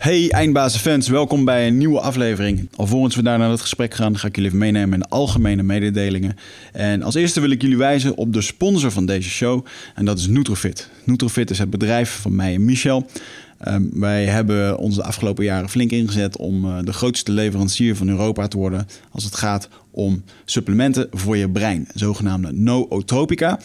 Hey eindbazenfans, welkom bij een nieuwe aflevering. Alvorens we daar naar het gesprek gaan, ga ik jullie even meenemen in de algemene mededelingen. En als eerste wil ik jullie wijzen op de sponsor van deze show en dat is Nutrofit. Nutrofit is het bedrijf van mij en Michel. Um, wij hebben ons de afgelopen jaren flink ingezet om uh, de grootste leverancier van Europa te worden als het gaat om supplementen voor je brein, zogenaamde nootropica.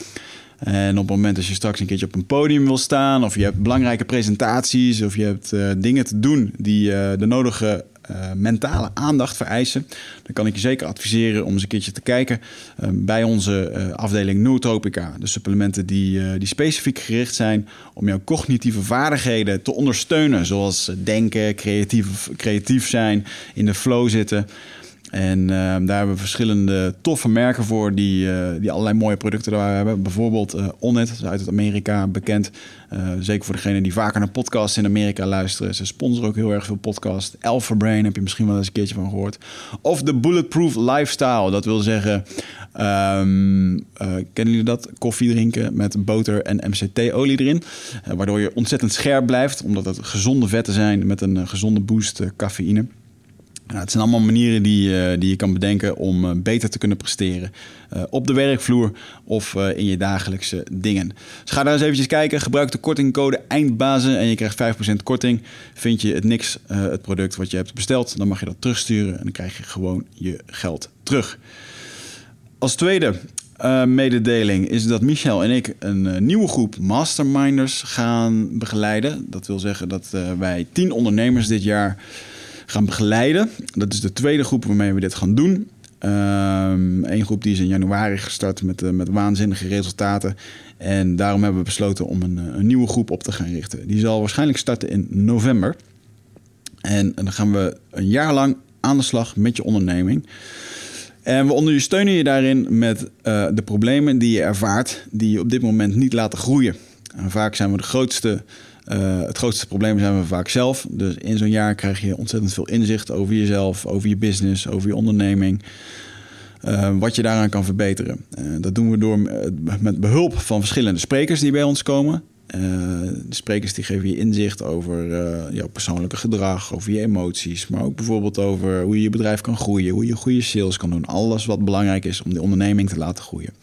En op het moment dat je straks een keertje op een podium wil staan, of je hebt belangrijke presentaties, of je hebt uh, dingen te doen die uh, de nodige uh, mentale aandacht vereisen, dan kan ik je zeker adviseren om eens een keertje te kijken bij onze afdeling Nootropica. De supplementen die, die specifiek gericht zijn om jouw cognitieve vaardigheden te ondersteunen, zoals denken, creatief, creatief zijn, in de flow zitten. En uh, daar hebben we verschillende toffe merken voor die, uh, die allerlei mooie producten daar hebben. Bijvoorbeeld uh, Onnet, is uit Amerika bekend. zeker voor degenen die vaker naar podcasts in Amerika luisteren. Ze sponsoren ook heel erg veel podcasts. Alpha Brain heb je misschien wel eens een keertje van gehoord. Of de Bulletproof Lifestyle. Dat wil zeggen, um, kennen jullie dat? Koffie drinken met boter en MCT-olie erin. waardoor je ontzettend scherp blijft, omdat het gezonde vetten zijn met een gezonde boost cafeïne. Nou, het zijn allemaal manieren die, uh, die je kan bedenken om uh, beter te kunnen presteren. Uh, op de werkvloer of in je dagelijkse dingen. Dus ga daar eens eventjes kijken. Gebruik de kortingcode EINDBAZEN en je krijgt 5% korting. Vind je het niks, het product wat je hebt besteld, dan mag je dat terugsturen en dan krijg je gewoon je geld terug. Als tweede mededeling is dat Michel en ik een nieuwe groep masterminders gaan begeleiden. Dat wil zeggen dat wij 10 ondernemers dit jaar gaan begeleiden. Dat is de tweede groep waarmee we dit gaan doen. Eén groep die is in januari gestart met, uh, met waanzinnige resultaten. En daarom hebben we besloten om een, een, nieuwe groep op te gaan richten. Die zal waarschijnlijk starten in november. En, dan gaan we een jaar lang aan de slag met je onderneming. En we ondersteunen je daarin met uh, de problemen die je ervaart, die je op dit moment niet laten groeien. En vaak zijn we de grootste uh, het grootste probleem zijn we vaak zelf. Dus in zo'n jaar krijg je ontzettend veel inzicht over jezelf, over je business, over je onderneming. Uh, wat je daaraan kan verbeteren. Uh, dat doen we door met behulp van verschillende sprekers die bij ons komen. de sprekers die geven je inzicht over jouw persoonlijke gedrag, over je emoties, maar ook bijvoorbeeld over hoe je je bedrijf kan groeien, hoe je goede sales kan doen. Alles wat belangrijk is om de onderneming te laten groeien.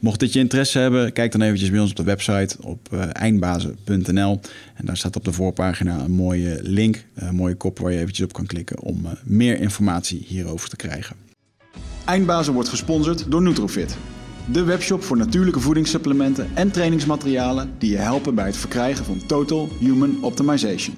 Mocht dit je interesse hebben, kijk dan eventjes bij ons op de website op uh, eindbazen.nl. En daar staat op de voorpagina een mooie link, een mooie kop waar je eventjes op kan klikken om uh, meer informatie hierover te krijgen. Eindbazen wordt gesponsord door Nutrofit. De webshop voor natuurlijke voedingssupplementen en trainingsmaterialen die je helpen bij het verkrijgen van Total Human Optimization.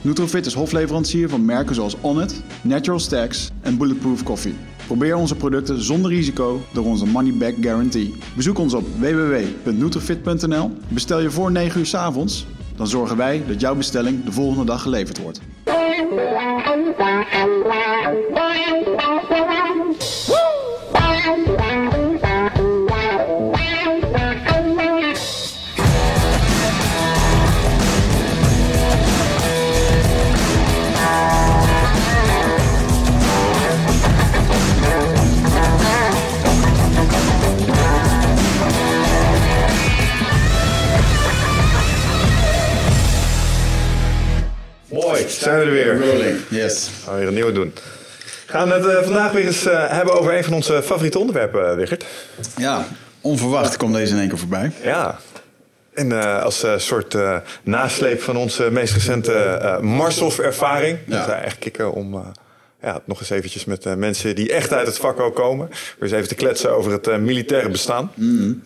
Nutrofit is hofleverancier van merken zoals Onnit, Natural Stacks en Bulletproof Coffee. Probeer onze producten zonder risico door onze money back guarantee. Bezoek ons op www.nutrifit.nl. Bestel je voor 9 uur 's avonds, dan zorgen wij dat jouw bestelling de volgende dag geleverd wordt. Zijn we er weer. Rolling, yes. We gaan weer een nieuwe doen. We gaan het uh, vandaag weer eens uh, hebben over een van onze favoriete onderwerpen, Wigert. Ja, onverwacht komt deze in één keer voorbij. Ja. En als soort nasleep van onze meest recente Marshof-ervaring. Ja. Dat wij echt kicken om ja, nog eens eventjes met mensen die echt uit het vak ook komen. Weer eens even te kletsen over het militaire bestaan. Mm.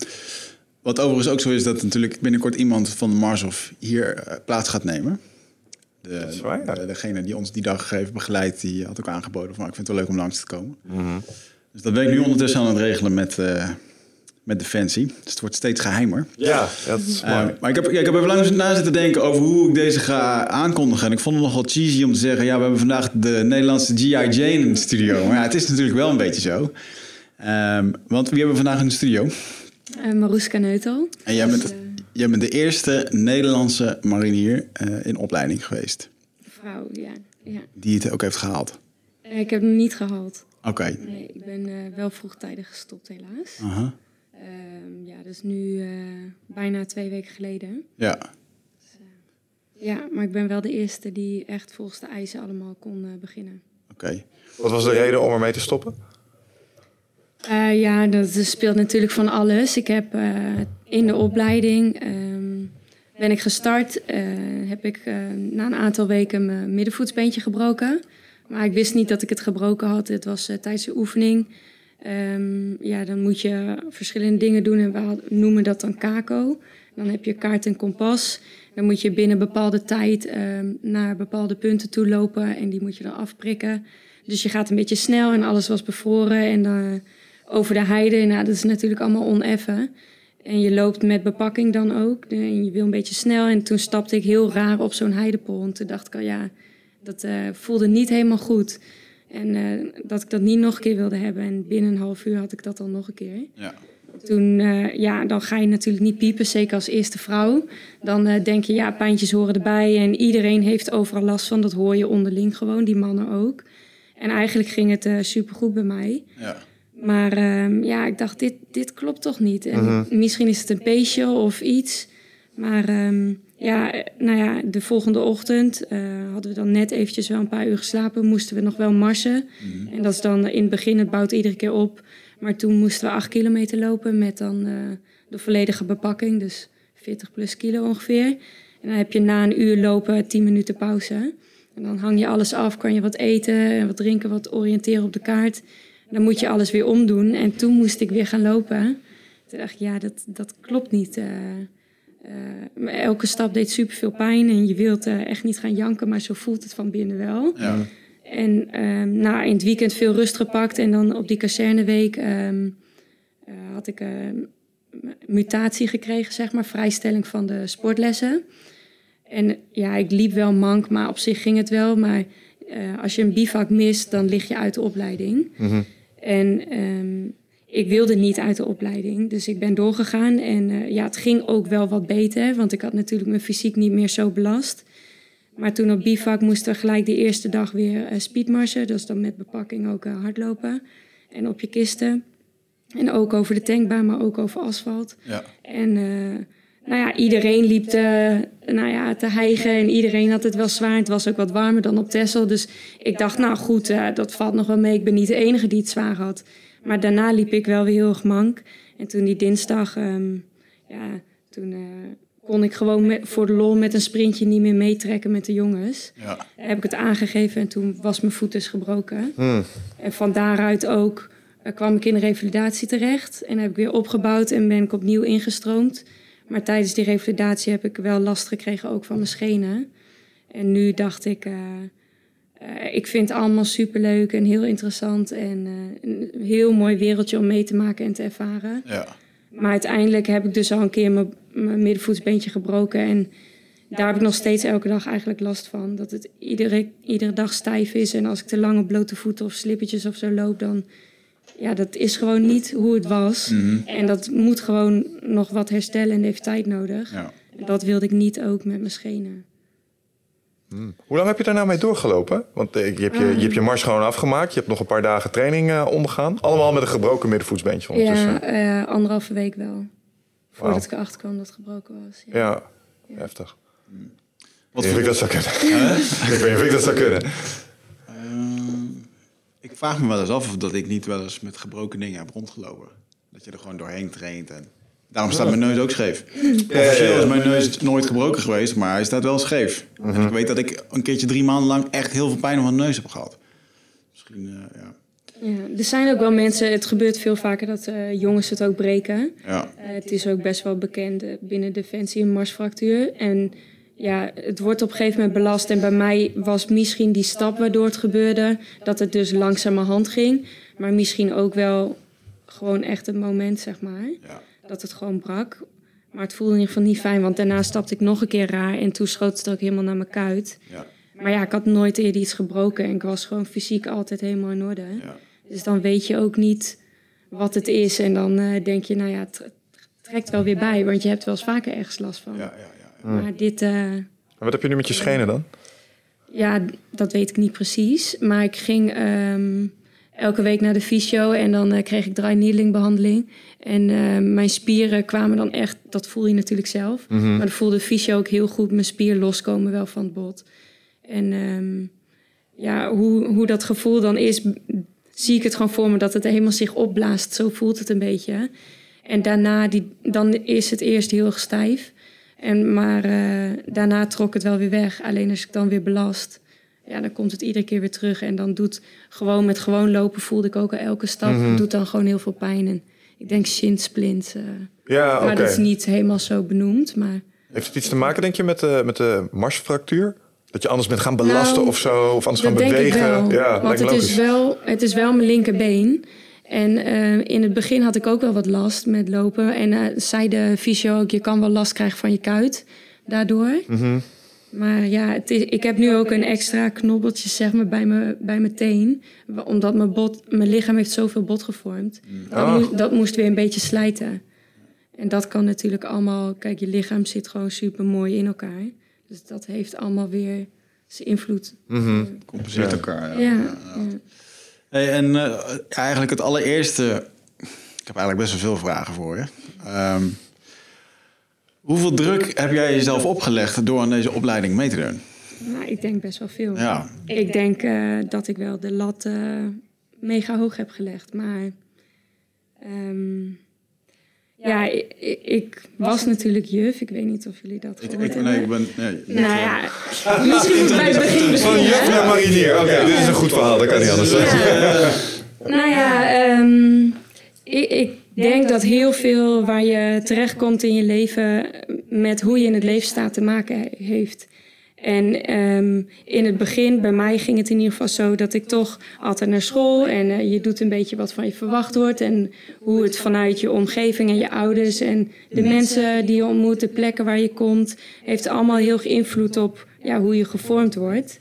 Wat overigens ook zo is dat natuurlijk binnenkort iemand van de Marshof hier plaats gaat nemen. De, waar, ja. de, degene die ons die dag heeft begeleid, die had ook aangeboden van ik vind het wel leuk om langs te komen. Mm -hmm. Dus dat ben ik nu ondertussen aan het regelen met, uh, met Defensie. Dus het wordt steeds geheimer. Ja, dat is uh, maar ik heb, ja, ik heb even lang na zitten denken over hoe ik deze ga aankondigen. En ik vond het nogal cheesy om te zeggen, ja, we hebben vandaag de Nederlandse G.I. Jane in de studio. Maar ja, het is natuurlijk wel een beetje zo. Um, want wie hebben we vandaag in de studio? Uh, Maroeska Neutel. En jij bent... Jij bent de eerste Nederlandse marinier uh, in opleiding geweest. Vrouw, ja. ja. Die het ook heeft gehaald? Uh, ik heb hem niet gehaald. Oké. Okay. Nee, ik ben uh, wel vroegtijdig gestopt helaas. Uh -huh. ja, dus nu bijna twee weken geleden. Ja. Dus, Ja, maar ik ben wel de eerste die echt volgens de eisen allemaal kon eh, beginnen. Oké. Wat was de reden om ermee te stoppen? Eh, ja, dat speelt natuurlijk van alles. Ik heb eh, in de opleiding ehm, ben ik gestart. eh, heb ik na een aantal weken mijn middenvoetsbeentje gebroken. Maar ik wist niet dat ik het gebroken had. Het was tijdens de oefening. Ehm, ja, dan moet je verschillende dingen doen en we noemen dat dan kako. Dan heb je kaart en kompas. Dan moet je binnen bepaalde tijd ehm, naar bepaalde punten toe lopen en die moet je dan afprikken. Dus je gaat een beetje snel en alles was bevroren en dan over de heide. Nou, dat is natuurlijk allemaal oneffen. En je loopt met bepakking dan ook. En je wil een beetje snel. En toen stapte ik heel raar op zo'n heidepol. En toen dacht ik al, ja, dat eh, voelde niet helemaal goed. En eh, dat ik dat niet nog een keer wilde hebben. En binnen een half uur had ik dat dan nog een keer. Ja. Toen, eh, ja, dan ga je natuurlijk niet piepen, zeker als eerste vrouw. Dan denk je, ja, pijntjes horen erbij. En iedereen heeft overal last van. Dat hoor je onderling gewoon, die mannen ook. En eigenlijk ging het supergoed bij mij. Ja. Maar ehm, ja, ik dacht, dit, dit klopt toch niet? En misschien is het een peesje of iets. Maar ehm, ja, nou ja, de volgende ochtend eh, hadden we dan net eventjes wel een paar uur geslapen. Moesten we nog wel marsen. En dat is dan in het begin, het bouwt iedere keer op. Maar toen moesten we acht kilometer lopen met dan eh, de volledige bepakking. Dus 40 plus kilo ongeveer. En dan heb je na een uur lopen 10 minuten pauze. En dan hang je alles af, kan je wat eten en wat drinken, wat oriënteren op de kaart. Dan moet je alles weer omdoen. En toen moest ik weer gaan lopen. Toen dacht ik, ja, dat, dat klopt niet. eh. Eh, elke stap deed superveel pijn. En je wilt eh, echt niet gaan janken, maar zo voelt het van binnen wel. Ja. En ehm, nou, in het weekend veel rust gepakt. En dan op die kazerneweek ehm, eh, had ik een mutatie gekregen, zeg maar. Vrijstelling van de sportlessen. En ja, ik liep wel mank, maar op zich ging het wel. Maar als je een bivak mist, dan lig je uit de opleiding. En ehm, ik wilde niet uit de opleiding, dus ik ben doorgegaan. En eh, ja, het ging ook wel wat beter, want ik had natuurlijk mijn fysiek niet meer zo belast. Maar toen op bivak moesten we gelijk de eerste dag weer eh speedmarsen. Is dan met bepakking ook eh, hardlopen. En op je kisten. En ook over de tankbaan, maar ook over asfalt. Ja. En nou ja, iedereen liep te, nou ja, te hijgen en iedereen had het wel zwaar. Het was ook wat warmer dan op Texel. Dus ik dacht, nou goed, eh, dat valt nog wel mee. Ik ben niet de enige die het zwaar had. Maar daarna liep ik wel weer heel erg mank. En toen die dinsdag, ehm, ja, toen eh, kon ik gewoon met, voor de lol met een sprintje niet meer meetrekken met de jongens. Ja. Heb ik het aangegeven en toen was mijn voet dus gebroken. Hmm. En van daaruit ook eh, kwam ik in de revalidatie terecht. En heb ik weer opgebouwd en ben ik opnieuw ingestroomd. Maar tijdens die revalidatie heb ik wel last gekregen ook van mijn schenen. En nu dacht ik, eh, eh, ik vind het allemaal superleuk en heel interessant. En eh, een heel mooi wereldje om mee te maken en te ervaren. Ja. Maar uiteindelijk heb ik dus al een keer mijn, mijn middenvoetsbeentje gebroken. En daar heb ik nog steeds elke dag eigenlijk last van. Dat het iedere, iedere dag stijf is. En als ik te lang op blote voeten of slippertjes of zo loop, dan... Ja, dat is gewoon niet hoe het was. En dat moet gewoon nog wat herstellen en heeft tijd nodig. Ja. Dat wilde ik niet ook met mijn schenen. Hoe lang heb je daar nou mee doorgelopen? Want eh, je hebt je, je, hebt je mars gewoon afgemaakt. Je hebt nog een paar dagen training eh, ondergaan. Allemaal met een gebroken middenvoetsbeentje ondertussen. Ja, eh, anderhalve week wel. Voordat ik erachter kwam dat het gebroken was. Ja. Ja, heftig. Wat Ik voor- weet niet of ik dat zou kunnen. ik weet niet of ik dat zou kunnen. Ehm, ik vraag me wel eens af of dat ik niet wel eens met gebroken dingen heb rondgelopen. Dat je er gewoon doorheen traint. En daarom staat mijn neus ook scheef. Officieel ja. is mijn neus nooit gebroken geweest, maar hij staat wel scheef. En ik weet dat ik een keertje drie maanden lang echt heel veel pijn op mijn neus heb gehad. Misschien, eh, ja. Ja, er zijn ook wel mensen, het gebeurt veel vaker dat eh, jongens het ook breken. Ja, Eh, het is ook best wel bekend binnen Defensie een marsfractuur. En ja, het wordt op een gegeven moment belast. En bij mij was misschien die stap waardoor het gebeurde, dat het dus langzamerhand ging. Maar misschien ook wel gewoon echt het moment, zeg maar, ja. dat het gewoon brak. Maar het voelde in ieder geval niet fijn, want daarna stapte ik nog een keer raar. En toen schoot het ook helemaal naar mijn kuit. ja, Maar ja, ik had nooit eerder iets gebroken en ik was gewoon fysiek altijd helemaal in orde. ja. Dus dan weet je ook niet wat het is. En dan eh, denk je, nou ja, het trekt wel weer bij. Want je hebt wel eens vaker ergens last van. ja, ja. Maar dit, eh, En wat heb je nu met je schenen dan? ja, dat weet ik niet precies. Maar ik ging ehm, elke week naar de fysio en dan eh, kreeg ik dry behandeling. En eh, mijn spieren kwamen dan echt, dat voel je natuurlijk zelf. Mhm. Maar dan voelde de fysio ook heel goed mijn spier loskomen wel van het bot. En ehm, ja, hoe, hoe dat gevoel dan is, zie ik het gewoon voor me dat het helemaal zich opblaast. Zo voelt het een beetje. En daarna, die, dan is het eerst heel erg stijf. En, maar eh, daarna trok het wel weer weg. Alleen als ik dan weer belast, ja, dan komt het iedere keer weer terug. En dan doet gewoon met gewoon lopen voelde ik ook al elke stap. Mhm. Doet dan gewoon heel veel pijn. En ik denk shinsplint. eh Ja, oké. Maar dat is niet helemaal zo benoemd. Maar Heeft het iets te maken, denk je, met de, met de marsfractuur? Dat je anders bent gaan belasten Nou, of zo? Of anders gaan bewegen? wel. Ja, Want het is, wel, het is wel mijn linkerbeen. En eh, in het begin had ik ook wel wat last met lopen. En eh, zei de fysio ook, je kan wel last krijgen van je kuit daardoor. Mhm. Maar ja, het is, ik heb nu ook een extra knobbeltje zeg maar, bij, mijn, bij mijn teen. Omdat mijn, bot, mijn lichaam heeft zoveel bot gevormd. Dat, Ah. moest, dat moest weer een beetje slijten. En dat kan natuurlijk allemaal... Kijk, je lichaam zit gewoon super mooi in elkaar. Dus dat heeft allemaal weer zijn invloed. Mhm. Compenseert Ja. elkaar. Ja. Ja, ja. Hey, en eh, eigenlijk het allereerste... Ik heb eigenlijk best wel veel vragen voor je. Ehm, hoeveel druk heb jij jezelf opgelegd door aan deze opleiding mee te doen? Nou, ik denk best wel veel. Ja, Ik denk eh, dat ik wel de lat eh, mega hoog heb gelegd. Maar ehm, ja, ik, ik- ik was natuurlijk juf. Ik weet niet of jullie dat gehoord ik, hebben. nee, ik ben... Nee, Nou ja, misschien moet bij het begin Van juf naar marinier. Oké, dit is een goed verhaal. Dat kan niet anders. Nou ja, ehm, ik, ik denk dat heel veel waar je terechtkomt in je leven met hoe je in het leven staat te maken he- heeft. En ehm, in het begin, bij mij ging het in ieder geval zo dat ik toch altijd naar school en eh, je doet een beetje wat van je verwacht wordt. En hoe het vanuit je omgeving en je ouders en de mensen die je ontmoet, de plekken waar je komt, heeft allemaal heel veel invloed op ja, hoe je gevormd wordt.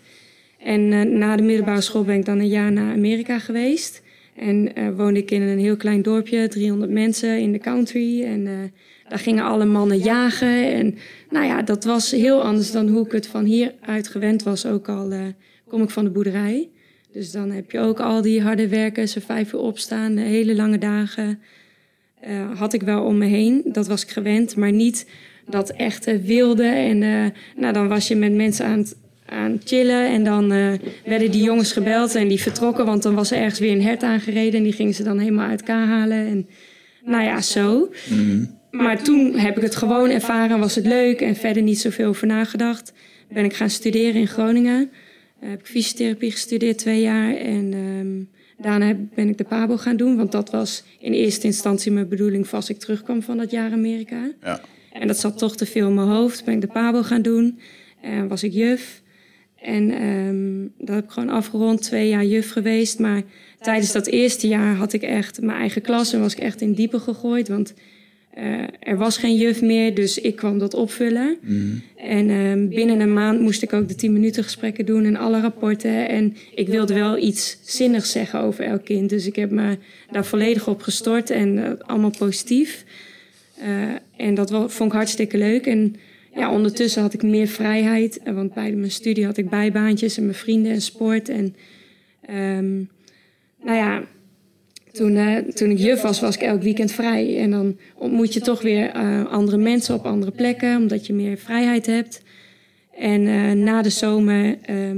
En eh, na de middelbare school ben ik dan een jaar naar Amerika geweest. En eh, woonde ik in een heel klein dorpje, 300 mensen in de country. En daar gingen alle mannen jagen. En nou ja, dat was heel anders dan hoe ik het van hieruit gewend was. Ook al eh, kom ik van de boerderij. Dus dan heb je ook al die harde werken, ze vijf uur opstaan, eh, hele lange dagen. eh, had ik wel om me heen. Dat was ik gewend, maar niet dat echte wilde. En eh, nou, dan was je met mensen aan het, aan chillen. En dan werden die jongens gebeld en die vertrokken. Want dan was er ergens weer een hert aangereden. En die gingen ze dan helemaal uit elkaar halen. En nou ja, zo. Maar toen heb ik het gewoon ervaren, was het leuk. En verder niet zoveel over nagedacht. Ben ik gaan studeren in Groningen. Eh, heb ik fysiotherapie gestudeerd twee jaar. En ehm, daarna heb- ben ik de PABO gaan doen. Want dat was in eerste instantie mijn bedoeling... vast ik terugkwam van dat jaar Amerika. ja. En dat zat toch te veel in mijn hoofd. Ben ik de PABO gaan doen. En was ik juf. En ehm, dat heb ik gewoon afgerond. Twee jaar juf geweest. Maar tijdens dat eerste jaar had ik echt mijn eigen klas. En was ik echt in diepe gegooid. Want eh, er was geen juf meer. Dus ik kwam dat opvullen. En ehm, binnen een maand moest ik ook de 10 minuten gesprekken doen. En alle rapporten. En ik wilde wel iets zinnigs zeggen over elk kind. Dus ik heb me daar volledig op gestort. En eh, allemaal positief. Eh, en dat vond ik hartstikke leuk. En ja, ondertussen had ik meer vrijheid. Want bij mijn studie had ik bijbaantjes en mijn vrienden en sport. En ehm, nou ja, toen, eh, toen ik juf was, was ik elk weekend vrij. En dan ontmoet je toch weer eh, andere mensen op andere plekken, omdat je meer vrijheid hebt. En eh, na de zomer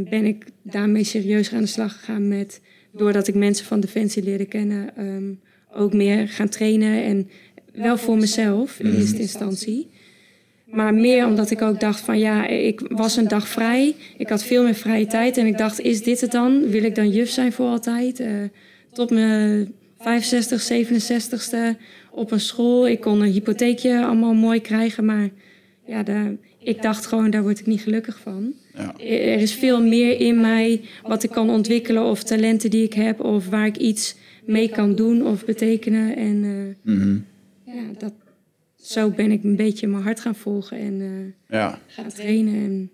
ben ik daarmee serieus aan de slag gegaan met, doordat ik mensen van Defensie leerde kennen, ehm, ook meer gaan trainen. En wel voor mezelf in eerste instantie. Maar meer omdat ik ook dacht van ja, ik was een dag vrij. Ik had veel meer vrije tijd. En ik dacht, is dit het dan? Wil ik dan juf zijn voor altijd? Tot mijn 65, 67ste op een school. Ik kon een hypotheekje allemaal mooi krijgen. Maar ja, daar, ik dacht gewoon, daar word ik niet gelukkig van. Ja. Er is veel meer in mij wat ik kan ontwikkelen. Of talenten die ik heb. Of waar ik iets mee kan doen of betekenen. En eh, Mhm. ja, dat, zo ben ik een beetje mijn hart gaan volgen en eh, ja. gaan trainen. En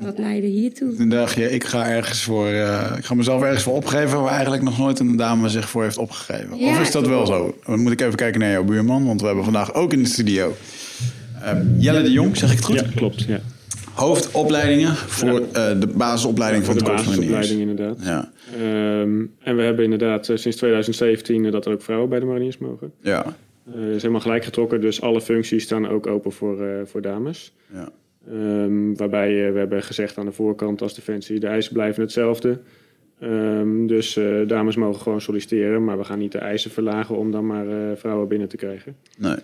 dat leidde hiertoe. Toen dacht je, ik ga ergens voor... eh, ik ga mezelf ergens voor opgeven... waar eigenlijk nog nooit een dame zich voor heeft opgegeven. Ja, of is dat wel zo? Dan moet ik even kijken naar jouw buurman... want we hebben vandaag ook in de studio... eh, Jelle de Jong, zeg ik het goed? Ja, klopt. Ja. hoofdopleidingen voor de basisopleiding voor van de Mariniers. basisopleiding inderdaad. Ja, Ehm, en we hebben inderdaad eh, sinds 2017 eh, dat er ook vrouwen bij de mariniers mogen. ja, Eh is helemaal gelijk getrokken, dus alle functies staan ook open voor, eh, voor dames. ja. Ehm, waarbij eh, we hebben gezegd aan de voorkant als Defensie, de eisen blijven hetzelfde. Ehm, dus eh, dames mogen gewoon solliciteren, maar we gaan niet de eisen verlagen om dan maar eh, vrouwen binnen te krijgen. Nee.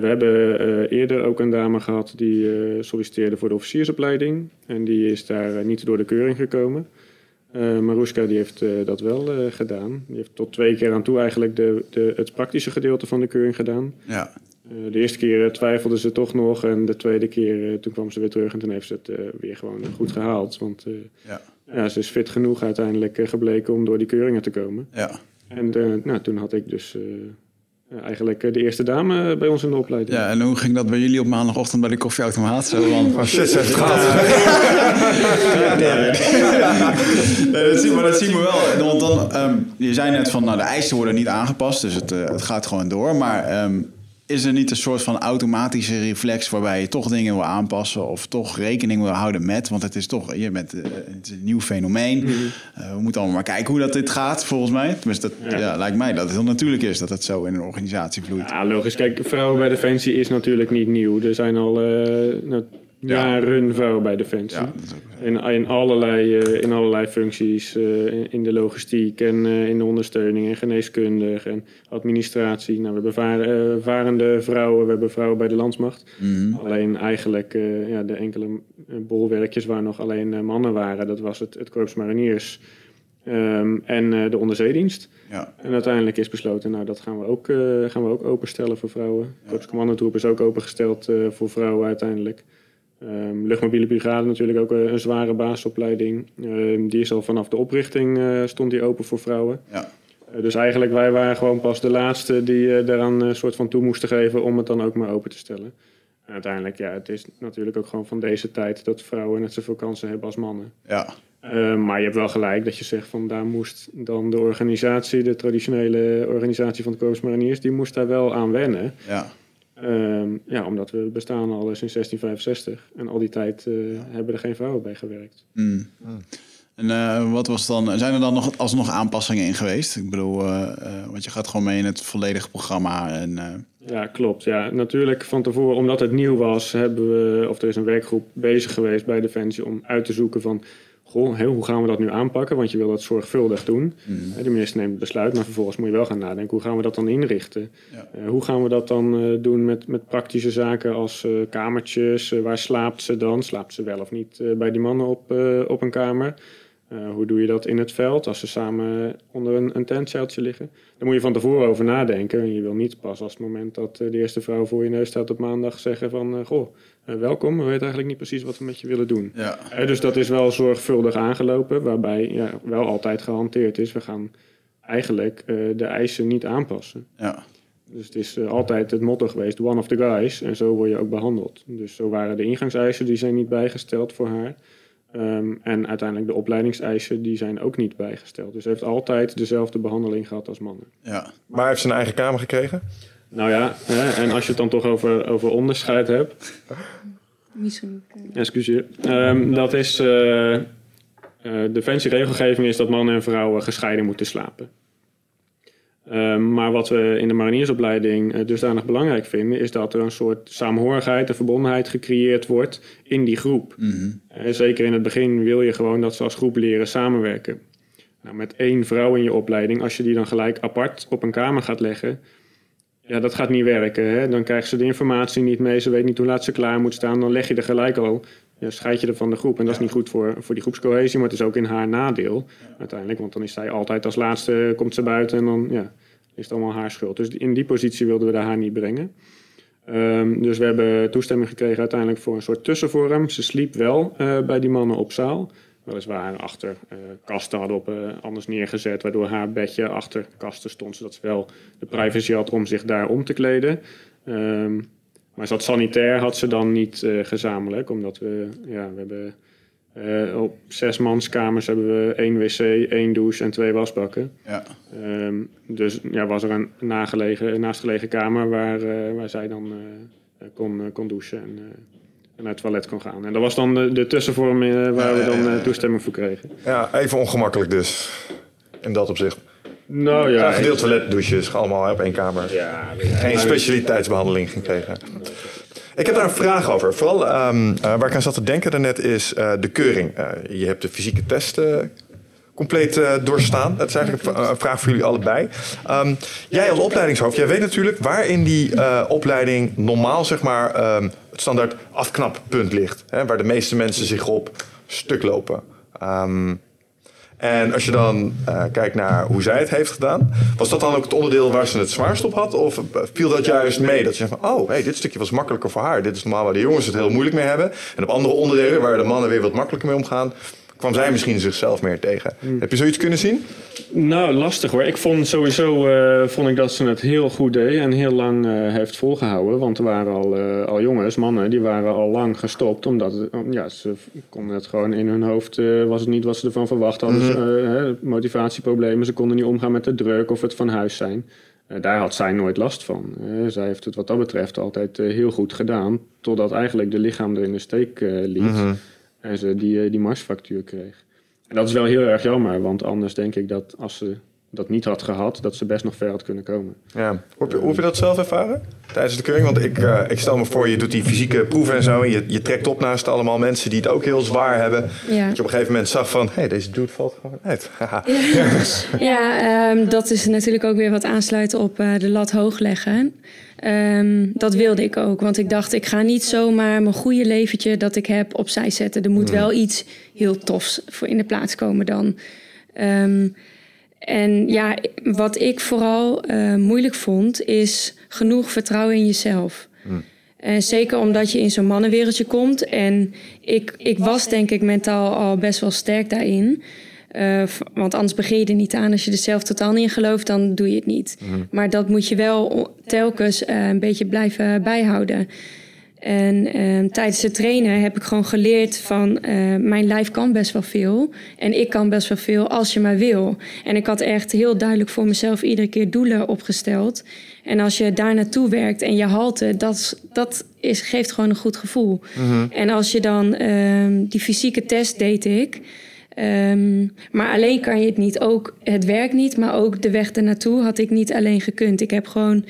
We hebben eerder ook een dame gehad die solliciteerde voor de officiersopleiding. En die is daar niet door de keuring gekomen. Eh Maruska die heeft dat wel gedaan. Die heeft tot twee keer aan toe eigenlijk de, de, het praktische gedeelte van de keuring gedaan. Ja, de eerste keer eh, twijfelde ze toch nog. En de tweede keer, eh, toen kwam ze weer terug. En toen heeft ze het eh, weer gewoon goed gehaald. Want eh, ja, ja, ze is fit genoeg uiteindelijk eh, gebleken om door die keuringen te komen. ja. En eh, nou, toen had ik dus eh, eigenlijk eh, de eerste dame bij ons in de opleiding. Ja, en hoe ging dat bij jullie op maandagochtend bij de koffieautomaat? Zo van, Oh shit, ze heeft het maar dat zien we wel. Want dan, ehm, je zei net van, nou, de eisen worden niet aangepast, dus het, eh, het gaat gewoon door. Maar ehm, is er niet een soort van automatische reflex waarbij je toch dingen wil aanpassen of toch rekening wil houden met? Want het is toch, je bent, eh, het is een nieuw fenomeen. Eh, we moeten allemaal maar kijken hoe dat dit gaat, volgens mij. Tenminste, dat Ja. ja. lijkt mij dat het heel natuurlijk is dat het zo in een organisatie vloeit. Ja, logisch. Kijk, vrouwen bij Defensie is natuurlijk niet nieuw. Er zijn al jaren vrouwen bij Defensie. Ja. In, in, allerlei, eh, in allerlei functies. eh, in, in de logistiek en eh, in de ondersteuning en geneeskundig en administratie. Nou, we hebben vaar- varende vrouwen, we hebben vrouwen bij de landsmacht. Mhm. Alleen eigenlijk ja, de enkele bolwerkjes waar nog alleen mannen waren, dat was het, het Korps Mariniers ehm, en de onderzeedienst. Ja, En uiteindelijk is besloten, nou dat gaan we ook, gaan we ook openstellen voor vrouwen. De Korpscommandotroep is ook opengesteld voor vrouwen uiteindelijk. Ehm, luchtmobiele brigade natuurlijk ook eh, een zware basisopleiding. Ehm, die is al vanaf de oprichting eh, stond die open voor vrouwen. ja, Eh, dus eigenlijk wij waren gewoon pas de laatste die eh, daaraan een soort van toe moesten geven om het dan ook maar open te stellen. En uiteindelijk, ja, het is natuurlijk ook gewoon van deze tijd dat vrouwen net zoveel kansen hebben als mannen. ja, Uh, maar je hebt wel gelijk dat je zegt van daar moest dan de organisatie, de traditionele organisatie van de Korps Mariniers, die moest daar wel aan wennen. ja. Ehm, ja, omdat we bestaan al sinds 1665 en al die tijd eh, hebben er geen vrouwen bij gewerkt. Mm. En eh, wat was dan, zijn er dan nog alsnog aanpassingen in geweest? Ik bedoel, eh, want je gaat gewoon mee in het volledige programma. En, Ja, klopt. Ja, natuurlijk van tevoren, omdat het nieuw was, hebben we, of er is een werkgroep bezig geweest bij Defensie om uit te zoeken van, goh, hoe gaan we dat nu aanpakken? Want je wil dat zorgvuldig doen. Hè, De minister neemt het besluit, maar vervolgens moet je wel gaan nadenken, hoe gaan we dat dan inrichten? Ja. Eh, hoe gaan we dat dan eh, doen met, met praktische zaken als eh, kamertjes? Waar slaapt ze dan? Slaapt ze wel of niet bij die mannen op, op een kamer? Eh, hoe doe je dat in het veld als ze samen onder een, een tentzeiltje liggen? Daar moet je van tevoren over nadenken. En je wil niet pas als het moment dat eh, de eerste vrouw voor je neus staat op maandag zeggen van... eh, goh, welkom, we weten eigenlijk niet precies wat we met je willen doen. ja, dus dat is wel zorgvuldig aangelopen, waarbij ja, wel altijd gehanteerd is. We gaan eigenlijk de eisen niet aanpassen. ja, Dus het is altijd het motto geweest, one of the guys. En zo word je ook behandeld. Dus zo waren de ingangseisen, die zijn niet bijgesteld voor haar. Ehm, en uiteindelijk de opleidingseisen, die zijn ook niet bijgesteld. Dus ze heeft altijd dezelfde behandeling gehad als mannen. ja. Maar heeft ze een eigen kamer gekregen? Nou ja, hè, en als je het dan toch over, over onderscheid hebt... Misschien. eh, Excuseer. Ehm, dat is... eh eh defensieregelgeving is dat mannen en vrouwen gescheiden moeten slapen. Ehm, maar wat we in de mariniersopleiding eh, dusdanig belangrijk vinden... is dat er een soort saamhorigheid en verbondenheid gecreëerd wordt in die groep. Mhm. Eh, zeker in het begin wil je gewoon dat ze als groep leren samenwerken. Nou, met één vrouw in je opleiding, als je die dan gelijk apart op een kamer gaat leggen... Ja, dat gaat niet werken. Hè? Dan krijgt ze de informatie niet mee. Ze weet niet hoe laat ze klaar moet staan. Dan leg je er gelijk al. Ja, scheid je er van de groep. En dat is niet goed voor, voor die groepscohesie. Maar het is ook in haar nadeel uiteindelijk. Want dan is zij altijd als laatste, komt ze buiten. En dan ja, is het allemaal haar schuld. Dus in die positie wilden we haar niet brengen. Ehm, dus we hebben toestemming gekregen uiteindelijk voor een soort tussenvorm. Ze sliep wel eh, bij die mannen op zaal. Weliswaar achter eh, kasten hadden op, eh, anders neergezet, waardoor haar bedje achter kasten stond, zodat ze wel de privacy had om zich daar om te kleden. Ehm, maar zat sanitair had ze dan niet eh, gezamenlijk, omdat we, ja, we hebben eh, op zes manskamers hebben we één wc, één douche en twee wasbakken. ja. Ehm, dus ja, was er een, nagelegen, een naastgelegen kamer waar, eh, waar zij dan kon, kon douchen en eh, naar het toilet kon gaan. En dat was dan de, de tussenvorm waar we dan toestemming voor kregen. Ja, even ongemakkelijk dus. In dat opzicht. Nou Ja, gedeeld toiletdouches, allemaal op één kamer. ja, Geen specialiteitsbehandeling gekregen. Ik heb daar een vraag over. Vooral ehm, eh, waar ik aan zat te denken daarnet is eh, de keuring. Eh, je hebt de fysieke test eh, compleet doorstaan. Dat is eigenlijk een vraag voor jullie allebei. Ehm, jij als opleidingshoofd, jij weet natuurlijk waar in die opleiding normaal zeg maar, ehm, het standaard afknappunt ligt. Hè, waar de meeste mensen zich op stuk lopen. En als je dan eh, kijkt naar hoe zij het heeft gedaan, was dat dan ook het onderdeel waar ze het zwaarst op had? Of eh, viel dat juist mee? Dat je van, oh, hey, dit stukje was makkelijker voor haar. Dit is normaal waar de jongens het heel moeilijk mee hebben. En op andere onderdelen waar de mannen weer wat makkelijker mee omgaan, kwam zij misschien zichzelf meer tegen. Heb je zoiets kunnen zien? Nou, lastig hoor. Ik vond sowieso eh, vond ik dat ze het heel goed deed en heel lang eh, heeft volgehouden. Want er waren al, eh, al jongens, mannen, die waren al lang gestopt. Omdat ja, ze konden het gewoon in hun hoofd, was het niet wat ze ervan verwacht hadden. Hè, motivatieproblemen, ze konden niet omgaan met de druk of het van huis zijn. Daar had zij nooit last van. Zij heeft het wat dat betreft altijd heel goed gedaan. Totdat eigenlijk de lichaam er in de steek liet. En ze die, eh, die marsfractuur kreeg. En dat is wel heel erg jammer, want anders denk ik dat als ze dat niet had gehad, dat ze best nog ver had kunnen komen. Ja. Hoe, heb je, dat zelf ervaren tijdens de keuring? Want ik, eh, ik stel me voor, je doet die fysieke proeven en zo. En je, je trekt op naast allemaal mensen die het ook heel zwaar hebben. Ja. Dat je op een gegeven moment zag van, hé, hey, deze dude valt gewoon uit. Ja, ehm, dat is natuurlijk ook weer wat aansluiten op eh, de lat hoog leggen. Ehm, dat wilde ik ook, want ik dacht, ik ga niet zomaar mijn goede leventje dat ik heb opzij zetten. Er moet wel iets heel tofs voor in de plaats komen dan. Ehm, en ja, wat ik vooral eh, moeilijk vond, is genoeg vertrouwen in jezelf. En zeker omdat je in zo'n mannenwereldje komt. En ik, ik was denk ik mentaal al best wel sterk daarin. Eh, want anders begin je er niet aan. Als je er zelf totaal niet in gelooft, dan doe je het niet. Maar dat moet je wel telkens eh, een beetje blijven bijhouden. En eh, tijdens het trainen heb ik gewoon geleerd van eh, mijn lijf kan best wel veel. En ik kan best wel veel als je maar wil. En ik had echt heel duidelijk voor mezelf iedere keer doelen opgesteld. En als je daar naartoe werkt en je halte, dat, dat is, geeft gewoon een goed gevoel. En als je dan ehm, die fysieke test deed ik. Ehm, maar alleen kan je het niet. Ook het werk niet, maar ook de weg ernaartoe had ik niet alleen gekund. Ik heb gewoon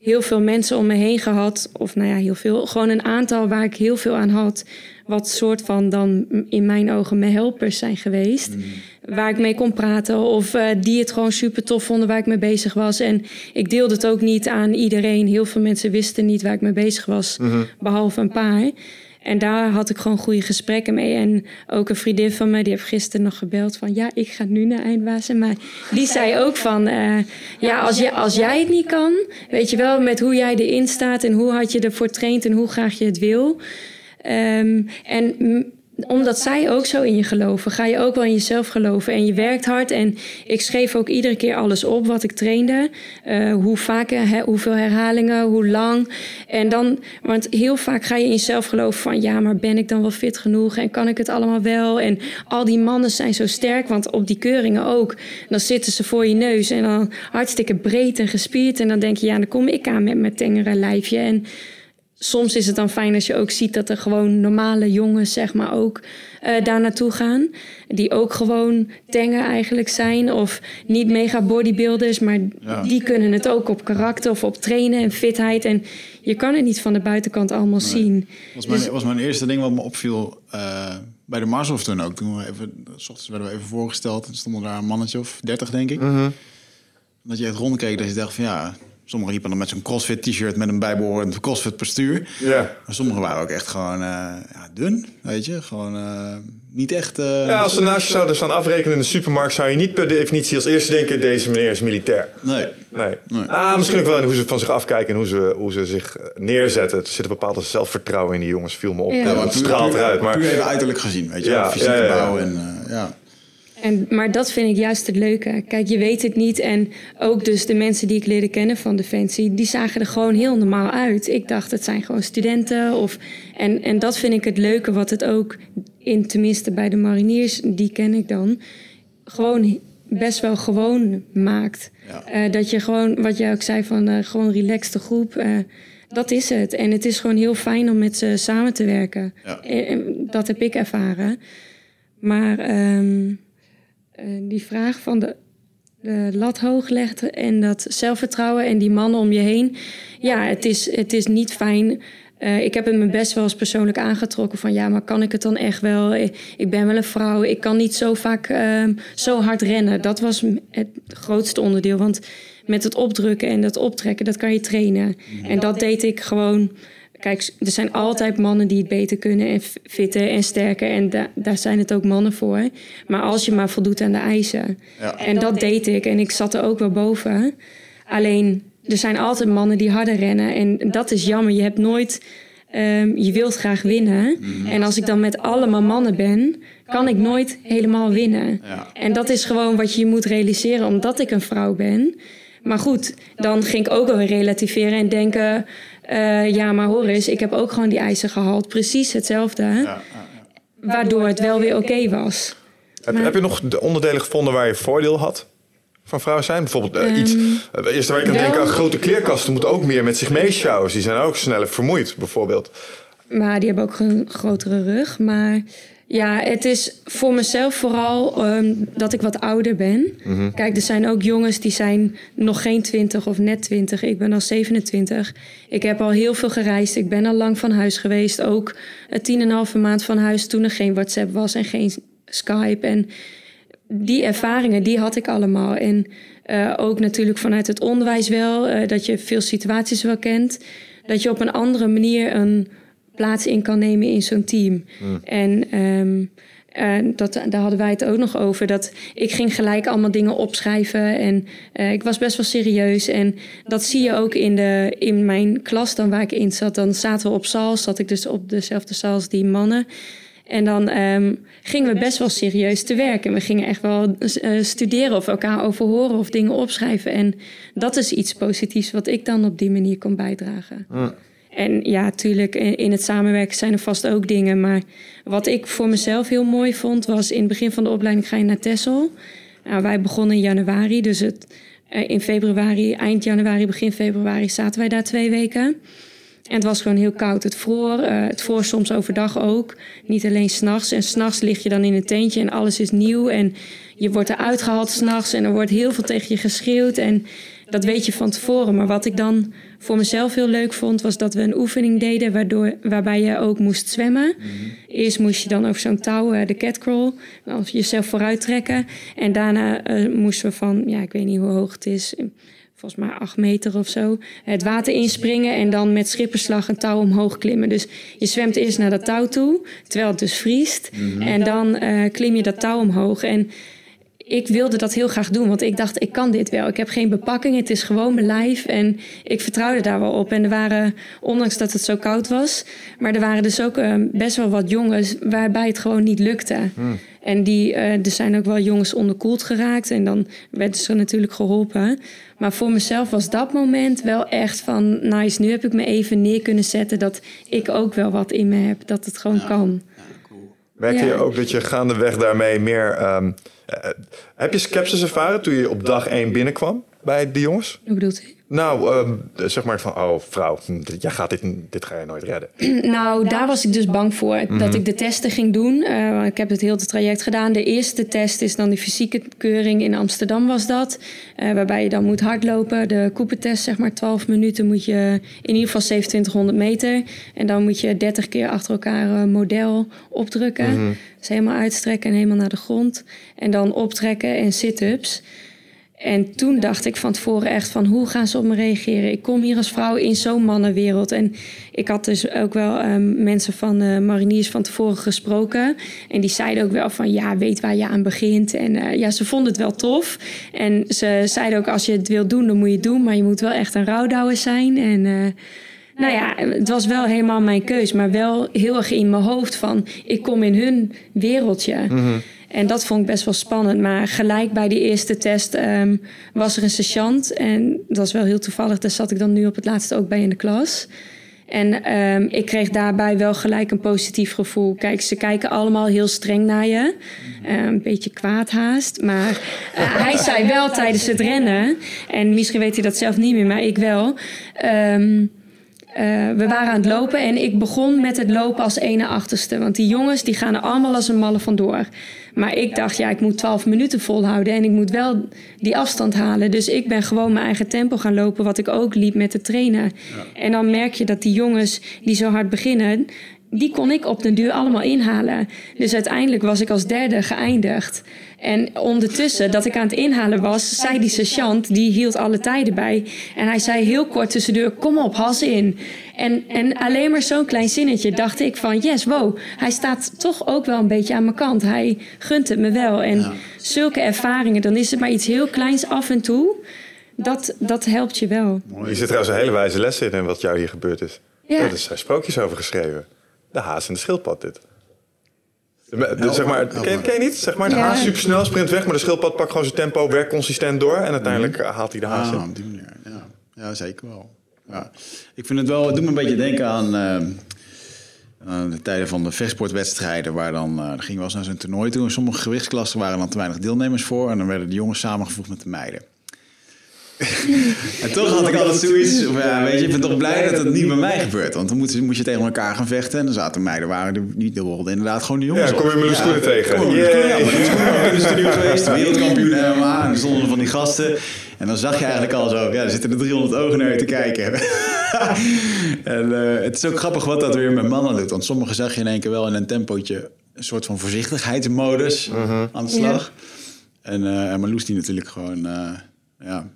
heel veel mensen om me heen gehad. Of nou ja, heel veel. Gewoon een aantal waar ik heel veel aan had. Wat soort van dan in mijn ogen mijn helpers zijn geweest. Waar ik mee kon praten. Of eh, die het gewoon super tof vonden waar ik mee bezig was. En ik deelde het ook niet aan iedereen. Heel veel mensen wisten niet waar ik mee bezig was. Behalve een paar. En daar had ik gewoon goede gesprekken mee. En ook een vriendin van me, die heeft gisteren nog gebeld van... ja, ik ga nu naar Eindbazen. Maar die zei ook van... eh, ja, als, jij als jij het niet kan... weet je wel, met hoe jij erin staat... en hoe hard je ervoor traint en hoe graag je het wil... Ehm, en omdat zij ook zo in je geloven, ga je ook wel in jezelf geloven. En je werkt hard. En ik schreef ook iedere keer alles op wat ik trainde. Eh, hoe vaak, hoeveel herhalingen, hoe lang. En dan, want heel vaak ga je in jezelf geloven van... ja, maar ben ik dan wel fit genoeg en kan ik het allemaal wel? En al die mannen zijn zo sterk, want op die keuringen ook. Dan zitten ze voor je neus en dan hartstikke breed en gespierd. En dan denk je, ja, dan kom ik aan met mijn tengere lijfje. En soms is het dan fijn als je ook ziet dat er gewoon normale jongens, zeg maar, ook eh, daar naartoe gaan. Die ook gewoon tenger eigenlijk zijn. Of niet mega bodybuilders, maar Ja. die kunnen het ook op karakter of op trainen en fitheid. En je kan het niet van de buitenkant allemaal zien. was mijn, Dus- was mijn eerste ding wat me opviel eh, bij de Marshof toen ook. Toen we even, s ochtends werden we even voorgesteld. En stonden daar een mannetje of 30, denk ik. Dat je echt rondkeek, dat je dacht van ja... Sommigen liepen dan met zo'n crossfit t-shirt met een bijbehorend crossfit postuur. Ja. Maar sommigen waren ook echt gewoon eh, ja, dun, weet je. Gewoon eh, niet echt... eh, Ja, als ze naast je zouden staan afrekenen in de supermarkt, zou je niet per definitie als eerste denken: deze meneer is militair. Nee. Nee. Nee. Ah, misschien ook wel in hoe ze van zich afkijken en hoe ze, hoe ze zich neerzetten. Er zit een bepaalde zelfvertrouwen in die jongens, viel me op. Ja. Ja, maar het straalt eruit. Maar Puur even uiterlijk gezien, weet je. Ja, Fysieke ja, ja, ja. bouw en eh, ja. En, maar dat vind ik juist het leuke. Kijk, je weet het niet. En ook dus de mensen die ik leerde kennen van Defensie... die zagen er gewoon heel normaal uit. Ik dacht, het zijn gewoon studenten. Of, en, en dat vind ik het leuke wat het ook... in tenminste bij de mariniers, die ken ik dan... gewoon best wel gewoon maakt. Ja. Eh, dat je gewoon, wat jij ook zei, van eh, gewoon relaxte groep. eh, dat is het. En het is gewoon heel fijn om met ze samen te werken. Ja. En- en dat heb ik ervaren. Maar ehm, eh, die vraag van de, de lat hoog legt en dat zelfvertrouwen en die mannen om je heen. Ja, het is, het is niet fijn. Eh, ik heb het me best wel eens persoonlijk aangetrokken van ja, maar kan ik het dan echt wel? Ik ik ben wel een vrouw, ik kan niet zo vaak ehm, zo hard rennen. Dat was het grootste onderdeel, want met het opdrukken en dat optrekken, dat kan je trainen. En dat deed ik gewoon. Kijk, er zijn altijd mannen die het beter kunnen en fitter en sterker. En da- daar zijn het ook mannen voor. Maar als je maar voldoet aan de eisen. Ja. En dat deed ik. En ik zat er ook wel boven. Alleen, er zijn altijd mannen die harder rennen. En dat is jammer. Je hebt nooit... ehm, je wilt graag winnen. En als ik dan met allemaal mannen ben... kan ik nooit helemaal winnen. Ja. En dat is gewoon wat je moet realiseren... omdat ik een vrouw ben. Maar goed, dan ging ik ook wel weer relativeren en denken... eh, ja, maar hoor eens, ik heb ook gewoon die eisen gehaald. Precies hetzelfde. Ja, ja, Waardoor het wel weer oké was. Heb, Maar- heb je nog de onderdelen gevonden waar je voordeel had van vrouw zijn? Bijvoorbeeld eh, iets. Uh, de eerste waar ik aan denk aan grote kleerkasten moeten ook meer met zich meesjouwen. Die zijn ook sneller vermoeid, bijvoorbeeld. Maar die hebben ook een grotere rug. Maar ja, het is voor mezelf vooral ehm, dat ik wat ouder ben. Kijk, er zijn ook jongens die zijn nog geen 20 of net 20. Ik ben al 27. Ik heb al heel veel gereisd. Ik ben al lang van huis geweest. Ook tien en een halve maand van huis toen er geen WhatsApp was en geen Skype. En die ervaringen, die had ik allemaal. En eh, ook natuurlijk vanuit het onderwijs wel, eh, dat je veel situaties wel kent. Dat je op een andere manier een plaats in kan nemen in zo'n team. En ehm, eh, dat, daar hadden wij het ook nog over. Dat ik ging gelijk allemaal dingen opschrijven. En eh, ik was best wel serieus. En dat zie je ook in, de, in mijn klas dan waar ik in zat. Dan zaten we op zaal, zat ik dus op dezelfde zaal als die mannen. En dan ehm, gingen we best wel serieus te werk. En we gingen echt wel eh, studeren of elkaar overhoren of dingen opschrijven. En dat is iets positiefs wat ik dan op die manier kon bijdragen. En ja, tuurlijk, in het samenwerken zijn er vast ook dingen. Maar wat ik voor mezelf heel mooi vond, was in het begin van de opleiding ga je naar Texel. Nou, wij begonnen in januari, dus het, eh, in februari, eind januari, begin februari zaten wij daar twee weken. En het was gewoon heel koud. Het vroor, eh, het vroor soms overdag ook. Niet alleen s'nachts. En s'nachts lig je dan in een tentje en alles is nieuw. En je wordt eruit gehaald s'nachts en er wordt heel veel tegen je geschreeuwd. En dat weet je van tevoren. Maar wat ik dan voor mezelf heel leuk vond, was dat we een oefening deden waardoor, waarbij je ook moest zwemmen. Eerst moest je dan over zo'n touw, eh, de catcrawl, of jezelf vooruit trekken. En daarna eh, moesten we van, ja, ik weet niet hoe hoog het is, volgens mij acht meter of zo, het water inspringen en dan met schipperslag een touw omhoog klimmen. Dus je zwemt eerst naar dat touw toe, terwijl het dus vriest. En dan eh, klim je dat touw omhoog. En ik wilde dat heel graag doen, want ik dacht, ik kan dit wel. Ik heb geen bepakking, het is gewoon mijn lijf en ik vertrouwde daar wel op. En er waren, ondanks dat het zo koud was, maar er waren dus ook eh, best wel wat jongens waarbij het gewoon niet lukte. En die, eh, er zijn ook wel jongens onderkoeld geraakt en dan werden ze natuurlijk geholpen. Maar voor mezelf was dat moment wel echt van, nice, nu heb ik me even neer kunnen zetten dat ik ook wel wat in me heb, dat het gewoon kan. Merkte Ja. je ook dat je gaandeweg daarmee meer... ehm, eh, heb je skepsis ervaren toen je op dag één binnenkwam bij de jongens? Hoe bedoelt u? Nou, ehm, zeg maar van, oh vrouw, hm, dit- jij gaat dit, dit ga je nooit redden. Nou, daar was ik dus bang voor. Dat ik de testen ging doen. Eh, ik heb het hele traject gedaan. De eerste test is dan de fysieke keuring in Amsterdam was dat. Eh, waarbij je dan moet hardlopen. De Cooper-test, zeg maar 12 minuten, moet je in ieder geval 2700 meter. En dan moet je 30 keer achter elkaar een model opdrukken. Dus helemaal uitstrekken en helemaal naar de grond. En dan optrekken en sit-ups. En toen dacht ik van tevoren echt van hoe gaan ze op me reageren? Ik kom hier als vrouw in zo'n mannenwereld. En ik had dus ook wel ehm, mensen van de mariniers van tevoren gesproken. En die zeiden ook wel van ja, weet waar je aan begint. En eh, ja, ze vonden het wel tof. En ze zeiden ook als je het wilt doen, dan moet je het doen. Maar je moet wel echt een rouwdouwer zijn. En eh, nou ja, het was wel helemaal mijn keus. Maar wel heel erg in mijn hoofd van ik kom in hun wereldje. En dat vond ik best wel spannend. Maar gelijk bij die eerste test ehm, was er een sergeant. En dat was wel heel toevallig. Daar zat ik dan nu op het laatste ook bij in de klas. En ehm, ik kreeg daarbij wel gelijk een positief gevoel. Kijk, ze kijken allemaal heel streng naar je. Uh, een beetje kwaad haast. Maar uh, hij zei wel tijdens het rennen... en misschien weet hij dat zelf niet meer, maar ik wel... Um, we waren aan het lopen en ik begon met het lopen als ene achterste. Want die jongens die gaan er allemaal als een malle vandoor. Maar ik dacht, ja, ik moet 12 minuten volhouden en ik moet wel die afstand halen. Dus ik ben gewoon mijn eigen tempo gaan lopen, wat ik ook liep met de trainer. Ja. En dan merk je dat die jongens die zo hard beginnen, die kon ik op den duur allemaal inhalen. Dus uiteindelijk was ik als derde geëindigd. En ondertussen, dat ik aan het inhalen was, zei die sergeant, die hield alle tijden bij. En hij zei heel kort tussendoor, kom op, has in. En, en alleen maar zo'n klein zinnetje dacht ik van, yes, wow. Hij staat toch ook wel een beetje aan mijn kant. Hij gunt het me wel. En ja. zulke ervaringen, dan is het maar iets heel kleins af en toe. Dat, dat helpt je wel. Je zit trouwens een hele wijze les in wat jou hier gebeurd is. Ja. Er zijn sprookjes over geschreven. De haas en de schildpad dit. De, zeg maar, ken, ken, je niet? Zeg maar, de ja. haas supersnel, sprint weg, maar de schildpad pakt gewoon zijn tempo, werkt consistent door en uiteindelijk haalt hij de haas ah, in. op die manier, ja. Ja, zeker wel. Ja. Ik vind het wel, het doet me een beetje denken aan uh, de tijden van de vechtsportwedstrijden, waar dan, uh, er ging wel eens naar zo'n toernooi toe. In sommige gewichtsklassen waren dan te weinig deelnemers voor en dan werden de jongens samengevoegd met de meiden. en toch had ik altijd zoiets ja, weet je, ik ben toch blij dat het niet bij mij gebeurt. Want dan moest, moest je tegen elkaar gaan vechten. En dan zaten meiden, waren er niet, de rolden inderdaad gewoon de jongens Ja, kom je met de schoenen tegen. Kom je in de studio geweest, wereldkampioen MMA. En er stonden van die gasten. En dan zag je eigenlijk al zo, ja, er zitten er 300 ogen naar je te kijken. en uh, het is ook grappig wat dat weer met mannen doet. Want sommigen zag je in één keer wel in een tempootje een soort van voorzichtigheidsmodus uh -huh. aan de slag. Ja. En, uh, en Marloes die natuurlijk gewoon, uh, ja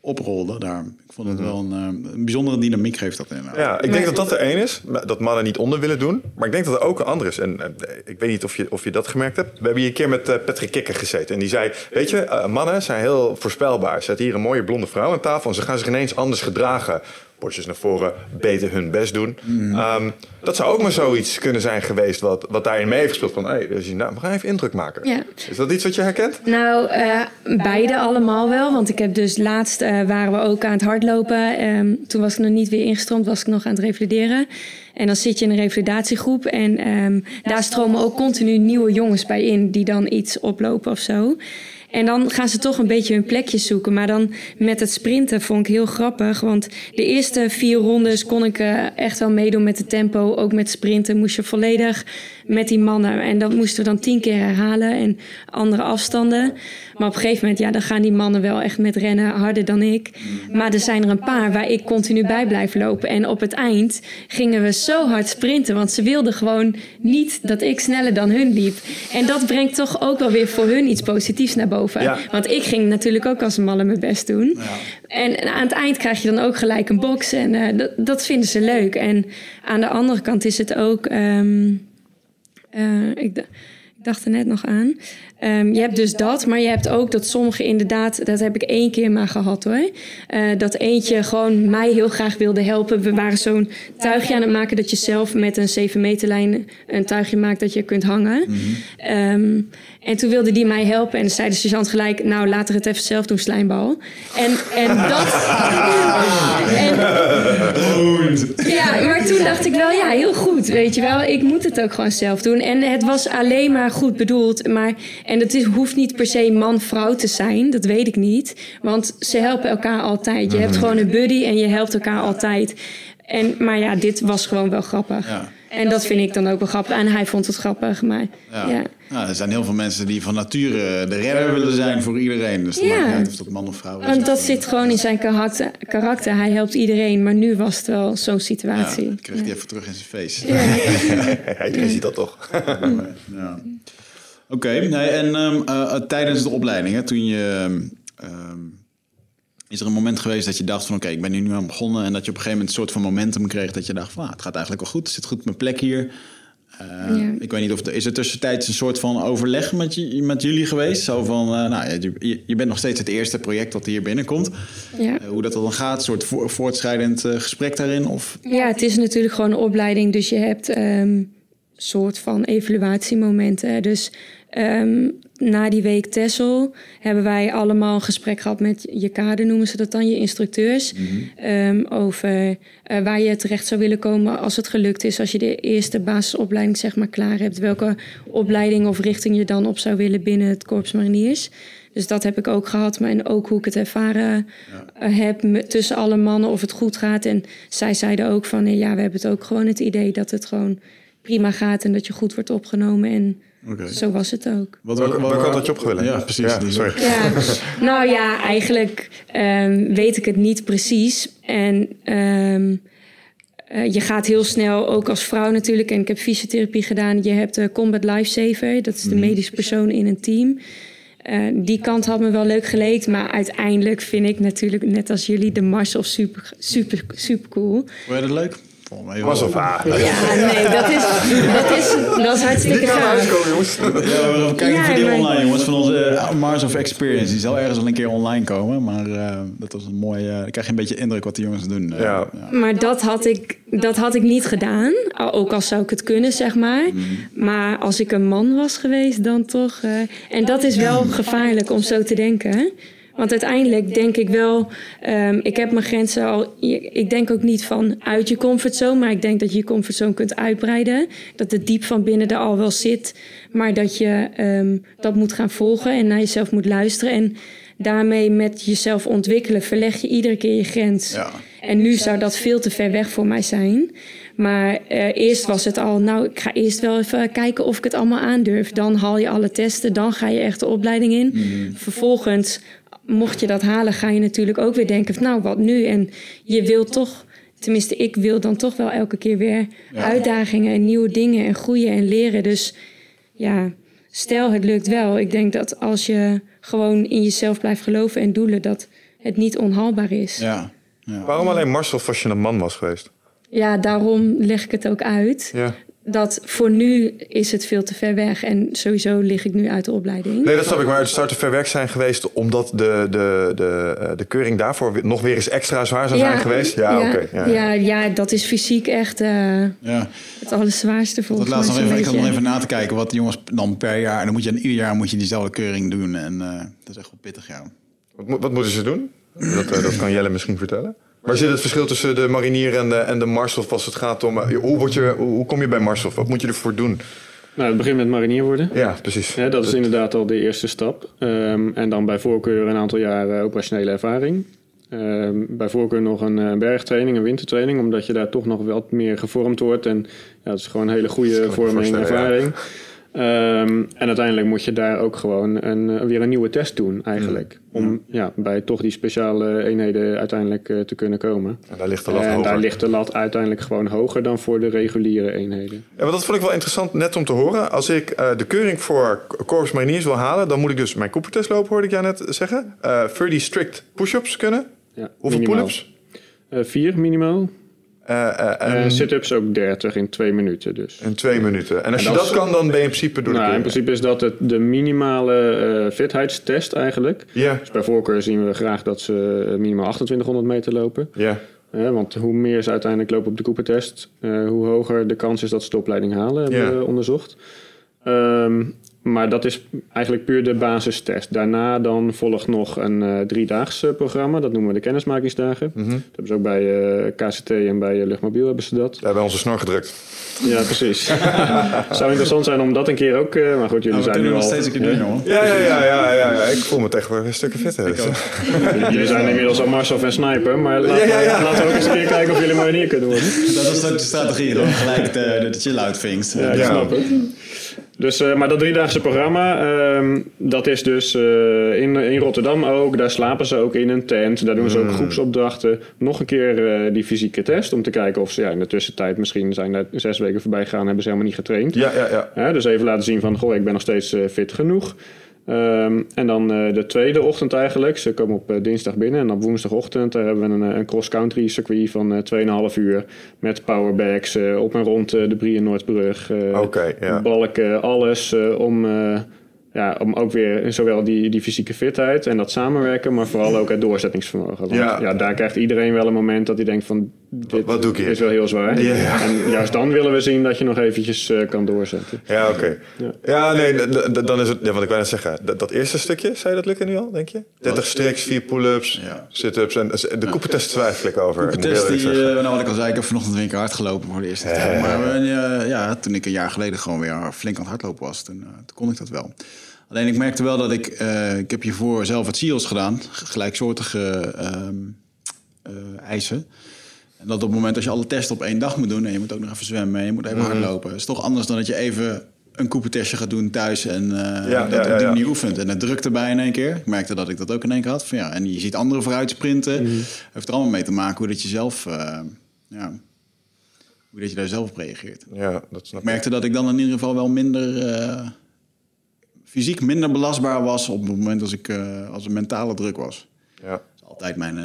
oprolde daar. Ik vond het wel een, een bijzondere dynamiek geeft dat in. Ja, ik denk dat dat er één is, dat mannen niet onder willen doen. Maar ik denk dat er ook een ander is. En ik weet niet of je, of je dat gemerkt hebt. We hebben hier een keer met uh, Patrick Kikker gezeten. En die zei, weet je, mannen zijn heel voorspelbaar. Zet hier een mooie blonde vrouw aan tafel en ze gaan zich ineens anders gedragen. Borstjes naar voren, beter hun best doen. Mm. Um, dat zou ook maar zoiets kunnen zijn geweest wat, wat daarin mee heeft gespeeld. Van, hé, hey, dus, nou, we gaan even indruk maken. Ja. Is dat iets wat je herkent? Nou, uh, beide allemaal wel. Want ik heb dus laatst uh, waren we ook aan het hardlopen. Um, toen was ik nog niet weer ingestroomd, was ik nog aan het revalideren. En dan zit je in een revalidatiegroep en um, daar stromen ook continu nieuwe jongens bij in die dan iets oplopen of zo. En dan gaan ze toch een beetje hun plekje zoeken. Maar dan met het sprinten vond ik heel grappig. Want de eerste vier rondes kon ik uh, echt wel meedoen met het tempo. Ook met sprinten moest je volledig met die mannen. En dat moesten we dan tien keer herhalen en andere afstanden. Maar op een gegeven moment, ja, dan gaan die mannen wel echt met rennen harder dan ik. Maar er zijn er een paar waar ik continu bij blijf lopen. En op het eind gingen we zo hard sprinten. Want ze wilden gewoon niet dat ik sneller dan hun liep. En dat brengt toch ook wel weer voor hun iets positiefs naar boven. Ja. Want ik ging natuurlijk ook als een malle mijn best doen. Ja. En aan het eind krijg je dan ook gelijk een box. En uh, dat, dat, vinden ze leuk. En aan de andere kant is het ook... Um, uh, ik, ik dacht er net nog aan. Um, je hebt dus dat, maar je hebt ook dat sommige inderdaad, dat heb ik één keer maar gehad hoor. Uh, dat eentje gewoon mij heel graag wilde helpen. We waren zo'n tuigje aan het maken dat je zelf met een 7 meter lijn een tuigje maakt dat je kunt hangen. Mm -hmm. um, en toen wilde die mij helpen en zei de sergeant gelijk, nou laat er het even zelf doen, slijmbal. En, en dat... en, ja, maar toen dacht ik wel, ja, heel goed, weet je wel. Ik moet het ook gewoon zelf doen. En het was alleen maar goed bedoeld, maar... En het is, hoeft niet per se man-vrouw te zijn, dat weet ik niet. Want ze helpen elkaar altijd. Je hebt gewoon een buddy en je helpt elkaar altijd. En, maar ja, dit was gewoon wel grappig. Ja. En dat vind ik dan ook wel grappig. En hij vond het grappig, maar ja. ja. Nou, er zijn heel veel mensen die van nature de redder willen zijn voor iedereen. Dus ja. maakt niet of dat man of vrouw is. Want dat zit gewoon in zijn karakter, karakter. Hij helpt iedereen, maar nu was het wel zo'n situatie. Ja, dat kreeg hij even terug in zijn face. Ja. Iedereen ziet dat toch? ja. Oké, okay, nee, en um, uh, tijdens de opleiding, hè, toen je... Um, is er een moment geweest dat je dacht van... oké, okay, ik ben hier nu aan begonnen... en dat je op een gegeven moment een soort van momentum kreeg... dat je dacht van, ah, het gaat eigenlijk wel goed, het zit goed op mijn plek hier... Uh, ja. Ik weet niet of er is er tussentijds een soort van overleg met, je, met jullie geweest. Zo van, uh, nou, je, je, bent nog steeds het eerste project dat hier binnenkomt. Ja. Uh, hoe dat dan gaat, een soort vo voortschrijdend gesprek daarin? Of? Ja, het is natuurlijk gewoon een opleiding. Dus je hebt een um, soort van evaluatiemomenten. Dus um, na die week Tessel hebben wij allemaal een gesprek gehad met je kader, noemen ze dat dan, je instructeurs. ehm, over eh, waar je terecht zou willen komen als het gelukt is. Als je de eerste basisopleiding zeg maar klaar hebt. Welke opleiding of richting je dan op zou willen binnen het Korps Mariniers. Dus dat heb ik ook gehad. Maar en ook hoe ik het ervaren eh, heb met- tussen alle mannen of het goed gaat. En zij zeiden ook van eh, ja, we hebben het ook gewoon het idee dat het gewoon prima gaat. En dat je goed wordt opgenomen. En Oké. zo was het ook. Wat, Welke, welke kant had je opgewillen? Ja, precies. Ja, sorry. Ja, nou ja, eigenlijk ehm, weet ik het niet precies. En ehm, eh, je gaat heel snel, ook als vrouw natuurlijk, en ik heb fysiotherapie gedaan. Je hebt de Combat Lifesaver, dat is de medische persoon in een team. Eh, die kant had me wel leuk geleek, maar uiteindelijk vind ik natuurlijk, net als jullie, de Marshall super, super, super cool. Vond je dat leuk? Volgens mij wel. Was of ah. Ja, nee, dat is, dat is, dat is hartstikke gaaf. jongens. Ja, we kijken Ja, voor die maar- online, jongens. Van onze eh, Mars of Experience. Die zal ergens wel een keer online komen. Maar eh, dat was een mooi... eh dan krijg je een beetje indruk wat die jongens doen. Ja. Maar dat had, ik, dat had ik niet gedaan. Al- Ook al zou ik het kunnen, zeg maar. Maar als ik een man was geweest, dan toch. eh, en dat is wel gevaarlijk om zo te denken. Want uiteindelijk denk ik wel, ehm, ik heb mijn grenzen al. Ik denk ook niet van uit je comfortzone, maar ik denk dat je je comfortzone kunt uitbreiden. Dat het diep van binnen er al wel zit, maar dat je ehm, dat moet gaan volgen en naar jezelf moet luisteren. En daarmee met jezelf ontwikkelen, verleg je iedere keer je grens. Ja. En nu zou dat veel te ver weg voor mij zijn. Maar eh, eerst was het al, nou, ik ga eerst wel even kijken of ik het allemaal aandurf. Dan haal je alle testen, dan ga je echt de opleiding in. Vervolgens, mocht je dat halen, ga je natuurlijk ook weer denken, van, nou, wat nu? En je wil toch, tenminste, ik wil dan toch wel elke keer weer uitdagingen en nieuwe dingen en groeien en leren. Dus ja, stel het lukt wel. Ik denk dat als je gewoon in jezelf blijft geloven en doelen, dat het niet onhaalbaar is. Ja. ja. Waarom alleen Marcel als je een man was geweest? Ja, daarom leg ik het ook uit. Ja. Dat voor nu is het veel te ver weg. En sowieso lig ik nu uit de opleiding. Nee, dat snap ik. Maar het zou te ver weg zijn geweest... omdat de, de, de, eh, de keuring daarvoor nog weer eens extra zwaar zou zijn geweest? Ja, ja, oké. Ja, ja, ja, dat is fysiek echt eh, ja. het allerzwaarste volgens mij. laatst nog even, ik had nog even na te kijken wat de jongens dan per jaar... En dan moet je ieder jaar moet je diezelfde keuring doen. En eh, dat is echt wel pittig, ja. Wat, wat moeten ze doen? Dat, dat kan Jelle misschien vertellen. Waar zit het verschil tussen de marinier en de, en de marshof als het gaat om... eh, hoe, word je, hoe, kom je bij marshof? Wat moet je ervoor doen? Nou, het begint met marinier worden. Ja, precies. Ja, dat is inderdaad al de eerste stap. Ehm, en dan bij voorkeur een aantal jaren operationele ervaring. Ehm, bij voorkeur nog een eh, bergtraining, een wintertraining, omdat je daar toch nog wat meer gevormd wordt. En ja, dat is gewoon een hele goede vorming en ja. Ehm, en uiteindelijk moet je daar ook gewoon een, eh, weer een nieuwe test doen, eigenlijk. Om ja, bij toch die speciale eenheden uiteindelijk eh, te kunnen komen. En daar ligt de lat en hoger. daar ligt de lat uiteindelijk gewoon hoger dan voor de reguliere eenheden. Ja, maar dat vond ik wel interessant net om te horen. Als ik eh, de keuring voor Corps Mariniers wil halen... dan moet ik dus mijn Cooper-test lopen, hoorde ik jou net zeggen. Eh 30 strict push-ups kunnen. Ja, Hoeveel pull-ups? Eh, vier minimaal. En en sit-ups ook 30 in twee minuten dus. in twee minuten. En als En je dat is- kan, dan ben je in principe door de Nou, in principe is dat het, de minimale fitheidstest eigenlijk. Ja, Dus bij voorkeur zien we graag dat ze minimaal 2800 meter lopen. ja. Want hoe meer ze uiteindelijk lopen op de Cooper-test, hoe hoger de kans is dat ze de opleiding halen, hebben we onderzocht. Ehm, maar dat is eigenlijk puur de basistest. Daarna dan volgt nog een eh driedaags eh, programma, dat noemen we de kennismakingsdagen. Mhm. Dat hebben ze ook bij eh, KCT en bij Luchtmobiel hebben ze dat. Daar hebben we onze snor gedrukt. Ja, precies. Het zou interessant zijn om dat een keer ook... eh, maar goed, jullie Nou, we zijn kunnen nu nog al... steeds een keer doen, jongen. Ja, ja, ja, ja, ja, ja. Ik voel me tegenwoordig een stukje fitter. Dus. Jullie zijn inmiddels al Marcel en Sniper, maar laten, Ja, ja, ja. We, laten we ook eens een keer kijken of jullie marinier kunnen worden. Dat is ook de strategie, dan gelijk de, de chill-out things. Ja, ik Ja. snap het. Dus, eh, maar dat driedaagse programma, ehm, dat is dus eh, in, in Rotterdam ook. Daar slapen ze ook in een tent. Daar doen ze ook groepsopdrachten. Nog een keer eh, die fysieke test om te kijken of ze ja, in de tussentijd misschien zijn daar zes weken voorbij gegaan en hebben ze helemaal niet getraind. Ja, ja, ja. Dus even laten zien van, goh, ik ben nog steeds fit genoeg. Ehm, en dan eh, de tweede ochtend eigenlijk. Ze komen op eh, dinsdag binnen en op woensdagochtend daar hebben we een, eh, een cross-country circuit van eh 2,5 uur. Met powerbags eh, op en rond eh, de Brieën Noordbrug. eh, Oké, ja. Balken, alles eh, om, eh, ja, om ook weer zowel die, die fysieke fitheid en dat samenwerken, maar vooral ook het doorzettingsvermogen. Want ja. daar krijgt iedereen wel een moment dat hij denkt van dit wat doe ik hier? is wel heel zwaar. Ja, ja. En juist dan willen we zien dat je nog eventjes eh, kan doorzetten. Ja, oké. Ja. Ja. nee, dan is het... Ja, wat ik wou net zeggen. Dat, dat eerste stukje, zou je dat lukken nu al, denk je? 30 striks, 4 pull-ups, Ja. sit-ups. En de koepentest twijfel ik over. De moet ik test, heel die, eh, nou wat ik al zei, ik heb vanochtend weer een keer hard gelopen voor de eerste Ja, keer. Maar eh, ja, toen ik een jaar geleden gewoon weer flink aan het hardlopen was, toen, eh, toen kon ik dat wel. Alleen ik merkte wel dat ik, eh, ik heb hiervoor zelf het SEALS gedaan, gelijksoortige ehm, eh, eisen. En dat op het moment als je alle testen op één dag moet doen en je moet ook nog even zwemmen en je moet even hardlopen, is toch anders dan dat je even een koepentestje gaat doen thuis en Ja, dat ja, op die ja. oefent. En het drukt erbij in één keer. Ik merkte dat ik dat ook in één keer had. Van, ja, en je ziet anderen vooruit sprinten. Heeft er allemaal mee te maken hoe dat je zelf, eh, ja, hoe dat je daar zelf op reageert. Ja, dat snap Ik merkte dat ik dan in ieder geval wel minder eh, fysiek minder belastbaar was op het moment als ik als een mentale druk was. Ja. Dat is altijd mijn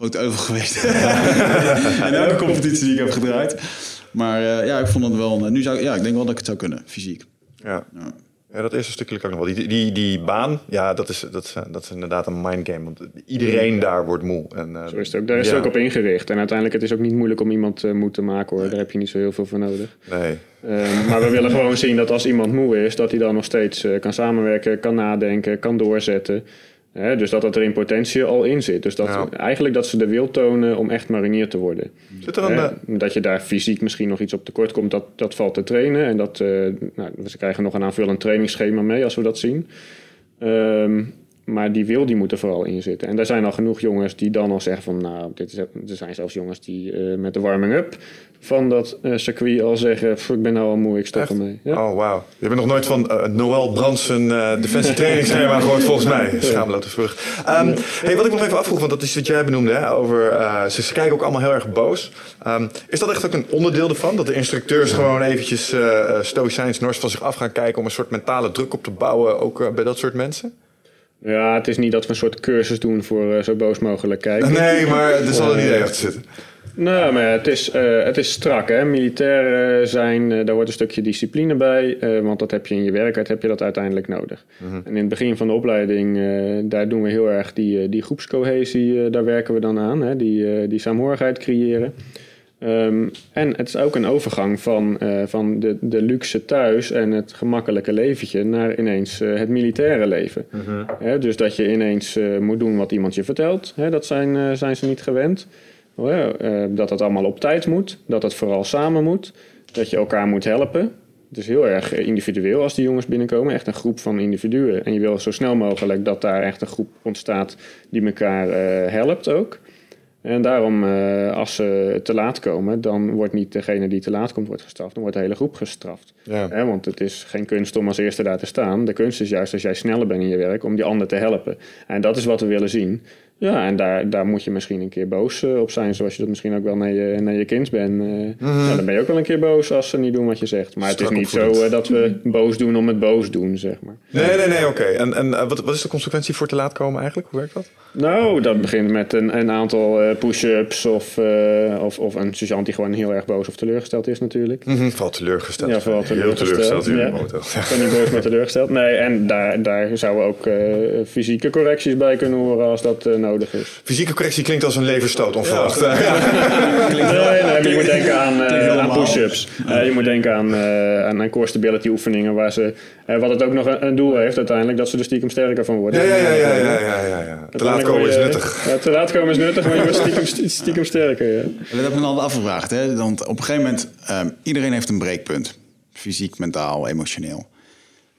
eh, grote euvel geweest. in elke competitie die ik heb gedraaid. Maar eh, ja, ik vond het wel. Nu zou ik, ja, ik denk wel dat ik het zou kunnen, fysiek. Ja. Ja. Ja, dat eerste stukje lukt ook nog wel. Die, die, die baan, ja, dat is, dat, is, dat is inderdaad een mindgame. Want iedereen daar wordt moe. En, eh, Zo is het ook. Daar is ja. het ook op ingericht. En uiteindelijk het is ook niet moeilijk om iemand eh, moe te maken hoor. Daar heb je niet zo heel veel voor nodig. Nee. Ehm, maar we willen gewoon zien dat als iemand moe is, dat hij dan nog steeds eh, kan samenwerken, kan nadenken, kan doorzetten. Hè, dus dat dat er in potentie al in zit. Dus dat, Ja. eigenlijk dat ze de wil tonen om echt marinier te worden. Zit er een... Hè, eh, dat je daar fysiek misschien nog iets op tekort komt, dat, dat valt te trainen. En dat, eh, nou, ze krijgen nog een aanvullend trainingsschema mee als we dat zien. Ehm, maar die wil die moet er vooral in zitten. En er zijn al genoeg jongens die dan al zeggen van... nou, dit is, er zijn zelfs jongens die eh, met de warming-up van dat eh, circuit al zeggen... "Pff, ik ben nou al moe, ik stop ermee. Ja. Oh, wauw. Je hebt nog nooit van eh, Noël Brandsen uh, defensie trainingsschema gehoord, volgens mij. Schaamlote vrucht. Um, hey, wat ik nog even afvroeg, want dat is wat jij benoemde, hè, over, uh, ze, kijken ook allemaal heel erg boos. Um, is dat echt ook een onderdeel ervan? Dat de instructeurs gewoon eventjes uh, stoïcijns nors van zich af gaan kijken om een soort mentale druk op te bouwen, ook uh, bij dat soort mensen? Ja, het is niet dat we een soort cursus doen voor uh, zo boos mogelijk kijken. Nee, maar er zal een idee achter zitten. Nou, maar het is, uh, het is strak. Hè? Militair uh, zijn, uh, daar hoort een stukje discipline bij. want dat heb je in je werkheid, heb je dat uiteindelijk nodig. Mm-hmm. En in het begin van de opleiding, daar doen we heel erg die, die groepscohesie, daar werken we dan aan. Hè? Die, die saamhorigheid creëren. Um, en het is ook een overgang van, uh, van de, de luxe thuis en het gemakkelijke leventje naar ineens uh, het militaire leven. He, dus dat je ineens uh, moet doen wat iemand je vertelt, He, dat zijn, zijn ze niet gewend. dat het allemaal op tijd moet, dat het vooral samen moet, dat je elkaar moet helpen. Het is heel erg individueel als die jongens binnenkomen, echt een groep van individuen. En je wil zo snel mogelijk dat daar echt een groep ontstaat die elkaar helpt ook. En daarom, uh, als ze te laat komen, dan wordt niet degene die te laat komt wordt gestraft, dan wordt de hele groep gestraft. Ja. He, want het is geen kunst om als eerste daar te staan. De kunst is juist als jij sneller bent in je werk om die ander te helpen. En dat is wat we willen zien. Ja, en daar, daar moet je misschien een keer boos uh, op zijn, zoals je dat misschien ook wel naar je, naar je kind bent. Uh, mm-hmm. ja, dan ben je ook wel een keer boos als ze niet doen wat je zegt. Maar Strak het is niet zo dat we boos doen om het boos doen, zeg maar. Nee, nee, nee, oké. Okay. En, en wat, wat is de consequentie voor te laat komen eigenlijk? Hoe werkt dat? Nou, dat begint met een, een aantal push-ups of, uh, of, of een sergeant die gewoon heel erg boos of teleurgesteld is natuurlijk. Mm-hmm. Vooral teleurgesteld. Ja, vooral teleurgesteld. Heel teleurgesteld. Ja. Ik ben niet boos, maar teleurgesteld. Nee, en daar, daar zouden ook uh, fysieke correcties bij kunnen horen als dat nodig is. Fysieke correctie klinkt als een leverstoot, onverwacht. Ja. Ja. nee, nee, maar je moet denken aan, aan push-ups. je moet denken aan, aan, aan core stability oefeningen waar ze... wat het ook nog een, een, doel heeft uiteindelijk, dat ze er stiekem sterker van worden. Ja, ja, ja. ja, ja, ja, ja, ja. Te laat komen is nuttig. Ja, te laat komen is nuttig, maar je wordt stiekem, stiekem sterker. Ja. Dat heb ik me al afgevraagd. Hè? Want op een gegeven moment, um, iedereen heeft een breekpunt. Fysiek, mentaal, emotioneel.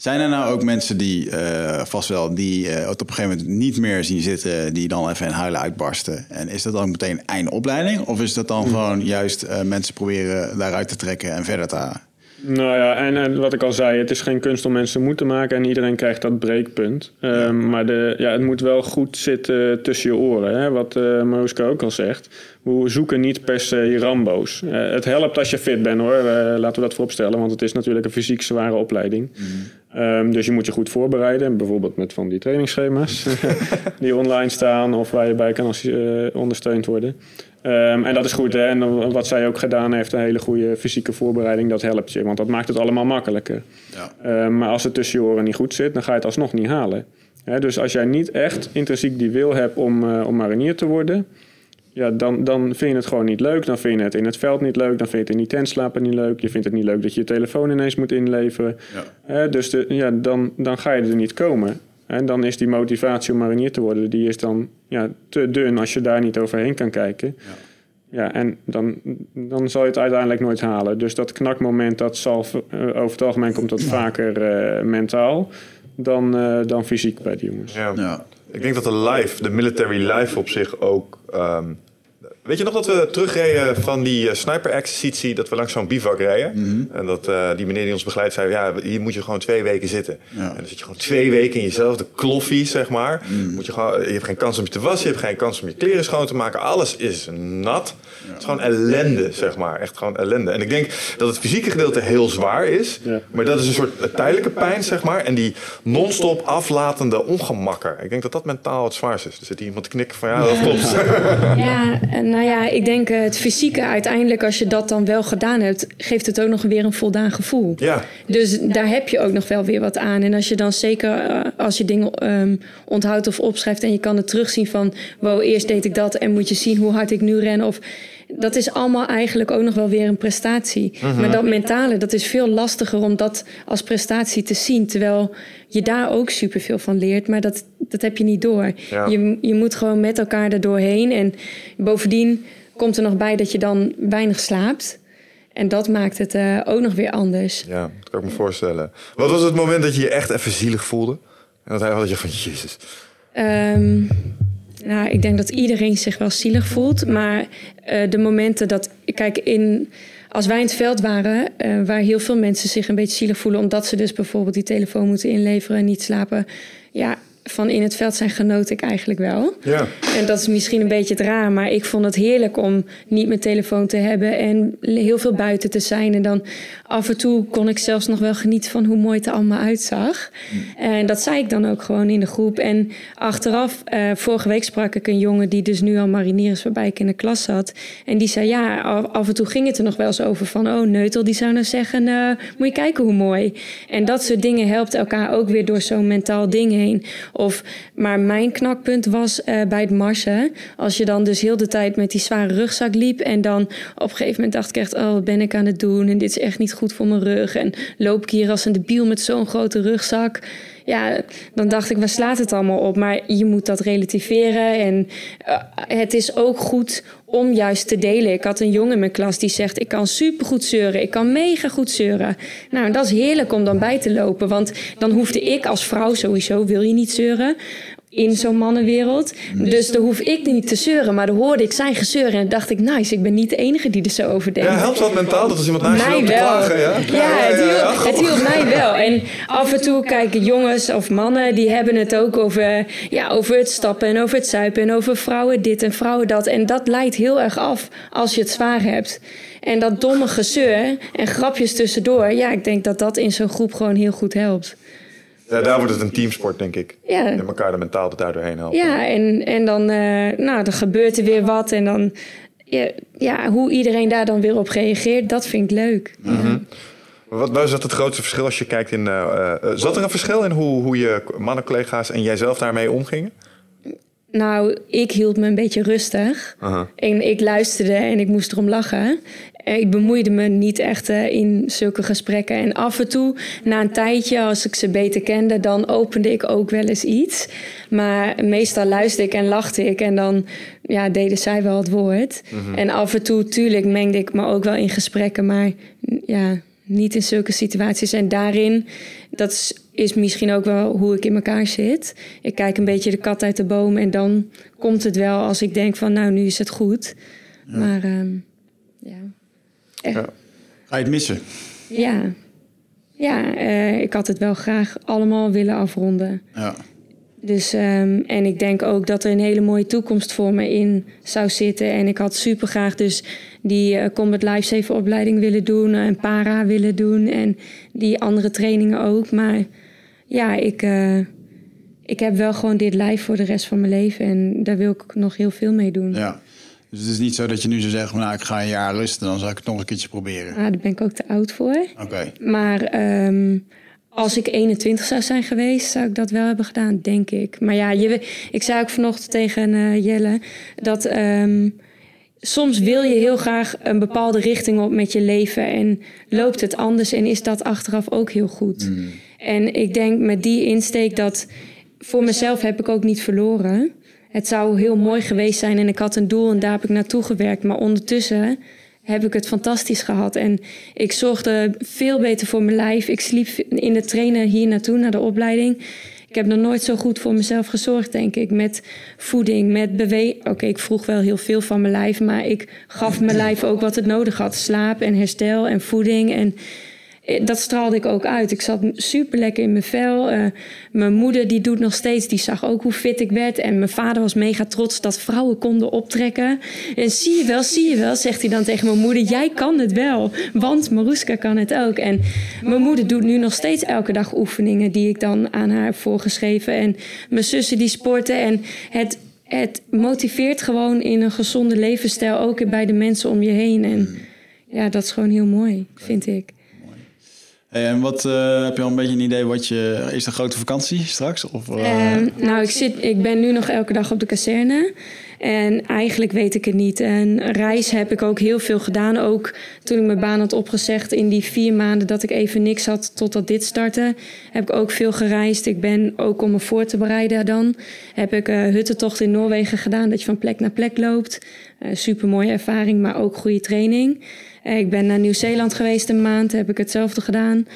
Zijn er nou ook mensen die, uh, vast wel, die uh, het op een gegeven moment niet meer zien zitten, die dan even in huilen uitbarsten? En is dat dan meteen einde opleiding? Of is dat dan gewoon juist uh, mensen proberen daaruit te trekken en verder te halen? Nou ja, en, en, wat ik al zei, het is geen kunst om mensen moe te maken en iedereen krijgt dat breekpunt. Ja. Um, maar de, ja, het moet wel goed zitten tussen je oren, hè? wat uh, ook al zegt. We zoeken niet per se Rambo's. Uh, het helpt als je fit bent hoor, uh, laten we dat vooropstellen, want het is natuurlijk een fysiek zware opleiding. Mm. Um, dus je moet je goed voorbereiden, bijvoorbeeld met van die trainingsschema's die online staan of waar je bij kan als, ondersteund worden. Um, en dat is goed. Hè? En wat zij ook gedaan heeft, een hele goede fysieke voorbereiding, dat helpt je. Want dat maakt het allemaal makkelijker. Ja. Um, maar als het tussen je oren niet goed zit, dan ga je het alsnog niet halen. Hè? Dus als jij niet echt intrinsiek die wil hebt om, om marinier te worden, ja, dan, dan vind je het gewoon niet leuk. Dan vind je het in het veld niet leuk. Dan vind je het in die tent slapen niet leuk. Je vindt het niet leuk dat je je telefoon ineens moet inleveren. Ja. dus de, ja, dan, dan ga je er niet komen. En dan is die motivatie om marinier te worden, die is dan ja, te dun als je daar niet overheen kan kijken. Ja. Ja, en dan, dan zal je het uiteindelijk nooit halen. Dus dat knakmoment, dat zal eh, over het algemeen komt dat vaker eh, mentaal dan, eh, dan fysiek bij die jongens. Ja. Ik denk dat de life, de military life op zich ook. ehm, weet je nog dat we terugreden van die eh, sniper-exercitie, dat we langs zo'n bivak reden? Mhm. En dat eh, die meneer die ons begeleidt zei: Ja, hier moet je gewoon twee weken zitten. Ja. En dan zit je gewoon twee weken in jezelfde kloffie, zeg maar. Mhm. Moet je, gewoon, je hebt geen kans om je te wassen, je hebt geen kans om je kleren schoon te maken. Alles is nat. Het is gewoon ellende, zeg maar. Echt gewoon ellende. En ik denk dat het fysieke gedeelte heel zwaar is. Ja. Maar dat is een soort eh, tijdelijke pijn, zeg maar. En die non-stop aflatende ongemakken. Ik denk dat dat mentaal het zwaarste is. Er zit hier iemand te knikken van ja, dat klopt. Ja, en nou ja, ik denk eh, het fysieke uiteindelijk, als je dat dan wel gedaan hebt, geeft het ook nog weer een voldaan gevoel. Ja, Dus daar heb je ook nog wel weer wat aan. En als je dan zeker, eh, als je dingen ehm, onthoudt of opschrijft en je kan het terugzien van, wow, eerst deed ik dat en moet je zien hoe hard ik nu ren. Of dat is allemaal eigenlijk ook nog wel weer een prestatie. Maar dat mentale, dat is veel lastiger om dat als prestatie te zien. Terwijl je daar ook superveel van leert, maar dat, dat heb je niet door. Ja. Je, je moet gewoon met elkaar er doorheen. En bovendien komt er nog bij dat je dan weinig slaapt. En dat maakt het eh, ook nog weer anders. ja, dat kan ik me voorstellen. Wat was het moment dat je je echt even zielig voelde? En dat hij had je van, jezus. Ehm, nou, ik denk dat iedereen zich wel zielig voelt. Maar eh, de momenten dat... Kijk, in, als wij in het veld waren... eh, waar heel veel mensen zich een beetje zielig voelen... omdat ze dus bijvoorbeeld die telefoon moeten inleveren en niet slapen... Ja, van in het veld zijn genoot ik eigenlijk wel. Ja. En dat is misschien een beetje het raar, maar ik vond het heerlijk om niet mijn telefoon te hebben en heel veel buiten te zijn. En dan af en toe kon ik zelfs nog wel genieten van hoe mooi het er allemaal uitzag. En dat zei ik dan ook gewoon in de groep. En achteraf, eh, vorige week sprak ik een jongen die dus nu al marinier is, waarbij ik in de klas zat. En die zei ja, af, af en toe ging het er nog wel eens over van, oh Neutel, die zou nou zeggen, eh, moet je kijken hoe mooi. En dat soort dingen helpt elkaar ook weer door zo'n mentaal ding heen. Of, maar mijn knakpunt was eh, bij het marsen. Als je dan dus heel de tijd met die zware rugzak liep. En dan op een gegeven moment dacht ik echt, oh, wat ben ik aan het doen? En dit is echt niet goed voor mijn rug. En loop ik hier als een debiel met zo'n grote rugzak. Ja, dan dacht ik, waar slaat het allemaal op? Maar je moet dat relativeren. En eh, het is ook goed om juist te delen. Ik had een jongen in mijn klas die zegt: Ik kan supergoed zeuren. Ik kan mega goed zeuren. Nou, dat is heerlijk om dan bij te lopen. Want dan hoefde ik als vrouw sowieso, wil je niet zeuren. In zo'n mannenwereld. Dus dan hoef ik niet te zeuren. Maar dan hoorde ik zijn gezeur. En dacht ik: Nice, ik ben niet de enige die er zo over denkt. Ja, helpt dat mentaal dat als iemand naast je te klagen? Ja, Ja, het hielp, het hielp mij wel. En af en toe kijken jongens of mannen, die hebben het ook over, ja, over het stappen en over het zuipen en over vrouwen dit en vrouwen dat. En dat leidt heel erg af als je het zwaar hebt. En dat domme gezeur en grapjes tussendoor, ja, ik denk dat dat in zo'n groep gewoon heel goed helpt. Ja, daar wordt het een teamsport, denk ik. Ja. En elkaar er mentaal er daardoor heen helpen. Ja, en, en dan, eh, nou, dan gebeurt er weer wat. En dan, ja, ja, hoe iedereen daar dan weer op reageert, dat vind ik leuk. Wat waar zat het grootste verschil als je kijkt in... eh, eh, zat er een verschil in hoe, hoe je mannencollega's en jijzelf daarmee omgingen? Nou, ik hield me een beetje rustig. En ik luisterde en ik moest erom lachen. Eh, Ik bemoeide me niet echt in zulke gesprekken. En af en toe, na een tijdje, als ik ze beter kende, dan opende ik ook wel eens iets. Maar meestal luisterde ik en lachte ik. En dan ja, deden zij wel het woord. En af en toe, tuurlijk, mengde ik me ook wel in gesprekken. Maar ja, niet in zulke situaties. En daarin, dat is, is misschien ook wel hoe ik in elkaar zit. Ik kijk een beetje de kat uit de boom. En dan komt het wel als ik denk van, nou, nu is het goed. Maar ehm, ja. Ga je het missen? ja. Ja, eh, ik had het wel graag allemaal willen afronden. Ja. Dus, ehm, en ik denk ook dat er een hele mooie toekomst voor me in zou zitten. En ik had super graag dus die eh, Combat Lifesaver opleiding willen doen. En para willen doen. En die andere trainingen ook. Maar ja, ik, eh, ik heb wel gewoon dit lijf voor de rest van mijn leven. En daar wil ik nog heel veel mee doen. ja. Dus het is niet zo dat je nu zou zeggen, nou ik ga een jaar rusten, dan zal ik het nog een keertje proberen. Ah, daar ben ik ook te oud voor. Oké. Maar ehm, als ik 21 zou zijn geweest, zou ik dat wel hebben gedaan, denk ik. Maar ja, je, ik zei ook vanochtend tegen uh, Jelle dat ehm, soms wil je heel graag een bepaalde richting op met je leven en loopt het anders en is dat achteraf ook heel goed. Mm. En ik denk met die insteek dat voor mezelf heb ik ook niet verloren. Het zou heel mooi geweest zijn en ik had een doel en daar heb ik naartoe gewerkt. Maar ondertussen heb ik het fantastisch gehad. En ik zorgde veel beter voor mijn lijf. Ik sliep in de trainer hier naartoe, naar de opleiding. Ik heb nog nooit zo goed voor mezelf gezorgd, denk ik. Met voeding, met bewegen. Oké, ik vroeg wel heel veel van mijn lijf, maar ik gaf mijn lijf ook wat het nodig had. Slaap en herstel en voeding. En dat straalde ik ook uit. Ik zat super lekker in mijn vel. Uh, mijn moeder die doet nog steeds, die zag ook hoe fit ik werd. En mijn vader was mega trots dat vrouwen konden optrekken. En zie je wel, zie je wel, zegt hij dan tegen mijn moeder. Jij kan het wel, want Maruska kan het ook. En mijn moeder doet nu nog steeds elke dag oefeningen die ik dan aan haar heb voorgeschreven. En mijn zussen die sporten. En het, het motiveert gewoon in een gezonde levensstijl, ook bij de mensen om je heen. En ja, dat is gewoon heel mooi, vind ik en wat uh, heb je al een beetje een idee wat je. Is de grote vakantie straks? Of, uh... nou, ik, zit, ik ben nu nog elke dag op de kazerne. En eigenlijk weet ik het niet. En reis heb ik ook heel veel gedaan. Ook toen ik mijn baan had opgezegd in die vier maanden dat ik even niks had totdat dit startte. Heb ik ook veel gereisd. Ik ben ook om me voor te bereiden dan. Heb ik uh, huttentocht in Noorwegen gedaan. Dat je van plek naar plek loopt. Super mooie ervaring, maar ook goede training. Eh, ik ben naar Nieuw-Zeeland geweest een maand, heb ik hetzelfde gedaan.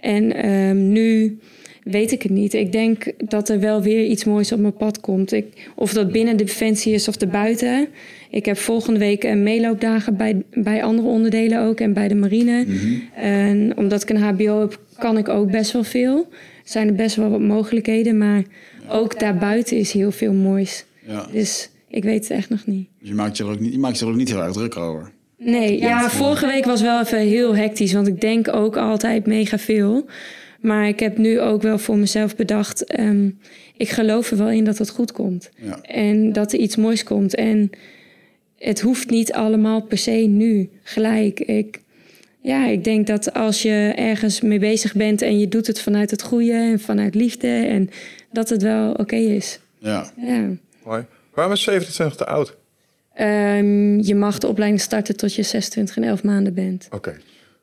En ehm, nu weet ik het niet. Ik denk dat er wel weer iets moois op mijn pad komt. Ik, of dat binnen de defensie is of buiten. Ik heb volgende week een meeloopdagen bij, bij andere onderdelen ook en bij de marine. Mhm. En omdat ik een HBO heb, kan ik ook best wel veel. Er zijn er best wel wat mogelijkheden, maar ook daarbuiten is heel veel moois. Ja. Dus ik weet het echt nog niet. Dus je maakt je er ook niet, je maakt je er ook niet heel erg druk over? Nee, ja, vorige week was wel even heel hectisch, want ik denk ook altijd mega veel. Maar ik heb nu ook wel voor mezelf bedacht, um, ik geloof er wel in dat het goed komt. Ja. En dat er iets moois komt. En het hoeft niet allemaal per se nu, gelijk. Ik, ja, ik denk dat als je ergens mee bezig bent en je doet het vanuit het goede en vanuit liefde, en dat het wel oké is. Ja. ja. Mooi. Waarom is 27 te oud? Um, je mag de opleiding starten tot je 26 en 11 maanden bent. Oké.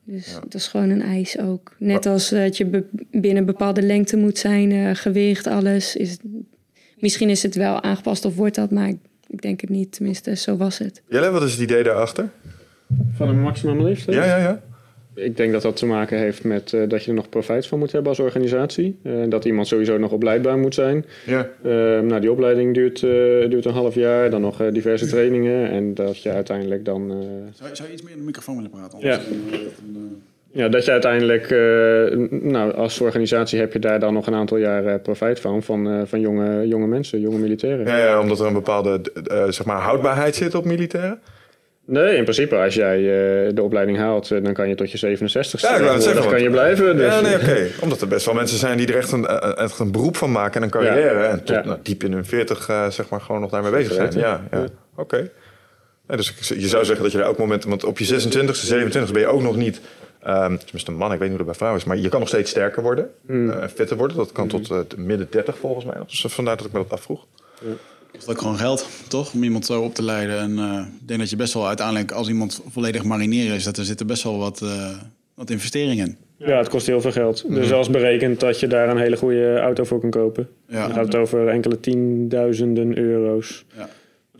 Dus dat is gewoon een eis ook. Net als dat je binnen bepaalde lengte moet zijn, uh, gewicht, alles. Is misschien is het wel aangepast of wordt dat, maar ik, ik, denk het niet. Tenminste, zo was het. Jelle, wat is het idee daarachter? Van een maximum leeftijd? Ja, ja, ja. Ik denk dat dat te maken heeft met uh, dat je er nog profijt van moet hebben als organisatie. Uh, dat iemand sowieso nog opleidbaar moet zijn. Ja. Uh, nou, die opleiding duurt, duurt een half jaar, dan nog diverse trainingen. En dat je uiteindelijk dan. Zou, zou, je iets meer in de microfoon willen praten? Ja. Ja, dat je uiteindelijk, nou, als organisatie heb je daar dan nog een aantal jaar profijt van, van, van jonge, jonge mensen, jonge militairen. Ja, ja omdat er een bepaalde, zeg maar, houdbaarheid zit op militairen? Nee, in principe, als jij uh, de opleiding haalt, uh, dan kan je tot je 67 Ja, ik wou het zeggen. Dan kan je blijven. Dus. Ja, nee, oké. Okay. Omdat er best wel mensen zijn die er echt een, echt een beroep van maken en een carrière. Ja. En tot ja. nou, diep in hun 40, uh, zeg maar, gewoon nog daarmee bezig zijn. Ja, ja. oké. Okay. Ja, dus je zou zeggen dat je er elk moment, want op je 26, 27 ben je ook nog niet, um, tenminste een man, ik weet niet hoe dat bij vrouwen is, maar je kan nog steeds sterker worden en mm. fitter worden. Dat kan mm. tot midden 30 volgens mij. Dus vandaar dat ik me dat afvroeg. Kost ook gewoon geld, toch? Om iemand zo op te leiden. En uh, ik denk dat je best wel uiteindelijk, als iemand volledig marineren is, dat er zitten best wel wat, uh, wat investeringen in. Ja, het kost heel veel geld. Mm -hmm. Dus als berekend dat je daar een hele goede auto voor kan kopen. Ja. Dan gaat het over enkele tienduizenden euro's. Ja.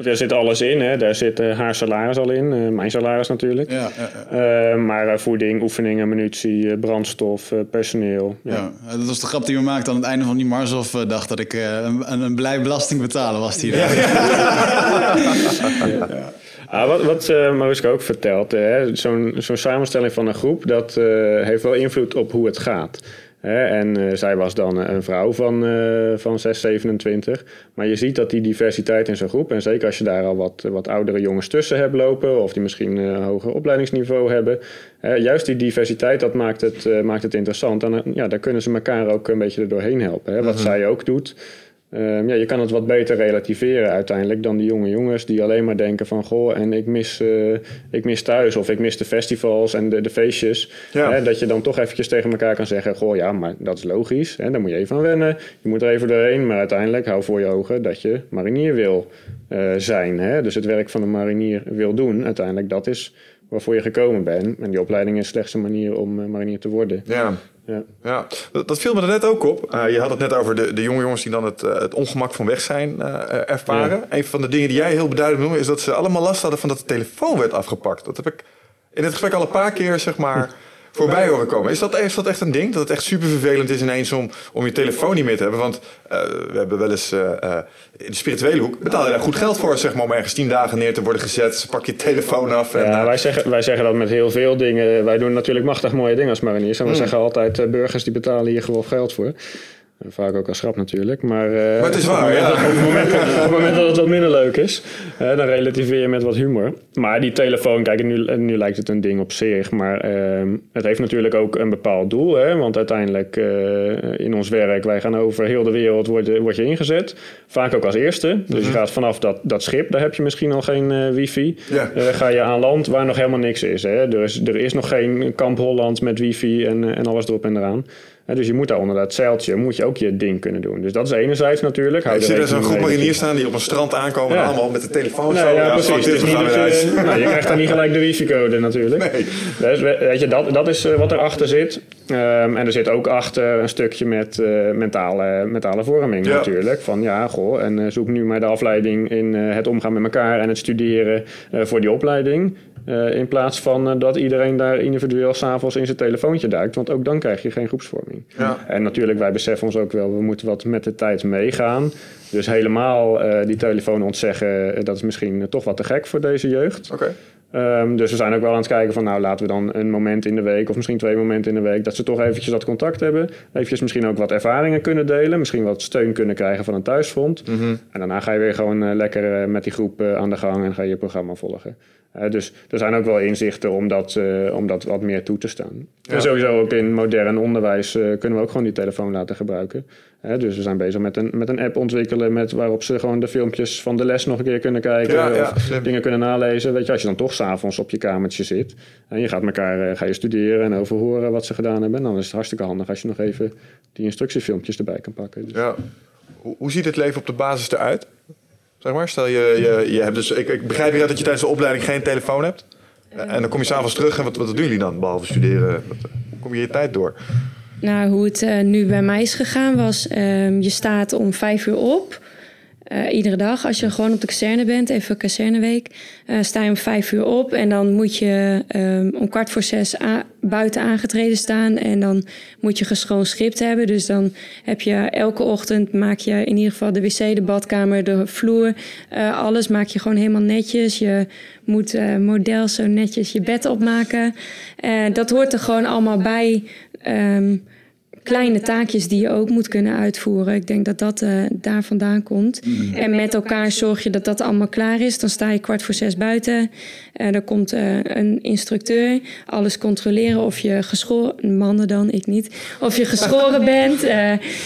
Daar zit alles in. Hè. Daar zit uh, haar salaris al in. Uh, mijn salaris natuurlijk. Ja, ja, uh, maar voeding, oefeningen, munitie, brandstof, personeel. Ja. dat was de grap die we maakten aan het einde van die Marshof dag dat ik een, een blij belasting betalen was daar. Ah, wat wat uh, Mariska ook vertelt, zo'n zo'n samenstelling van een groep, dat heeft wel invloed op hoe het gaat. Hè, en uh, zij was dan een vrouw van, uh, van 6, 27. Maar je ziet dat die diversiteit in zo'n groep, en zeker als je daar al wat, wat oudere jongens tussen hebt lopen, of die misschien een hoger opleidingsniveau hebben, juist die diversiteit, dat maakt het, maakt het interessant. En ja, daar kunnen ze elkaar ook een beetje er doorheen helpen. Hè. Wat -huh. zij ook doet, Ehm, ja, je kan het wat beter relativeren uiteindelijk dan die jonge jongens die alleen maar denken van goh, en ik mis, eh, ik mis thuis of ik mis de festivals en de, de feestjes. Ja. Hè, dat je dan toch eventjes tegen elkaar kan zeggen, goh ja, maar dat is logisch. Hè, daar moet je even aan wennen. Je moet er even doorheen, maar uiteindelijk hou voor je ogen dat je marinier wil eh, zijn. Hè? Dus het werk van een marinier wil doen, uiteindelijk dat is waarvoor je gekomen bent. En die opleiding is slechts een manier om eh, marinier te worden. Ja. Ja. Ja, dat, dat viel me er net ook op. Uh, je had het net over de, de jonge jongens die dan het, uh, het ongemak van weg zijn uh, ervaren. Ja. Een van de dingen die jij heel beduidend noemde... is dat ze allemaal last hadden van dat de telefoon werd afgepakt. Dat heb ik in het gesprek al een paar keer, zeg maar... voorbij horen komen. Is dat, is dat echt een ding? Dat het echt super vervelend is ineens om, om je telefoon niet meer te hebben? Want uh, we hebben wel eens uh, uh, in de spirituele hoek betaal je daar goed geld voor, zeg maar, om ergens tien dagen neer te worden gezet. Pak je telefoon af. En, ja, wij, zeggen, wij zeggen dat met heel veel dingen. Wij doen natuurlijk machtig mooie dingen als mariniers. En we mm. zeggen altijd, burgers die betalen hier gewoon geld voor. Vaak ook als grap natuurlijk. Maar, uh, maar het is waar, ja. op, het moment, op het moment dat het wat minder leuk is, dan relativeer je met wat humor. Maar die telefoon, kijk, nu, nu lijkt het een ding op zich. Maar uh, het heeft natuurlijk ook een bepaald doel. Hè? Want uiteindelijk in ons werk, wij gaan over heel de wereld, word, word je ingezet. Vaak ook als eerste. Dus je gaat vanaf dat, dat schip, daar heb je misschien al geen wifi. Ja. ga je aan land waar nog helemaal niks is. Hè? Er, is er is nog geen kamp Holland met wifi en, en alles erop en eraan. Dus je moet daar onder dat zeiltje moet je ook je ding kunnen doen. Dus dat is enerzijds natuurlijk. Ja, ik zie er zo'n groep mariniers staan die op een strand aankomen ja. allemaal met de telefoon nee, zo. Ja, precies. Dus niet dat je, nou, je krijgt dan niet gelijk de wifi-code natuurlijk. Nee. Dus, weet je, dat, dat is wat erachter zit. Um, en er zit ook achter een stukje met uh, mentale, mentale vorming ja. natuurlijk. Van ja, goh, en uh, zoek nu maar de afleiding in uh, het omgaan met elkaar en het studeren voor die opleiding. Uh, in plaats van uh, dat iedereen daar individueel s'avonds in zijn telefoontje duikt. Want ook dan krijg je geen groepsvorming. Ja. En natuurlijk, wij beseffen ons ook wel, we moeten wat met de tijd meegaan. Dus helemaal uh, die telefoon ontzeggen, dat is misschien toch wat te gek voor deze jeugd. Okay. Um, dus we zijn ook wel aan het kijken van, nou laten we dan een moment in de week, of misschien twee momenten in de week, dat ze toch eventjes dat contact hebben. Eventjes misschien ook wat ervaringen kunnen delen. Misschien wat steun kunnen krijgen van een thuisfront. Mm -hmm. En daarna ga je weer gewoon lekker met die groep aan de gang en ga je je programma volgen. Dus er zijn ook wel inzichten om dat, om dat wat meer toe te staan. Ja. En sowieso ook in modern onderwijs kunnen we ook gewoon die telefoon laten gebruiken. Dus we zijn bezig met een, met een app ontwikkelen met, waarop ze gewoon de filmpjes van de les nog een keer kunnen kijken. Ja, ja, of dingen kunnen nalezen. Weet je, als je dan toch s'avonds op je kamertje zit en je gaat elkaar ga je studeren en overhoren wat ze gedaan hebben. Dan is het hartstikke handig als je nog even die instructiefilmpjes erbij kan pakken. Dus. Ja. Hoe, ziet het leven op de basis eruit? Zeg maar, stel je, je, je hebt dus, ik, ik begrijp dat je tijdens de opleiding geen telefoon hebt. En dan kom je s'avonds terug en wat, wat doen jullie dan, behalve studeren? Wat, hoe kom je je tijd door? Nou, hoe het uh, nu bij mij is gegaan was, uh, je staat om vijf uur op. Uh, iedere dag, als je gewoon op de kazerne bent, even kazerneweek, uh, sta je om vijf uur op. En dan moet je um, om kwart voor zes buiten aangetreden staan. En dan moet je geschoon script hebben. Dus dan heb je elke ochtend, maak je in ieder geval de wc, de badkamer, de vloer. Alles maak je gewoon helemaal netjes. Je moet model zo netjes je bed opmaken. dat hoort er gewoon allemaal bij. Um, kleine taakjes die je ook moet kunnen uitvoeren. Ik denk dat dat uh, daar vandaan komt. Mm. En met elkaar zorg je dat dat allemaal klaar is. Dan sta je kwart voor zes buiten. Uh, er komt uh, een instructeur. Alles controleren of je geschoren... Mannen dan, ik niet. Of je geschoren bent.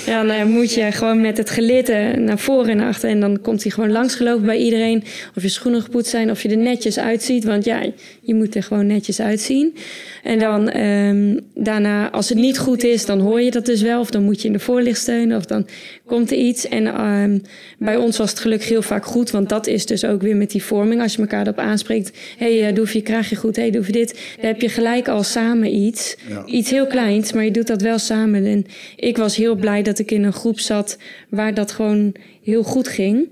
dan moet je gewoon met het gelitten naar voren en naar achter. En dan komt hij gewoon langsgelopen bij iedereen. Of je schoenen gepoetst zijn. Of je er netjes uitziet. Want ja, je moet er gewoon netjes uitzien. En dan um, daarna, als het niet goed is, dan hoor je dat dus wel. Of dan moet je in de voorlicht steunen. Of dan komt er iets. En um, bij ons was het gelukkig heel vaak goed. Want dat is dus ook weer met die vorming. Als je elkaar erop aanspreekt. Hé, hey, doe je kraagje goed. Hé, hey, doe je dit. Dan heb je gelijk al samen iets. Ja. Iets heel kleins, maar je doet dat wel samen. En ik was heel blij dat ik in een groep zat waar dat gewoon heel goed ging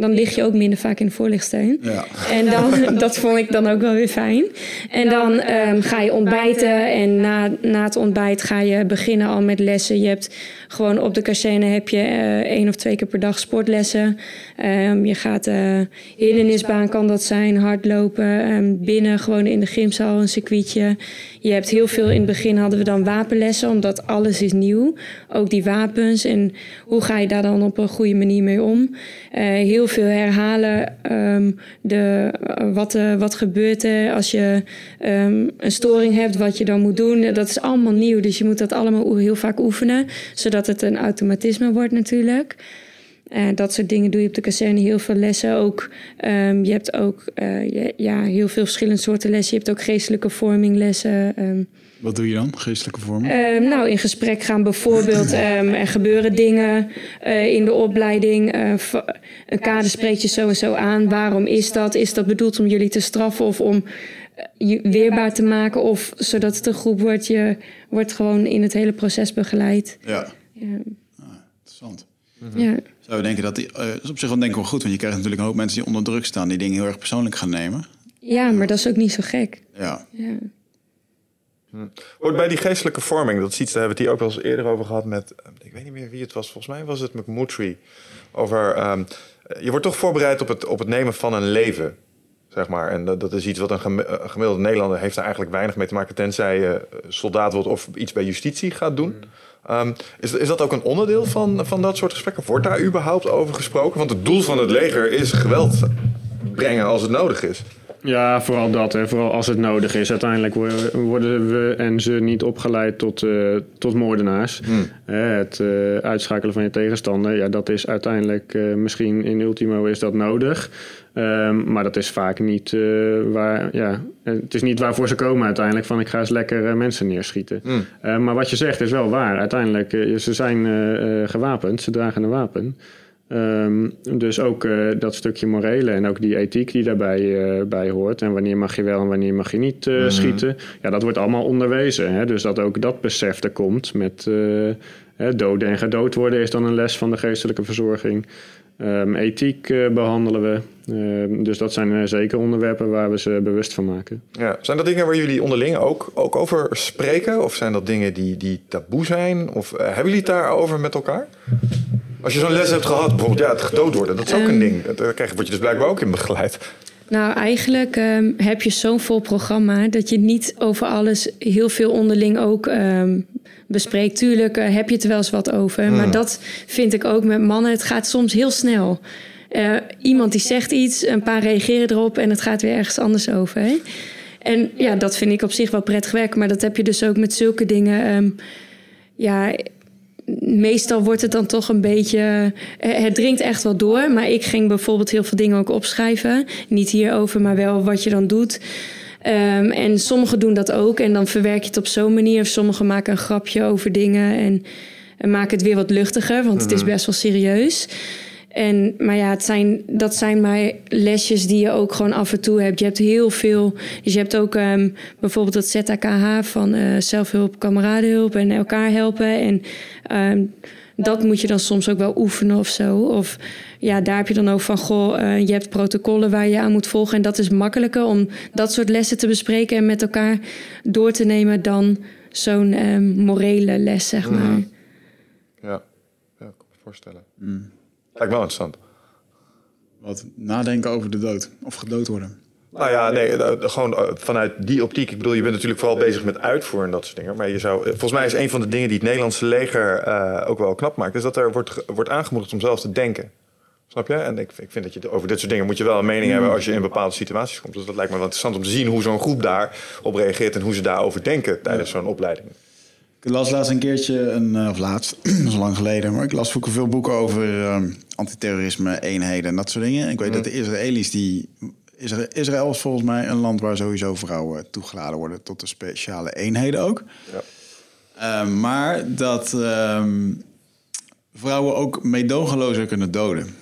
dan lig je ook minder vaak in de voorlichtsteun. Ja. En dan, dat vond ik dan ook wel weer fijn. En dan um, ga je ontbijten en na, na het ontbijt ga je beginnen al met lessen. Je hebt gewoon op de kazerne heb je uh, één of twee keer per dag sportlessen. Um, je gaat uh, hindernisbaan kan dat zijn, hardlopen. Um, binnen gewoon in de gymzaal een circuitje. Je hebt heel veel, in het begin hadden we dan wapenlessen, omdat alles is nieuw. Ook die wapens en hoe ga je daar dan op een goede manier mee om. Uh, heel veel herhalen um, de, uh, wat, uh, wat gebeurt er als je um, een storing hebt, wat je dan moet doen. Dat is allemaal nieuw, dus je moet dat allemaal heel vaak oefenen, zodat het een automatisme wordt natuurlijk. Dat soort dingen doe je op de kazerne heel veel lessen. Ook, um, je hebt ook uh, ja, heel veel verschillende soorten lessen. Je hebt ook geestelijke vorminglessen. Um, Wat doe je dan, geestelijke vorming? Um, nou, in gesprek gaan bijvoorbeeld. er gebeuren dingen uh, in de opleiding. een kader spreekt je zo en zo aan. Waarom is dat? Is dat bedoeld om jullie te straffen of om je weerbaar te maken? Of zodat het een groep wordt. Je wordt gewoon in het hele proces begeleid. Ja. ja. Ah, interessant. Mm-hmm. Ja. Zou je denken dat die, uh, is op zich wel denk ik wel goed, want je krijgt natuurlijk een hoop mensen die onder druk staan, die dingen heel erg persoonlijk gaan nemen. Ja, maar dat is ook niet zo gek. Ja. ja. Hm. Bij die geestelijke vorming, dat is iets, daar hebben we het hier ook wel eens eerder over gehad met, ik weet niet meer wie het was, volgens mij was het McMutry. Over, um, je wordt toch voorbereid op het, op het nemen van een leven, zeg maar. En dat, dat is iets wat een gemiddelde Nederlander heeft er eigenlijk weinig mee te maken, tenzij je soldaat wordt of iets bij justitie gaat doen. Mm. Um, is, is dat ook een onderdeel van, van dat soort gesprekken? Wordt daar überhaupt over gesproken? Want het doel van het leger is geweld brengen als het nodig is. Ja, vooral dat. Hè. Vooral als het nodig is. Uiteindelijk worden we en ze niet opgeleid tot, uh, tot moordenaars. Hmm. Het uh, uitschakelen van je tegenstander, ja, dat is uiteindelijk uh, misschien in ultimo is dat nodig. Um, maar dat is vaak niet waar. Ja, het is niet waarvoor ze komen uiteindelijk. Van ik ga eens lekker mensen neerschieten. Mm. maar wat je zegt is wel waar. Uiteindelijk, ze zijn gewapend, ze dragen een wapen. Um, dus ook uh, dat stukje morele en ook die ethiek die daarbij uh, bij hoort. En wanneer mag je wel en wanneer mag je niet uh, mm. schieten. Ja, dat wordt allemaal onderwezen. Hè? Dus dat ook dat besef er komt met doden en gedood worden is dan een les van de geestelijke verzorging. Um, ethiek behandelen we. Uh, dus dat zijn zeker onderwerpen waar we ze bewust van maken. Ja. Zijn dat dingen waar jullie onderling ook, ook over spreken? Of zijn dat dingen die, die taboe zijn? Of hebben jullie het daarover met elkaar? Als je zo'n les hebt gehad, bijvoorbeeld ja, het gedood worden, dat is ook um, een ding. Daar krijg, word je dus blijkbaar ook in begeleid. Nou, eigenlijk um, heb je zo'n vol programma dat je niet over alles heel veel onderling ook um, bespreekt. Tuurlijk uh, heb je het er wel eens wat over, hmm. maar dat vind ik ook met mannen. Het gaat soms heel snel. Uh, iemand die zegt iets, een paar reageren erop en het gaat weer ergens anders over. Hè? En ja, dat vind ik op zich wel prettig werken, maar dat heb je dus ook met zulke dingen. ja, meestal wordt het dan toch een beetje. Eh, het dringt echt wel door. Maar ik ging bijvoorbeeld heel veel dingen ook opschrijven. Niet hierover, maar wel wat je dan doet. Um, en sommigen doen dat ook. En dan verwerk je het op zo'n manier. Of sommigen maken een grapje over dingen. En, en maken het weer wat luchtiger. Want het is mhm. best wel serieus. En, maar ja, het zijn, dat zijn maar lesjes die je ook gewoon af en toe hebt. Je hebt heel veel. Dus je hebt ook um, bijvoorbeeld het ZAKH van uh, zelfhulp, kameradenhulp en elkaar helpen. En um, dat moet je dan soms ook wel oefenen of zo. Of ja, daar heb je dan ook van, goh, uh, je hebt protocollen waar je aan moet volgen. En dat is makkelijker om dat soort lessen te bespreken en met elkaar door te nemen dan zo'n um, morele les, zeg maar. Mm. Ja, ja, ik kan me voorstellen. Mm. Lijkt wel interessant. Wat nadenken over de dood of gedood worden. Nou ja, nee, eh, gewoon eh, vanuit die optiek. Ik bedoel, je bent natuurlijk vooral bezig met uitvoeren en dat soort dingen. Maar je zou, eh, volgens mij is een van de dingen die het Nederlandse leger uh, ook wel knap maakt, is dat er wordt, wordt aangemoedigd om zelf te denken. Snap je? En ik, ik vind dat je over dit soort dingen moet je wel een mening hebben als je in bepaalde situaties komt. Dus dat lijkt me wel interessant om te zien hoe zo'n groep daarop reageert en hoe ze daarover denken tijdens zo'n opleiding. Ik las laatst een keertje, een, of laatst, dat is lang geleden, maar ik las ook veel boeken over uh, antiterrorisme, eenheden en dat soort dingen. Ik weet dat de Israëli's die. Israël is volgens mij een land waar sowieso vrouwen toegeladen worden tot de speciale eenheden ook. Ja. Uh, maar dat uh, vrouwen ook meedogenlozer kunnen doden.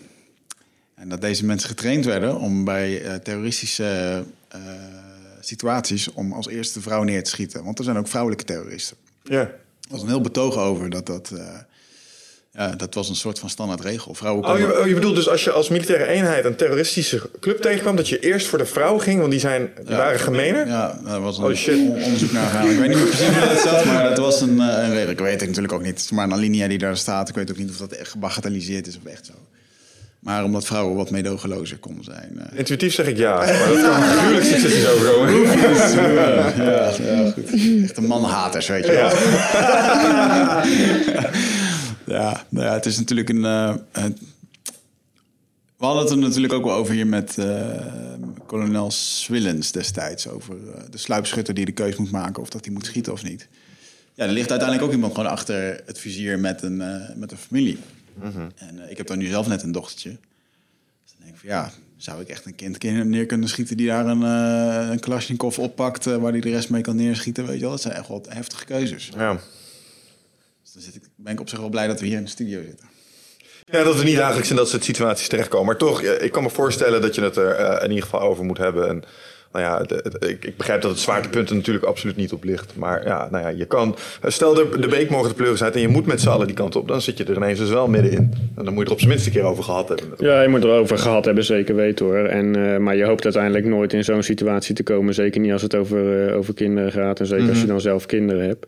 En dat deze mensen getraind werden om bij uh, terroristische situaties om als eerste vrouw neer te schieten. Want er zijn ook vrouwelijke terroristen. Ja. Er was een heel betoog over dat dat... Uh, ja, dat was een soort van standaard regel. Vrouwen oh, je, oh, je bedoelt dus als je als militaire eenheid een terroristische club tegenkwam... dat je eerst voor de vrouw ging, want die, zijn, die ja, waren gemener? Ja, daar was een oh, shit. onderzoek naar gegaan. Ik weet niet meer precies hoe dat zat, maar het was een, een regel. Ik weet het natuurlijk ook niet. Het is maar een alinea die daar staat. Ik weet ook niet of dat echt gebagatelliseerd is of echt zo. Maar omdat vrouwen wat meedogenlozer konden zijn. Uh... Intuïtief zeg ik ja, maar dat kan gruwelijk succesjes overkomen. ja, ja, goed. Echt een mannenhaters, weet je wel. Ja. ja, nou ja, het is natuurlijk een... Uh, het... We hadden het er natuurlijk ook wel over hier met uh, kolonel Swillens destijds. Over de sluipschutter die de keus moet maken of dat hij moet schieten of niet. Ja, er ligt uiteindelijk ook iemand gewoon achter het vizier met een, met een familie. En eh, ik heb dan nu zelf net een dochtertje. Dus dan denk ik van ja, zou ik echt een kind kin- neer kunnen schieten die daar een, eh een Kalashnikov oppakt eh, waar hij de rest mee kan neerschieten, weet je wel? Dat zijn echt wel heftige keuzes. Ja. Dus dan zit ik, ben ik op zich wel blij dat we hier in de studio zitten. Ja, dat we niet dagelijks in dat soort situaties terechtkomen. Maar toch, ik kan me voorstellen dat je het er eh, in ieder geval over moet hebben. En nou ja, het- ik, ik begrijp dat het zwaartepunt er natuurlijk absoluut niet op ligt. Maar ja, nou ja, je kan... Stel, de, de beek morgen de pleuris uit en je moet met z'n allen die kant op. Dan zit je er ineens dus wel middenin. En dan moet je er op zijn minst een keer over gehad hebben. Ja, je moet erover gehad hebben, zeker weten hoor. En, eh, maar je hoopt uiteindelijk nooit in zo'n situatie te komen. Zeker niet als het over, eh, over kinderen gaat. En zeker als je dan zelf kinderen hebt.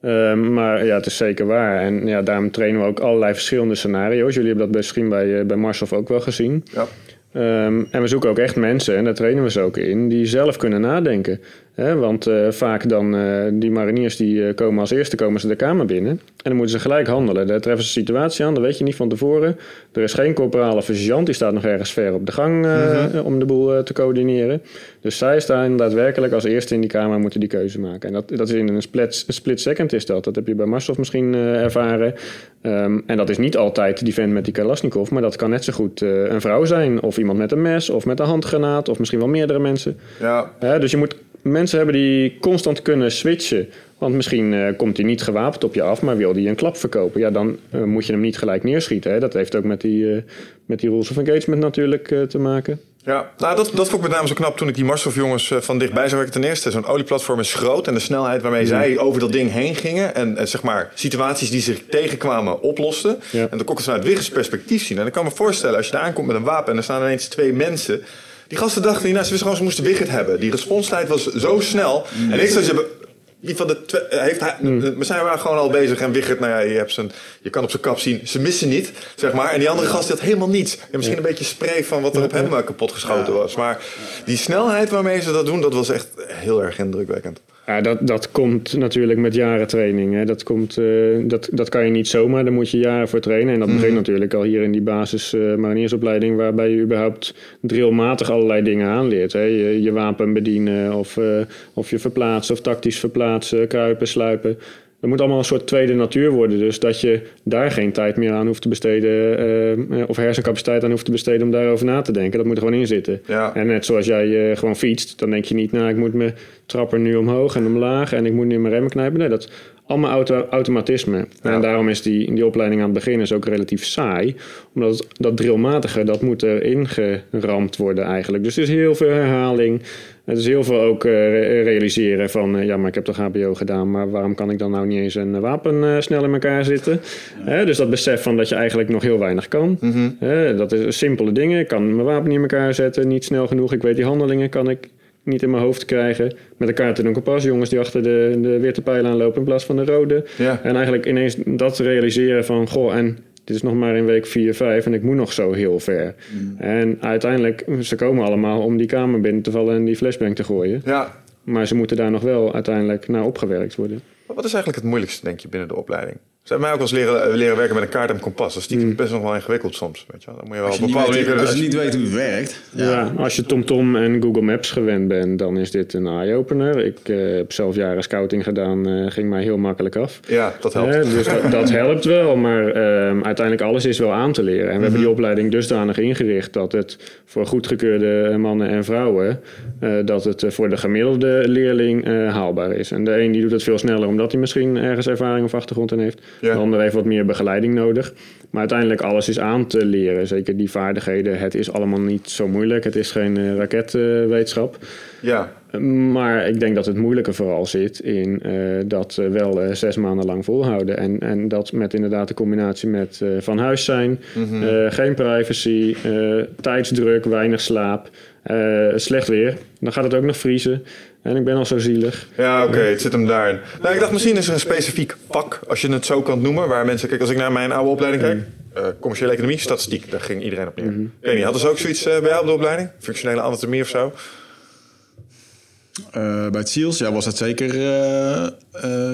Ehm, maar ja, het is zeker waar. En ja, daarom trainen we ook allerlei verschillende scenario's. Jullie hebben dat misschien bij, eh, bij Marshof ook wel gezien. Ja. Ehm, en we zoeken ook echt mensen, en daar trainen we ze ook in, die zelf kunnen nadenken. Hè, want eh, vaak dan, eh, die mariniers die eh, komen als eerste komen ze de kamer binnen. En dan moeten ze gelijk handelen. Daar treffen ze een situatie aan, dat weet je niet van tevoren. Er is geen corporaal of sergeant, die staat nog ergens ver op de gang eh, om de boel te coördineren. Dus zij staan daadwerkelijk als eerste in die kamer en moeten die keuze maken. En dat, dat is in een split, een split second is dat. Dat heb je bij Marshof misschien ervaren. Ehm, en dat is niet altijd die vent met die Kalashnikov, maar dat kan net zo goed een vrouw zijn. Of iemand met een mes, of met een handgranaat, of misschien wel meerdere mensen. Ja, dus je moet mensen hebben die constant kunnen switchen. Want misschien eh, komt hij niet gewapend op je af, maar wil hij een klap verkopen. Ja, dan eh, moet je hem niet gelijk neerschieten. Hè. Dat heeft ook met die, eh, met die rules of engagement natuurlijk te maken. Ja, nou, dat, dat vond ik met name zo knap toen ik die Marshof jongens van dichtbij zag werken. Ten eerste, zo'n olieplatform is groot en de snelheid waarmee zij over dat ding heen gingen en, en zeg maar situaties die zich tegenkwamen oplosten. Ja. En dan kon ik het vanuit Wiggers perspectief zien. En ik kan me voorstellen, als je daar aankomt met een wapen en er staan ineens twee mensen. Die gasten dachten, nou, ze wisten gewoon, ze moesten Wigget hebben. Die responstijd was zo snel. En ik zou zeggen, wie van de eh, heeft hij, we zijn maar gewoon al bezig en Wigert, nou ja, je, hebt zijn, je kan op zijn kap zien, ze missen niet, zeg maar. En die andere gast die had helemaal niets. En misschien een beetje spray van wat er op hem eh, kapot geschoten was. Maar die snelheid waarmee ze dat doen, dat was echt heel erg indrukwekkend. Ja, dat, dat komt natuurlijk met jaren training. Hè. Dat, komt, eh, dat, dat kan je niet zomaar, daar moet je jaren voor trainen. En dat begint natuurlijk al hier in die basis eh, mariniersopleiding... waarbij je überhaupt drillmatig allerlei dingen aanleert. Hè. Je, je wapen bedienen of, eh, of je verplaatsen of tactisch verplaatsen, kruipen, sluipen. Dat moet allemaal een soort tweede natuur worden. Dus dat je daar geen tijd meer aan hoeft te besteden... eh, of hersencapaciteit aan hoeft te besteden om daarover na te denken. Dat moet er gewoon in zitten. Ja. En net zoals jij eh, gewoon fietst, dan denk je niet... nou, ik moet mijn trapper nu omhoog en omlaag... en ik moet nu mijn remmen knijpen. Nee, dat allemaal auto automatisme. Ja. En daarom is die, die opleiding aan het begin is ook relatief saai. Omdat het- dat drillmatige, dat moet erin geramd worden eigenlijk. Dus er is heel veel herhaling... Het is heel veel ook eh, re- realiseren van, eh, ja, maar ik heb toch HBO gedaan, maar waarom kan ik dan nou niet eens een wapen eh, snel in elkaar zitten? Dus dat besef van dat je eigenlijk nog heel weinig kan. Hè, dat is simpele dingen. Ik kan mijn wapen niet in elkaar zetten, niet snel genoeg. Ik weet die handelingen kan ik niet in mijn hoofd krijgen. Met een kaart en een kompas, jongens die achter de, de witte pijl aanlopen in plaats van de rode. Ja. En eigenlijk ineens dat realiseren van, goh, en dit is nog maar in week 4, 5 en ik moet nog zo heel ver. En uiteindelijk, ze komen allemaal om die kamer binnen te vallen en die flashbang te gooien. Ja. Maar ze moeten daar nog wel uiteindelijk naar opgewerkt worden. Wat is eigenlijk het moeilijkste, denk je, binnen de opleiding? Ze hebben mij ook als leren, eh, leren werken met een kaart en kompas. Dat is stiekem best nog wel ingewikkeld soms. Weet je wel. Dan moet je wel Als op je, een niet bepaalde weet, als je niet weet hoe het werkt. Ja. als je TomTom en Google Maps gewend bent, dan is dit een eye-opener. Ik eh, heb zelf jaren scouting gedaan, eh, ging mij heel makkelijk af. Ja, dat helpt. Dus dat, dat helpt wel, maar ehm, uiteindelijk alles is wel aan te leren. En we hebben die opleiding dusdanig ingericht dat het voor goedgekeurde mannen en vrouwen, eh, dat het voor de gemiddelde leerling eh, haalbaar is. En de een die doet het veel sneller omdat hij misschien ergens ervaring of achtergrond in heeft. Ja. De ander heeft wat meer begeleiding nodig. Maar uiteindelijk alles is aan te leren. Zeker die vaardigheden. Het is allemaal niet zo moeilijk. Het is geen eh, raketwetenschap. Ja, Maar ik denk dat het moeilijke vooral zit in eh, dat wel eh, zes maanden lang volhouden. En, en dat met inderdaad de combinatie met van huis zijn, eh, geen privacy, tijdsdruk, weinig slaap, slecht weer. Dan gaat het ook nog vriezen. En ik ben al zo zielig. ja oké, het zit hem daarin. Nou, ik dacht misschien is er een specifiek vak, als je het zo kan noemen, waar mensen... Kijk, als ik naar mijn oude opleiding kijk, eh, commerciële economie, statistiek, daar ging iedereen op neer. Ik weet niet, hadden ze ook zoiets eh, bij jou op de opleiding? Functionele anatomie of zo? Eh, bij het SEALS ja, was dat zeker eh,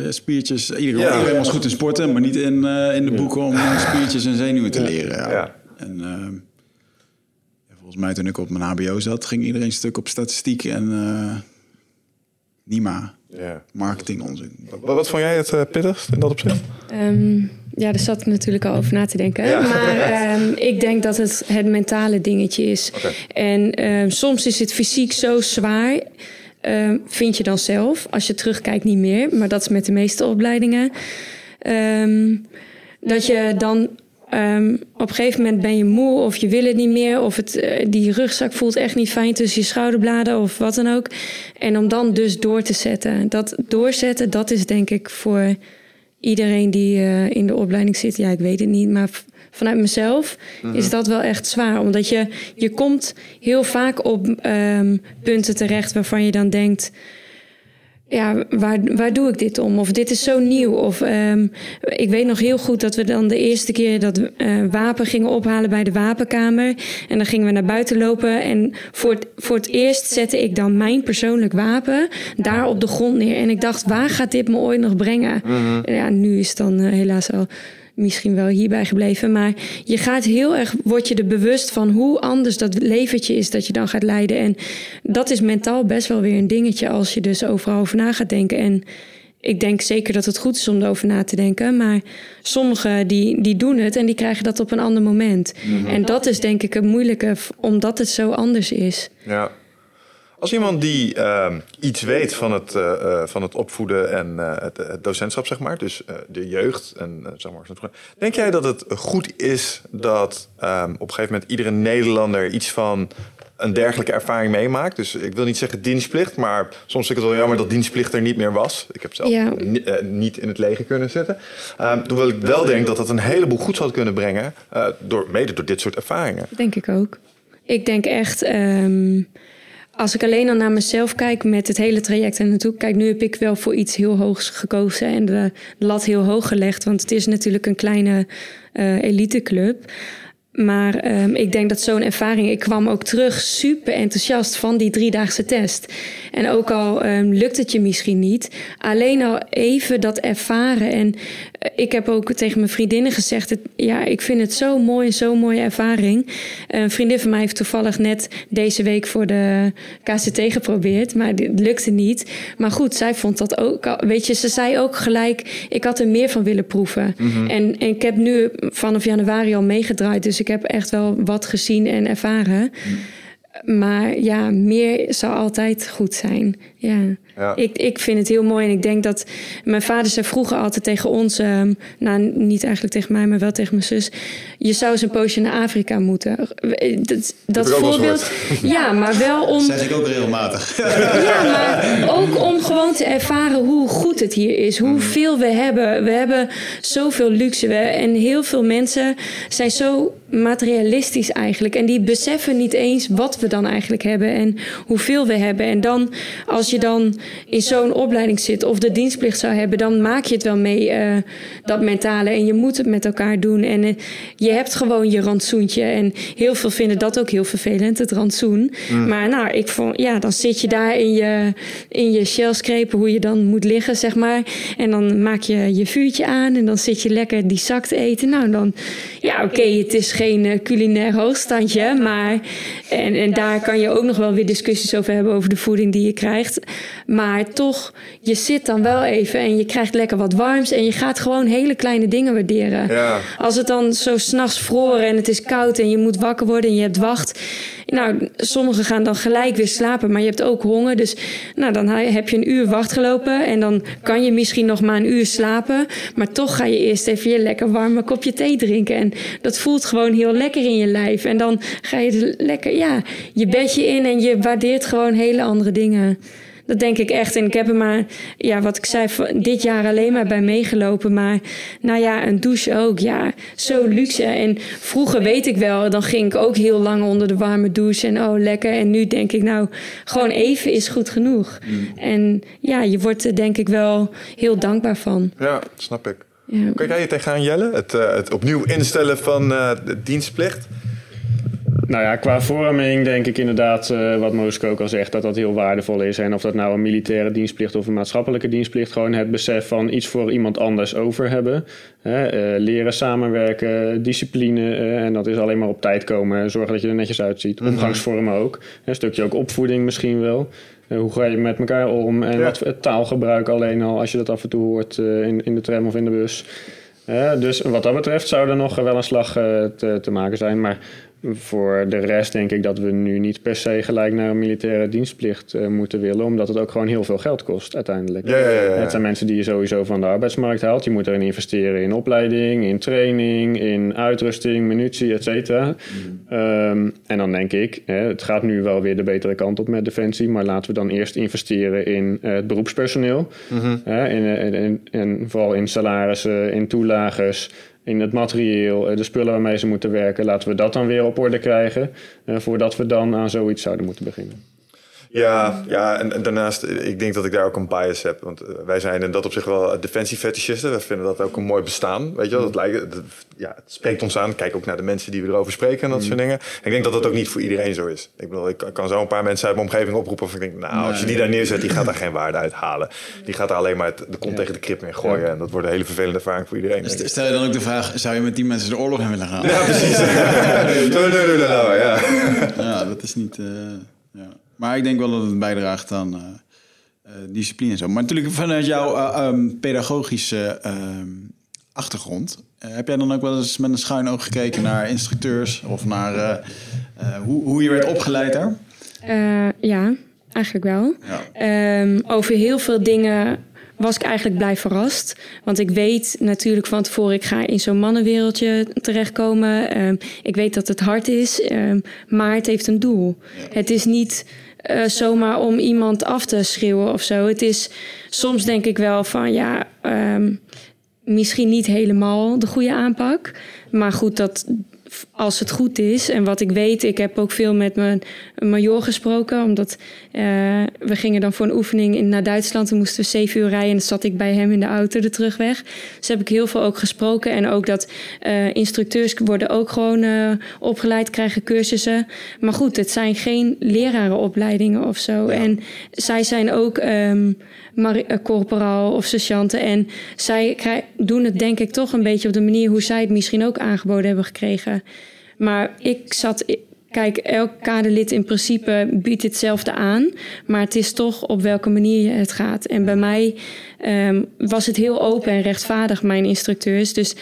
eh, spiertjes. Iedereen, Ja. iedereen was goed in sporten, maar niet in, eh, in de boeken om spiertjes en zenuwen te leren. Ja. Ja. En volgens mij toen ik op mijn HBO zat, ging iedereen stuk op statistiek en eh, Nima. Ja. Marketing onzin. Wat, wat vond jij het uh, pittigst in dat opzicht? Ehm, ja, daar zat ik natuurlijk al over na te denken. Ja. Maar ehm, ik denk dat het het mentale dingetje is. En ehm, soms is het fysiek zo zwaar, ehm, vind je dan zelf. Als je terugkijkt niet meer, maar dat is met de meeste opleidingen. Ehm, dat je dan ehm, op een gegeven moment ben je moe of je wil het niet meer. Of het, eh, die rugzak voelt echt niet fijn tussen je schouderbladen of wat dan ook. En om dan dus door te zetten. Dat doorzetten, dat is denk ik voor iedereen die eh, in de opleiding zit. Ja, ik weet het niet, maar vanuit mezelf is dat wel echt zwaar. Omdat je, je komt heel vaak op ehm, punten terecht waarvan je dan denkt... Ja, waar, waar doe ik dit om? Of dit is zo nieuw. Of ehm, ik weet nog heel goed dat we dan de eerste keer dat eh, wapen gingen ophalen bij de wapenkamer. En dan gingen we naar buiten lopen. En voor het, voor het eerst zette ik dan mijn persoonlijk wapen daar op de grond neer. En ik dacht, waar gaat dit me ooit nog brengen? Ja, nu is het dan eh, helaas al misschien wel hierbij gebleven. Maar je gaat heel erg, word je er bewust van hoe anders dat leventje is dat je dan gaat leiden. En dat is mentaal best wel weer een dingetje als je dus overal over na gaat denken. En ik denk zeker dat het goed is om erover na te denken. Maar sommigen die, die doen het en die krijgen dat op een ander moment. En dat is denk ik het moeilijke, omdat het zo anders is. Ja. Als iemand die ehm, iets weet van het, eh, eh, van het opvoeden en eh, het, het docentschap, zeg maar, dus de jeugd, en, zeg maar, denk jij dat het goed is dat ehm, op een gegeven moment iedere Nederlander iets van een dergelijke ervaring meemaakt? Dus ik wil niet zeggen dienstplicht, maar soms vind ik het wel jammer dat dienstplicht er niet meer was. Ik heb zelf Ja. niet in het leger kunnen zitten. Ehm hoewel ik wel denk dat dat een heleboel goed zou kunnen brengen, door, mede door dit soort ervaringen. Denk ik ook. Ik denk echt, als ik alleen al naar mezelf kijk met het hele traject en naartoe. Kijk, nu heb ik wel voor iets heel hoogs gekozen en de lat heel hoog gelegd. Want het is natuurlijk een kleine eh eliteclub. Maar ehm, ik denk dat zo'n ervaring. Ik kwam ook terug super enthousiast van die driedaagse test. En ook al ehm, lukt het je misschien niet, alleen al even dat ervaren. En ik heb ook tegen mijn vriendinnen gezegd: het, ja, ik vind het zo mooi, zo'n mooie ervaring. Een vriendin van mij heeft toevallig net deze week voor de KCT geprobeerd, maar dit lukte niet. Maar goed, zij vond dat ook. Weet je, ze zei ook gelijk: ik had er meer van willen proeven. En, en ik heb nu vanaf januari al meegedraaid, dus ik heb echt wel wat gezien en ervaren. Maar ja, meer zou altijd goed zijn. Ja. Ja. Ik, ik vind het heel mooi en ik denk dat mijn vader zei vroeger altijd tegen ons, ehm, nou niet eigenlijk tegen mij, maar wel tegen mijn zus, je zou eens een poosje naar Afrika moeten. Dat, dat voorbeeld, ja, maar wel om, Zeg ik ook regelmatig. ja, maar ook om gewoon te ervaren hoe goed het hier is. Hoeveel we hebben. We hebben zoveel luxe. We, en heel veel mensen zijn zo materialistisch eigenlijk. En die beseffen niet eens wat we dan eigenlijk hebben en hoeveel we hebben. En dan, als je dan in zo'n opleiding zit of de dienstplicht zou hebben, dan maak je het wel mee, eh, dat mentale. En je moet het met elkaar doen. En eh, je hebt gewoon je rantsoentje. En heel veel vinden dat ook heel vervelend, het rantsoen. Maar nou, ik vond, ja, dan zit je daar in je, in je shellskrepen, hoe je dan moet liggen, zeg maar. En dan maak je je vuurtje aan en dan zit je lekker die zak te eten. Nou, dan, ja, oké, het is geen eh, culinair hoogstandje, maar. En, en daar kan je ook nog wel weer discussies over hebben, over de voeding die je krijgt. Maar toch, je zit dan wel even en je krijgt lekker wat warms en je gaat gewoon hele kleine dingen waarderen. Ja. Als het dan zo s'nachts vroren en het is koud en je moet wakker worden en je hebt wacht. Nou, sommigen gaan dan gelijk weer slapen, maar je hebt ook honger. Dus nou, dan heb je een uur wacht gelopen en dan kan je misschien nog maar een uur slapen. Maar toch ga je eerst even je lekker warme kopje thee drinken. En dat voelt gewoon heel lekker in je lijf. En dan ga je er lekker, ja, je bedje in en je waardeert gewoon hele andere dingen. Dat denk ik echt. En ik heb er maar, ja, wat ik zei, van dit jaar alleen maar bij meegelopen. Maar nou ja, een douche ook. Ja, zo luxe. En vroeger weet ik wel, dan ging ik ook heel lang onder de warme douche. En oh, lekker. En nu denk ik, nou, gewoon even is goed genoeg. En ja, je wordt er denk ik wel heel dankbaar van. Ja, snap ik. Ja. Hoe kijk jij je tegenaan, Jelle? Het, eh, het opnieuw instellen van eh, de dienstplicht? Nou ja, qua vorming denk ik inderdaad, uh, wat Mooske ook al zegt, dat dat heel waardevol is. En of dat nou een militaire dienstplicht of een maatschappelijke dienstplicht, gewoon het besef van iets voor iemand anders over hebben. Hè, uh, leren samenwerken, discipline, uh, en dat is alleen maar op tijd komen. Zorgen dat je er netjes uitziet. Mhm. Omgangsvormen ook. Een stukje ook opvoeding misschien wel. Hoe ga je met elkaar om? En ja. wat het taalgebruik alleen al, als je dat af en toe hoort in, in de tram of in de bus. dus wat dat betreft zou er nog wel een slag te, te maken zijn. Maar voor de rest denk ik dat we nu niet per se gelijk naar een militaire dienstplicht uh, moeten willen, omdat het ook gewoon heel veel geld kost uiteindelijk. Ja, ja, ja, het zijn mensen die je sowieso van de arbeidsmarkt haalt. Je moet erin investeren in opleiding, in training, in uitrusting, munitie, et cetera. Mm. Um, en dan denk ik, hè, het gaat nu wel weer de betere kant op met Defensie, maar laten we dan eerst investeren in uh, het beroepspersoneel. Mm -hmm. en, en vooral in salarissen, in toelagers in het materieel, eh, de spullen waarmee ze moeten werken. Laten we dat dan weer op orde krijgen, eh, voordat we dan aan zoiets zouden moeten beginnen. Ja, ja en, daarnaast, ik denk dat ik daar ook een bias heb. Want eh, wij zijn in dat op zich wel defensiefetischisten. We vinden dat ook een mooi bestaan. Weet je wel, dat lijkt, ja, het spreekt ons aan. Kijk ook naar de mensen die we erover spreken en dat soort mm. dingen. ik denk dat dat ook niet voor iedereen zo is. Ik bedoel, ik kan zo een paar mensen uit mijn omgeving oproepen. Of ik denk, nou, als je die daar neerzet, die gaat daar geen waarde uit halen. Die gaat er alleen maar de kont tegen de krip mee gooien. En dat wordt een hele vervelende ervaring voor iedereen. Dus stel je dan ook de vraag, zou je met die mensen de oorlog in willen gaan? Ja, precies. ja. ja, dat is niet... Uh, ja. Maar ik denk wel dat het bijdraagt aan uh, uh, discipline en zo. Maar natuurlijk vanuit jouw uh, um, pedagogische ehm, achtergrond... heb jij dan ook wel eens met een schuin oog gekeken naar instructeurs... of naar hoe, hoe je werd opgeleid daar? ja, eigenlijk wel. Ja. Um, over heel veel dingen was ik eigenlijk blij verrast. Want ik weet natuurlijk van tevoren, ik ga in zo'n mannenwereldje terechtkomen. Um, ik weet dat het hard is, um, maar het heeft een doel. Het is niet uh, zomaar om iemand af te schreeuwen of zo. Het is soms denk ik wel van ja, um, misschien niet helemaal de goede aanpak. Maar goed, dat, als het goed is. En wat ik weet, ik heb ook veel met mijn major gesproken. Omdat uh, we gingen dan voor een oefening in, naar Duitsland. Toen moesten we zeven uur rijden. En dan zat ik bij hem in de auto de terugweg. Dus heb ik heel veel ook gesproken. En ook dat uh, instructeurs worden ook gewoon uh, opgeleid, krijgen cursussen. Maar goed, het zijn geen lerarenopleidingen of zo. Ja. En zij zijn ook um, corporaal of sergeanten. En zij doen het denk ik toch een beetje op de manier hoe zij het misschien ook aangeboden hebben gekregen. Maar ik zat. Kijk, elk kaderlid in principe biedt hetzelfde aan. Maar het is toch op welke manier het gaat. En bij mij um, was het heel open en rechtvaardig, mijn instructeurs. Dus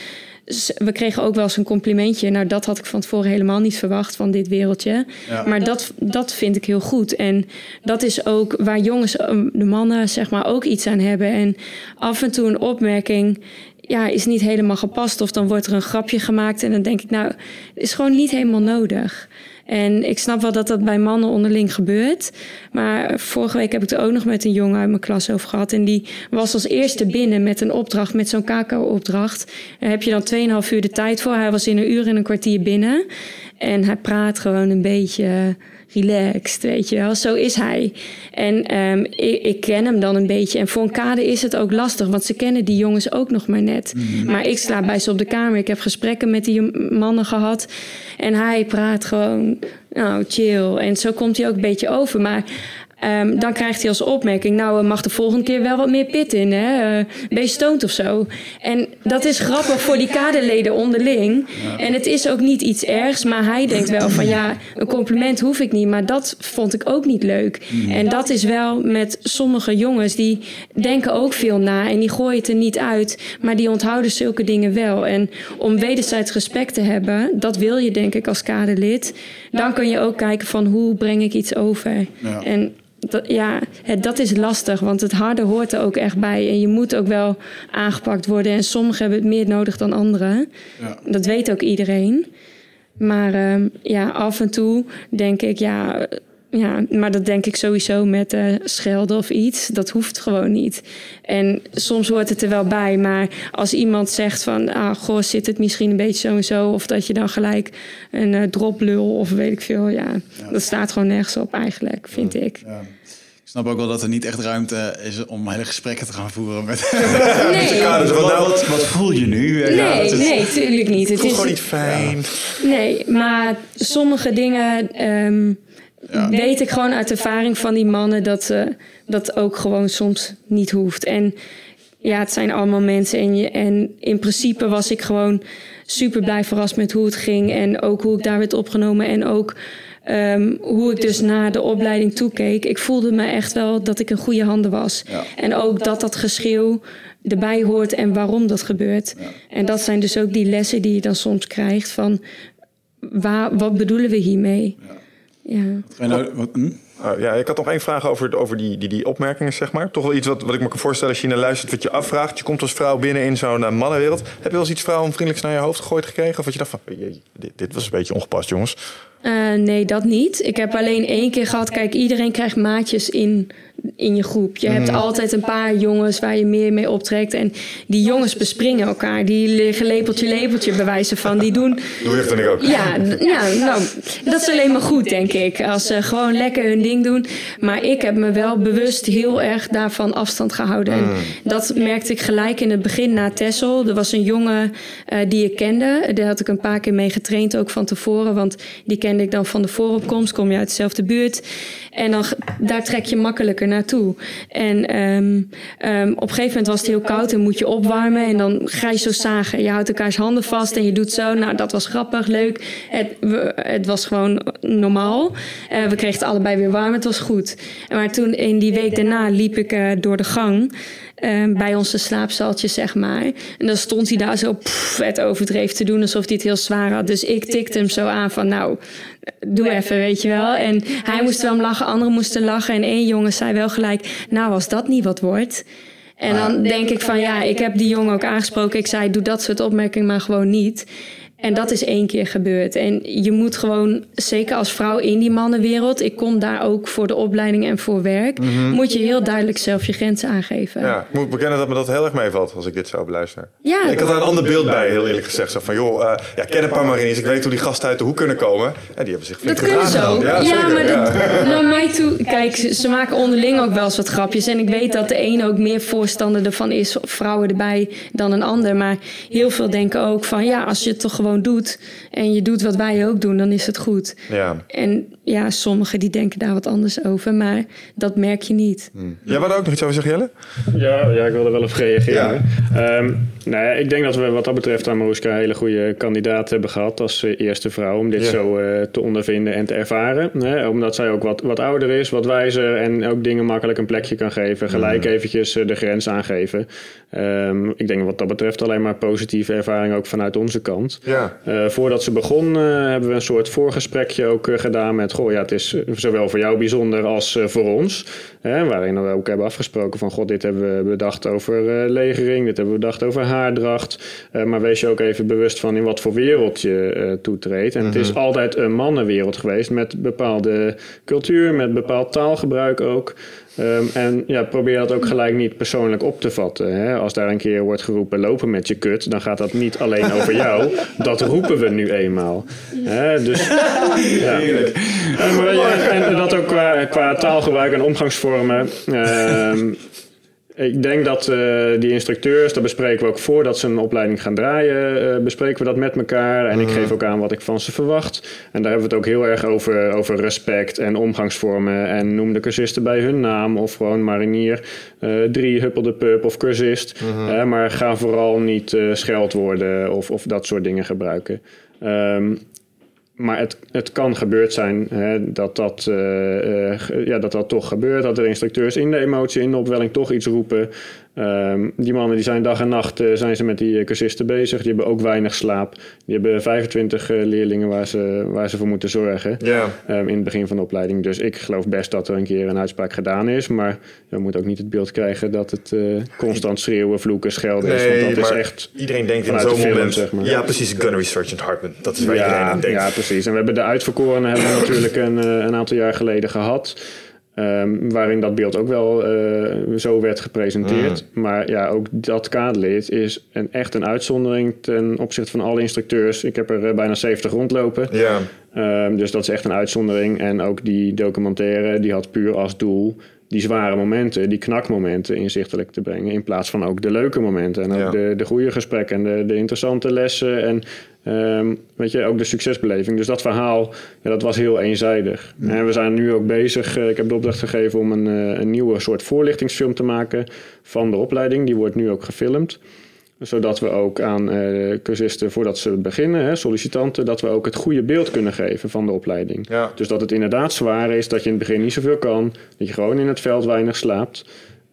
we kregen ook wel eens een complimentje. Nou, dat had ik van tevoren helemaal niet verwacht van dit wereldje. Ja. Maar dat, dat vind ik heel goed. En dat is ook waar jongens, de mannen, zeg maar, ook iets aan hebben. En af en toe een opmerking ja, is niet helemaal gepast. Of dan wordt er een grapje gemaakt. En dan denk ik, nou, is gewoon niet helemaal nodig. En ik snap wel dat dat bij mannen onderling gebeurt. Maar vorige week heb ik het ook nog met een jongen uit mijn klas over gehad. En die was als eerste binnen met een opdracht, met zo'n KK-opdracht. Daar heb je dan 2,5 uur de tijd voor. Hij was in een uur en een kwartier binnen. En hij praat gewoon een beetje relaxed, weet je wel. Zo is hij. En um, ik, ik, ken hem dan een beetje. En voor een kader is het ook lastig, want ze kennen die jongens ook nog maar net. Mhm. Maar ik sla bij ze op de kamer. Ik heb gesprekken met die mannen gehad. En hij praat gewoon, nou, chill. En zo komt hij ook een beetje over. Maar Um, dan krijgt hij als opmerking, nou, mag de volgende keer wel wat meer pit in, hè? Uh, ben je stoned of zo? En dat is grappig voor die kaderleden onderling. En het is ook niet iets ergs, maar hij denkt wel van, ja, een compliment hoef ik niet, maar dat vond ik ook niet leuk. Mm. En dat is wel met sommige jongens, die denken ook veel na en die gooien het er niet uit, maar die onthouden zulke dingen wel. En om wederzijds respect te hebben, dat wil je denk ik als kaderlid, dan kun je ook kijken van, hoe breng ik iets over? Ja. En dat, ja, het, dat is lastig, want het harde hoort er ook echt bij. En je moet ook wel aangepakt worden. En sommigen hebben het meer nodig dan anderen. Ja. Dat weet ook iedereen. Maar uh, ja, af en toe denk ik, ja, ja, maar dat denk ik sowieso met uh, schelden of iets. Dat hoeft gewoon niet. En soms hoort het er wel bij. Maar als iemand zegt van... Ah, goh, zit het misschien een beetje zo en zo... of dat je dan gelijk een uh, droplul of weet ik veel... Ja, ja, dat staat gewoon nergens op eigenlijk, vind ik. Ja. snap ook wel dat er niet echt ruimte is om hele gesprekken te gaan voeren met... Nee, wat, Wat nou? wat, wat voel je nu? Ja, nee, is- nee, tuurlijk niet. Het Het is is, gewoon niet fijn. Nee, maar sommige dingen ehm, weet ik gewoon uit ervaring van die mannen dat eh, dat ook gewoon soms niet hoeft. En ja, het zijn allemaal mensen en, je, en in principe was ik gewoon super blij verrast met hoe het ging en ook hoe ik daar werd opgenomen en ook ehm, hoe ik dus naar de opleiding toekeek. Ik voelde me echt wel dat ik in goede handen was. Ja. En ook dat dat geschreeuw erbij hoort en waarom dat gebeurt. En dat zijn dus ook die lessen die je dan soms krijgt van waar, wat bedoelen we hiermee? Ja. Nou, wat, hm? Oh, ja, ik had nog één vraag over, over die, die, die opmerkingen, zeg maar. Toch wel iets wat, wat ik me kan voorstellen als je naar luistert, wat je afvraagt. Je komt als vrouw binnen in zo'n eh, mannenwereld. Heb je wel eens iets vrouwenvriendelijks naar je hoofd gegooid gekregen? Of wat je dacht van, jee, dit, dit was een beetje ongepast, jongens. Eh, nee, dat niet. Ik heb alleen één keer gehad. Kijk, iedereen krijgt maatjes in, in je groep. Je hebt altijd een paar jongens waar je meer mee optrekt. En die jongens bespringen elkaar. Die liggen lepeltje, lepeltje bewijzen van. Die doen. Doe je ik ook. Ja, ja, nou, dat is alleen maar goed, denk ik. Als ze gewoon lekker hun ding doen. Maar ik heb me wel bewust heel erg daarvan afstand gehouden. En dat merkte ik gelijk in het begin na Tessel. Er was een jongen eh, die ik kende. Daar had ik een paar keer mee getraind, ook van tevoren. Want die kende ik dan van de vooropkomst. Kom je uit dezelfde buurt. En dan, daar trek je makkelijker naartoe. En ehm, ehm, op een gegeven moment was het heel koud en moet je opwarmen. En dan ga je zo zagen. Je houdt elkaars handen vast en je doet zo. Nou, dat was grappig, leuk. Het, het was gewoon normaal. Eh, we kregen het allebei weer warm. Het was goed. Maar toen in die week daarna liep ik eh, door de gang. Eh, bij onze slaapzaltjes, zeg maar. En dan stond hij daar zo pff, het overdreef te doen, alsof hij het heel zwaar had. Dus ik tikte hem zo aan van, nou, doe even, weet je wel. En hij moest wel om lachen, anderen moesten lachen. En één jongen zei wel gelijk, nou, als dat niet wat wordt... En dan denk ik van ja, ik heb die jongen ook aangesproken. Ik zei, doe dat soort opmerkingen maar gewoon niet. En dat is één keer gebeurd. En je moet gewoon, zeker als vrouw in die mannenwereld... ik kom daar ook voor de opleiding en voor werk... moet je heel duidelijk zelf je grenzen aangeven. Ja, ik moet bekennen dat me dat heel erg meevalt als ik dit zo beluister. Ja. Ik had daar een ander beeld bij, heel eerlijk gezegd. Zo van, joh, eh, ja, ken een paar mariniers. Ik weet hoe die gasten uit de hoek kunnen komen. Ja, die hebben zich flink Dat kunnen ze ook. Ja, maar ja. dat, naar mij toe... Kijk, ze, ze maken onderling ook wel eens wat grapjes. En ik weet dat de een ook meer voorstander ervan is... vrouwen erbij dan een ander. Maar heel veel denken ook van... ja, als je toch gewoon doet... en je doet wat wij ook doen, dan is het goed. Ja. En ja, sommigen die denken daar wat anders over. Maar dat merk je niet. Jij wou er ook nog iets over zeggen, Jelle? Ja, ja, ik wil er wel op reageren. Ehm, nou ja, ik denk dat we wat dat betreft aan Maruska een hele goede kandidaat hebben gehad als eh, eerste vrouw om dit Ja. zo eh, te ondervinden en te ervaren. Hè? Omdat zij ook wat, wat ouder is, wat wijzer en ook dingen makkelijk een plekje kan geven. Gelijk eventjes eh, de grens aangeven. Ehm, ik denk wat dat betreft alleen maar positieve ervaring ook vanuit onze kant. Ja. Eh, voordat ze begon eh, hebben we een soort voorgesprekje ook eh, gedaan met... Goh, ja, het is zowel voor jou bijzonder als voor ons. Hè, waarin we ook hebben afgesproken van... God, dit hebben we bedacht over legering, dit hebben we bedacht over haardracht. Maar wees je ook even bewust van in wat voor wereld je toetreedt. En het is altijd een mannenwereld geweest met bepaalde cultuur, met bepaald taalgebruik ook... Ehm, en ja, probeer dat ook gelijk niet persoonlijk op te vatten. Hè? Als daar een keer wordt geroepen lopen met je kut, dan gaat dat niet alleen over jou. Dat roepen we nu eenmaal. Hè? Dus, ja. En, ja, en dat ook qua, qua taalgebruik en omgangsvormen. Ehm, ik denk dat eh, die instructeurs, dat bespreken we ook voordat ze een opleiding gaan draaien, eh, bespreken we dat met elkaar. En ik geef ook aan wat ik van ze verwacht. En daar hebben we het ook heel erg over, over respect en omgangsvormen. En noem de cursisten bij hun naam of gewoon marinier, eh drie huppelde pup of cursist. Eh, maar ga vooral niet scheldwoorden of, of dat soort dingen gebruiken. Ehm, maar het, het kan gebeurd zijn hè, dat, dat, ge- ja, dat dat toch gebeurt. Dat er instructeurs in de emotie, in de opwelling toch iets roepen. Ehm, die mannen die zijn dag en nacht eh, zijn ze met die eh, cursisten bezig. Die hebben ook weinig slaap. Die hebben 25 eh, leerlingen waar ze, waar ze voor moeten zorgen. Ehm, in het begin van de opleiding. Dus ik geloof best dat er een keer een uitspraak gedaan is. Maar we moeten ook niet het beeld krijgen dat het constant schreeuwen, vloeken, schelden is. Want dat is echt iedereen denkt in zo'n film, moment... zeg maar. Ja, precies, Gunnery Sergeant Hartman. Dat is waar iedereen aan denkt. ja, precies. En we hebben de uitverkorenen hebben we natuurlijk een, een aantal jaar geleden gehad. Ehm, waarin dat beeld ook wel eh, zo werd gepresenteerd. Mm. Maar ja, ook dat kaderlid is een, echt een uitzondering ten opzichte van alle instructeurs. Ik heb er eh, bijna 70 rondlopen. Ja. Ehm, dus dat is echt een uitzondering. En ook die documentaire, die had puur als doel die zware momenten, die knakmomenten inzichtelijk te brengen. In plaats van ook de leuke momenten. En ook Ja. de, de goede gesprekken en de, de interessante lessen. En ehm, weet je, ook de succesbeleving. Dus dat verhaal, ja, dat was heel eenzijdig. En we zijn nu ook bezig. eh, ik heb de opdracht gegeven om een, eh, een nieuwe soort voorlichtingsfilm te maken van de opleiding. Die wordt nu ook gefilmd zodat we ook aan eh cursisten, voordat ze beginnen, hè, sollicitanten, dat we ook het goede beeld kunnen geven van de opleiding. Ja. Dus dat het inderdaad zwaar is, dat je in het begin niet zoveel kan, dat je gewoon in het veld weinig slaapt.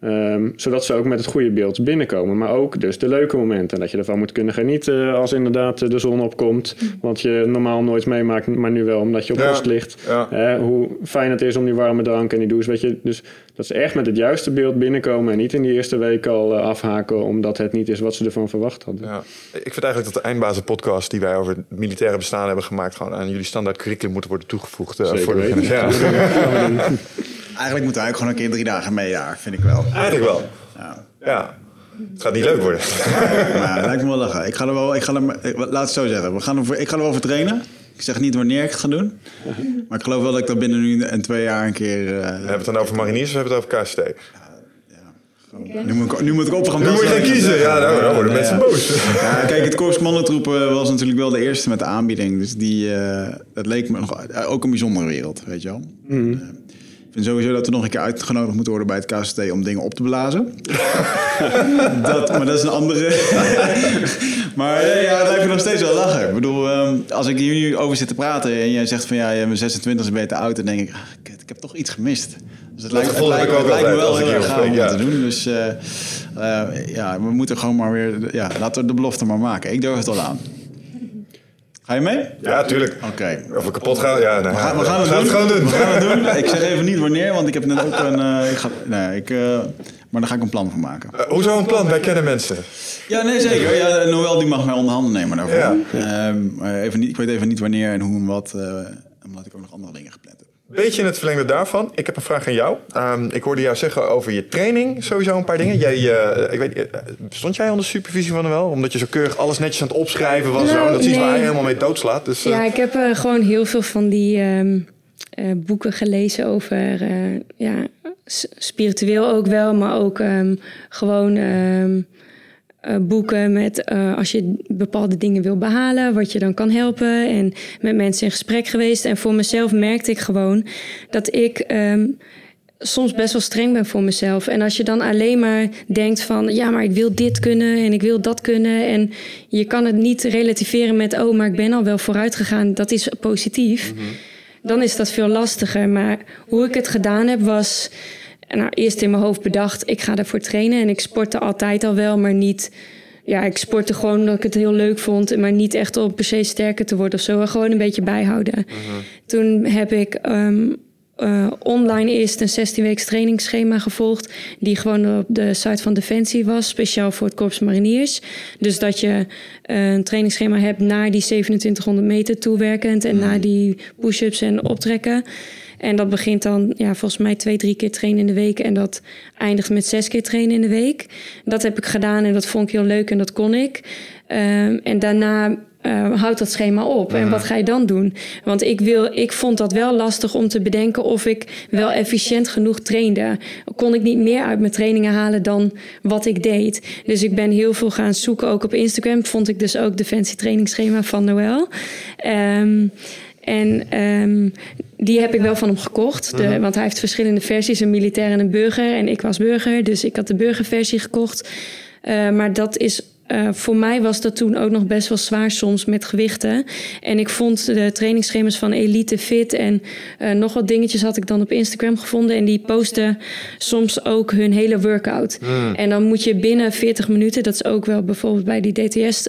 Ehm, zodat ze ook met het goede beeld binnenkomen. Maar ook dus de leuke momenten. Dat je ervan moet kunnen genieten als inderdaad de zon opkomt. Want je normaal nooit meemaakt, maar nu wel omdat je op Ja. post ligt. Ja. Hè, hoe fijn het is om die warme drank en die douche. Weet je, dus dat ze echt met het juiste beeld binnenkomen. En niet in die eerste week al eh, afhaken omdat het niet is wat ze ervan verwacht hadden. Ja. Ik vind eigenlijk dat de eindbazen podcast die wij over het militaire bestaan hebben gemaakt, gewoon aan jullie standaard curriculum moeten worden toegevoegd. eh, Zeker voor de weten. ja. Eigenlijk moeten wij ook gewoon een keer drie dagen meejaar, vind ik wel. Eigenlijk wel. Ja. Ja. Het gaat niet leuk worden. Maar het lijkt me wel lachen. Ik ga er wel, ik ga er, ik- laat het zo zeggen. We gaan er, voor- ik ga er wel voor trainen. Ik zeg niet wanneer ik het ga doen. Maar ik geloof wel dat ik dat binnen nu en twee jaar een keer... eh, We hebben het dan over mariniers of hebben we het over KST? nu, moet ik, nu moet ik op gaan Nu moet je gaan kiezen. Ja, nou, dan worden Ja, mensen ja. boos. Ja, kijk, het Korps Commandotroepen was natuurlijk wel de eerste met de aanbieding. Dus die, eh, dat leek me nog, eh, ook een bijzondere wereld, weet je wel. Ik vind sowieso dat we nog een keer uitgenodigd moeten worden bij het KST om dingen op te blazen. dat, maar dat is een andere. maar eh, ja, het lijkt me nog steeds wel lachen. Ik bedoel, ehm, als ik hier nu over zit te praten en jij zegt van ja, je bent 26 is beter oud, dan denk ik, ah, ik heb toch iets gemist. Dus het lijkt, het lijkt, ik ook het lijkt me wel heel erg gaaf om dat ja. te doen. Dus eh, eh, ja, we moeten gewoon maar weer, ja, laten we de belofte maar maken. Ik durf het al aan. Ga je mee? Ja, tuurlijk. Oké. Of we kapot gaan? Ja, nou, We gaan, we gaan het, het doen. gewoon doen. We gaan het doen. Ik zeg even niet wanneer, want ik heb net ook een. eh, ik ga, nee, ik, eh, maar daar ga ik een plan van maken. Eh, hoezo een plan? Wij kennen mensen. Ja, nee, zeker. Ja, Noël die mag mij onder handen nemen daarvoor. Ja. Ehm, even niet, ik weet even niet wanneer en hoe en wat, eh, omdat ik ook nog andere dingen gepland heb. Beetje in het verlengde daarvan. Ik heb een vraag aan jou. Ehm, ik hoorde jou zeggen over je training sowieso een paar dingen. Jij, eh, ik weet, eh, stond jij onder supervisie van wel? Omdat je zo keurig alles netjes aan het opschrijven was. Nou, zo. Dat is iets waar hij helemaal mee doodslaat. Dus, eh, Ja, ik heb eh, gewoon heel veel van die ehm, eh, boeken gelezen over, eh, ja, spiritueel ook wel, maar ook ehm, gewoon eh, boeken met eh, als je bepaalde dingen wil behalen, wat je dan kan helpen. En met mensen in gesprek geweest. En voor mezelf merkte ik gewoon dat ik. ehm, soms best wel streng ben voor mezelf. En als je dan alleen maar denkt van... ja, maar ik wil dit kunnen en ik wil dat kunnen... en je kan het niet relativeren met... oh, maar ik ben al wel vooruit gegaan, dat is positief... dan is dat veel lastiger. Maar hoe ik het gedaan heb was... Nou, eerst in mijn hoofd bedacht, ik ga ervoor trainen... en ik sportte altijd al wel, maar niet... Ja, ik sportte gewoon omdat ik het heel leuk vond... maar niet echt om per se sterker te worden of zo. Gewoon een beetje bijhouden. Toen heb ik... ehm, eh, online eerst een 16 weken trainingsschema gevolgd. Die gewoon op de site van Defensie was. Speciaal voor het Korps Mariniers. Dus dat je eh, een trainingsschema hebt naar die 2700 meter toewerkend. En naar die push-ups en optrekken. En dat begint dan ja, volgens mij twee, drie keer trainen in de week. En dat eindigt met zes keer trainen in de week. Dat heb ik gedaan en dat vond ik heel leuk en dat kon ik. Ehm, en daarna eh, houdt dat schema op. En wat ga je dan doen? Want ik, wil, ik vond dat wel lastig om te bedenken of ik wel efficiënt genoeg trainde. Kon ik niet meer uit mijn trainingen halen dan wat ik deed. Dus ik ben heel veel gaan zoeken. Ook op Instagram vond ik dus ook Defensie trainingsschema van Noël. Ehm, en ehm, die heb ik wel van hem gekocht. De, Want hij heeft verschillende versies, een militair en een burger. En ik was burger, dus ik had de burgerversie gekocht. Eh, maar dat is eh, voor mij was dat toen ook nog best wel zwaar soms met gewichten. En ik vond de trainingsschema's van Elite Fit en eh, nog wat dingetjes had ik dan op Instagram gevonden. En die posten soms ook hun hele workout. En dan moet je binnen 40 minuten, dat is ook wel bijvoorbeeld bij die DTS.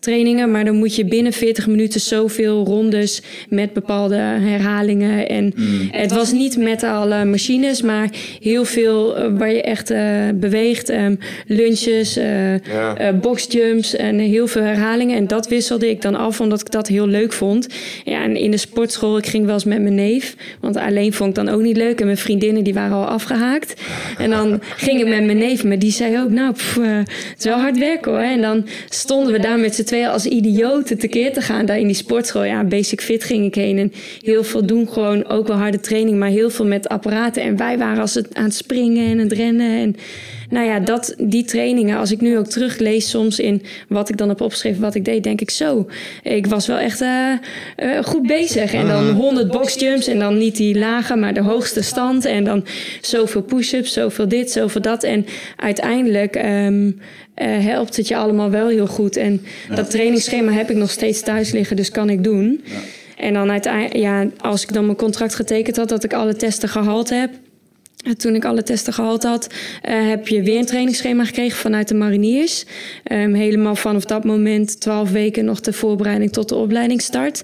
Trainingen, maar dan moet je binnen 40 minuten zoveel rondes met bepaalde herhalingen. En het was niet met alle machines, maar heel veel eh, waar je echt eh, beweegt. ehm, lunches, eh Ja. boxjumps en heel veel herhalingen. En dat wisselde ik dan af, omdat ik dat heel leuk vond. Ja, en in de sportschool, ik ging wel eens met mijn neef. Want alleen vond ik dan ook niet leuk. En mijn vriendinnen, die waren al afgehaakt. En dan ging ik met mijn neef, maar die zei ook... Nou, pff, eh, het is wel hard werken hoor. En dan stonden we daar met z'n tweeën als idioten tekeer te gaan daar in die sportschool. Ja, basic fit ging ik heen. En heel veel doen gewoon ook wel harde training, maar heel veel met apparaten. En wij waren als het aan het springen en het rennen. En nou ja, dat, die trainingen, als ik nu ook teruglees soms in wat ik dan heb opgeschreven, wat ik deed, denk ik zo. Ik was wel echt uh, uh, goed bezig. En dan 100 boxjumps en dan niet die lage, maar de hoogste stand. En dan zoveel push-ups, zoveel dit, zoveel dat. En uiteindelijk um, uh, helpt het je allemaal wel heel goed. En ja. dat trainingsschema heb ik nog steeds thuis liggen, dus kan ik doen. Ja. En dan uiteindelijk, ja, als ik dan mijn contract getekend had, dat ik alle testen gehaald heb. Toen ik alle testen gehad had, uh, heb je weer een trainingsschema gekregen vanuit de mariniers. Um, helemaal vanaf dat moment 12 weken nog de voorbereiding tot de opleidingsstart.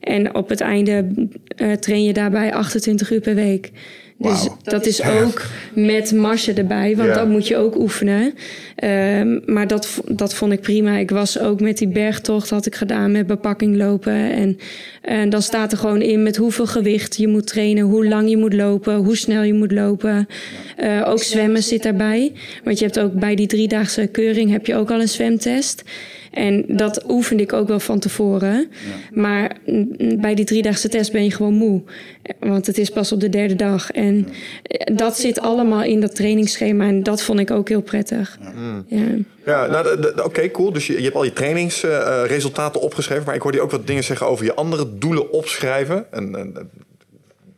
En op het einde uh, train je daarbij 28 uur per week. Dus wow. dat is ook met marsen erbij, want ja. dat moet je ook oefenen. Um, maar dat, dat vond ik prima. Ik was ook met die bergtocht, had ik gedaan met bepakking lopen. En, en dan staat er gewoon in met hoeveel gewicht je moet trainen, hoe lang je moet lopen, hoe snel je moet lopen. Uh, ook zwemmen zit daarbij. Want je hebt ook bij die driedaagse keuring heb je ook al een zwemtest. En dat oefende ik ook wel van tevoren. Ja. Maar bij die driedaagse test ben je gewoon moe. Want het is pas op de derde dag. En dat zit allemaal in dat trainingsschema. En dat vond ik ook heel prettig. Ja, ja. ja nou, oké, okay, cool. Dus je, je, hebt al je trainingsresultaten uh, opgeschreven. Maar ik hoorde je ook wat dingen zeggen over je andere doelen opschrijven. En, en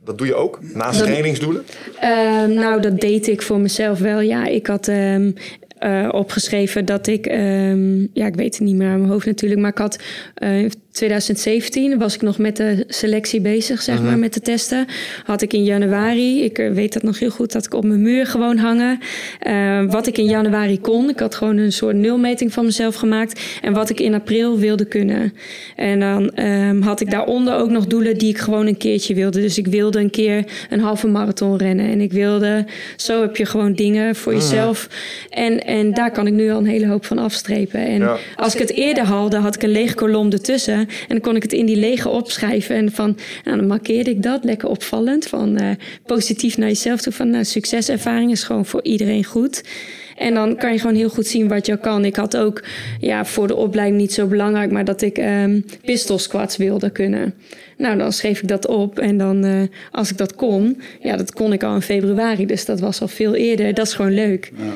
dat doe je ook, naast dat, trainingsdoelen? Uh, nou, dat deed ik voor mezelf wel. Ja, ik had um, uh, opgeschreven dat ik, um, ja, ik weet het niet meer aan mijn hoofd natuurlijk, maar ik had uh, 2017 was ik nog met de selectie bezig, zeg uh maar, met de testen. Had ik in januari, ik weet dat nog heel goed, dat ik op mijn muur gewoon hangen. Uh, wat ik in januari kon. Ik had gewoon een soort nulmeting van mezelf gemaakt. En wat ik in april wilde kunnen. En dan um, had ik daaronder ook nog doelen die ik gewoon een keertje wilde. Dus ik wilde een keer een halve marathon rennen. En ik wilde, zo heb je gewoon dingen voor Mhm. jezelf. En, en daar kan ik nu al een hele hoop van afstrepen. En als ik het eerder haalde, had ik een lege kolom ertussen. En dan kon ik het in die lege opschrijven. En van, nou, dan markeerde ik dat lekker opvallend. Van eh, positief naar jezelf toe. Van nou, succeservaring is gewoon voor iedereen goed. En dan kan je gewoon heel goed zien wat je kan. Ik had ook ja, voor de opleiding niet zo belangrijk, maar dat ik um, pistol squats wilde kunnen. Nou, dan schreef ik dat op. En dan, uh, als ik dat kon, ja, dat kon ik al in februari. Dus dat was al veel eerder. Dat is gewoon leuk. Ja.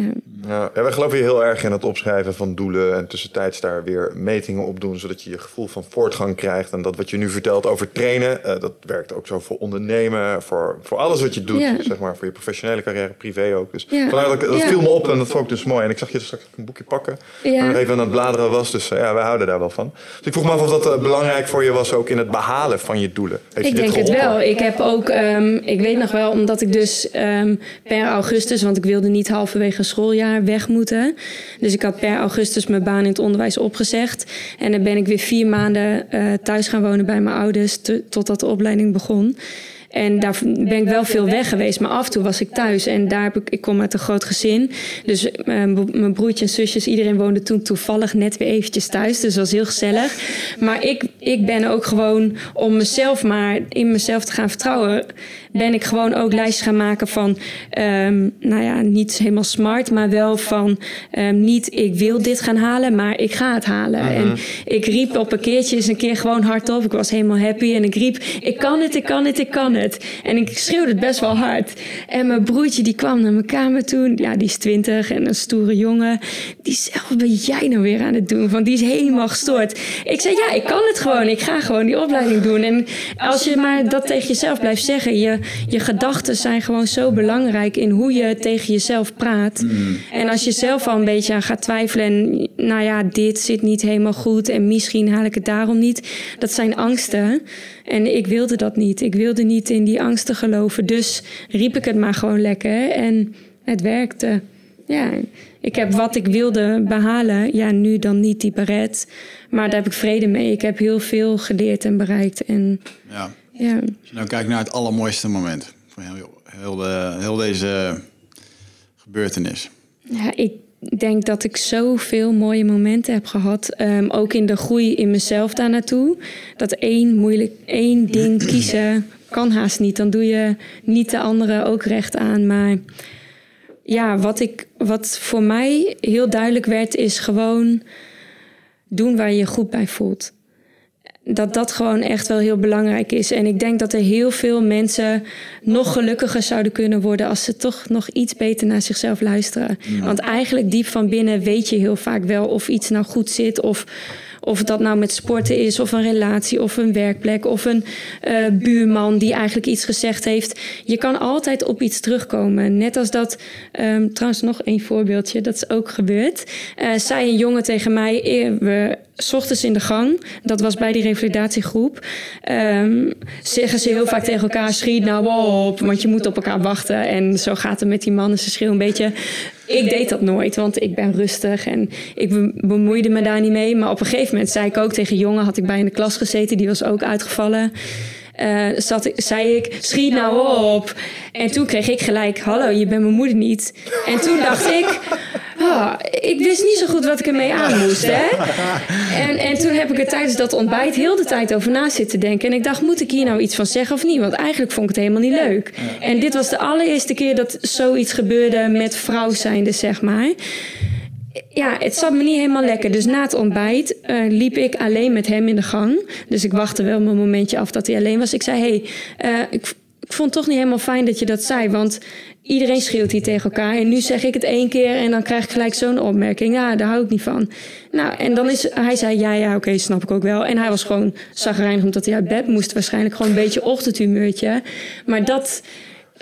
Ja. Ja, ja, wij geloven hier heel erg in het opschrijven van doelen en tussentijds daar weer metingen op doen, zodat je je gevoel van voortgang krijgt. En dat wat je nu vertelt over trainen, uh, dat werkt ook zo voor ondernemen, voor, voor alles wat je doet, Ja. zeg maar, voor je professionele carrière, privé ook. Dus Ja. dat, viel me op en dat vond ik dus mooi. En ik zag je straks een boekje pakken, Ja. waar nog even aan het bladeren was, dus uh, ja, wij houden daar wel van. Dus ik vroeg me af of dat uh, belangrijk voor je was ook in het behalen van je doelen. Heeft Ik je dit denk het wel. Ik heb ook, ehm, ik weet nog wel, omdat ik dus ehm, per augustus, want ik wilde niet halverwege een weg moeten. Dus ik had per augustus mijn baan in het onderwijs opgezegd. En dan ben ik weer vier maanden eh, thuis gaan wonen bij mijn ouders, totdat de opleiding begon. En daar ben ik wel veel weg geweest, maar af en toe was ik thuis. En daar heb ik, ik kom uit een groot gezin. Dus eh, mijn broertje en zusjes, iedereen woonde toen toevallig net weer eventjes thuis. Dus dat was heel gezellig. Maar ik, ik ben ook gewoon, om mezelf maar in mezelf te gaan vertrouwen, ben ik gewoon ook lijstjes gaan maken van, ehm, nou ja, niet helemaal smart, maar wel van, ehm, niet ik wil dit gaan halen, maar ik ga het halen. En ik riep op een keertje eens een keer gewoon hardop. Ik was helemaal happy en ik riep, ik kan het, ik kan het, ik kan het. En ik schreeuwde het best wel hard. En mijn broertje die kwam naar mijn kamer toen, ja, die is twintig en een stoere jongen. Die wat ben jij nou weer aan het doen? Want die is helemaal gestoord. Ik zei, ja, ik kan het gewoon. Ik ga gewoon die opleiding doen. En als je maar dat tegen jezelf blijft zeggen, je, je gedachten zijn gewoon zo belangrijk in hoe je tegen jezelf praat. En als je zelf al een beetje aan gaat twijfelen en nou ja, dit zit niet helemaal goed en misschien haal ik het daarom niet. Dat zijn angsten. En ik wilde dat niet. Ik wilde niet in die angsten geloven. Dus riep ik het maar gewoon lekker en het werkte. Ja, ik heb wat ik wilde behalen. Ja, nu dan niet die beret. Maar daar heb ik vrede mee. Ik heb heel veel geleerd en bereikt. En Ja. ja, Als je nou kijkt naar het allermooiste moment van heel, heel, de, heel deze gebeurtenis. Ja, ik denk dat ik zoveel mooie momenten heb gehad. Ehm, ook in de groei in mezelf daar naartoe. Dat één moeilijk, één ding kiezen kan haast niet. Dan doe je niet de andere ook recht aan. Maar ja, wat, ik, wat voor mij heel duidelijk werd, is gewoon doen waar je je goed bij voelt. Dat dat gewoon echt wel heel belangrijk is. En ik denk dat er heel veel mensen nog gelukkiger zouden kunnen worden als ze toch nog iets beter naar zichzelf luisteren. Want eigenlijk diep van binnen weet je heel vaak wel of iets nou goed zit of of dat nou met sporten is, of een relatie, of een werkplek, of een uh, buurman die eigenlijk iets gezegd heeft. Je kan altijd op iets terugkomen. Net als dat, um, trouwens nog één voorbeeldje, dat is ook gebeurd. Uh, zei een jongen tegen mij, eh, we s ochtends in de gang, dat was bij die revalidatiegroep, um, zeggen ze heel vaak tegen elkaar: schiet nou op, want je moet op elkaar wachten. En zo gaat het met die mannen. Ze schreeuwen een beetje. Ik deed dat nooit, want ik ben rustig en ik bemoeide me daar niet mee. Maar op een gegeven moment zei ik ook tegen jongen, had ik bij in de klas gezeten, die was ook uitgevallen. Uh, zat, zei ik, schiet nou op. En toen kreeg ik gelijk, hallo, je bent mijn moeder niet. En toen dacht ik, oh, ik wist niet zo goed wat ik ermee aan moest. Hè? En, en toen heb ik er tijdens dat ontbijt heel de tijd over na zitten denken. En ik dacht, moet ik hier nou iets van zeggen of niet? Want eigenlijk vond ik het helemaal niet leuk. En dit was de allereerste keer dat zoiets gebeurde met vrouw zijnde, zeg maar ja, het zat me niet helemaal lekker. Dus na het ontbijt uh, liep ik alleen met hem in de gang. Dus ik wachtte wel mijn momentje af dat hij alleen was. Ik zei, hey, uh, ik, ik vond het toch niet helemaal fijn dat je dat zei. Want iedereen schreeuwt hier tegen elkaar. En nu zeg ik het één keer en dan krijg ik gelijk zo'n opmerking. Ja, daar hou ik niet van. Nou, en dan is hij zei, ja, ja, oké, snap ik ook wel. En hij was gewoon zagrijnig omdat hij uit bed moest. Waarschijnlijk gewoon een beetje ochtendhumeurtje. Maar dat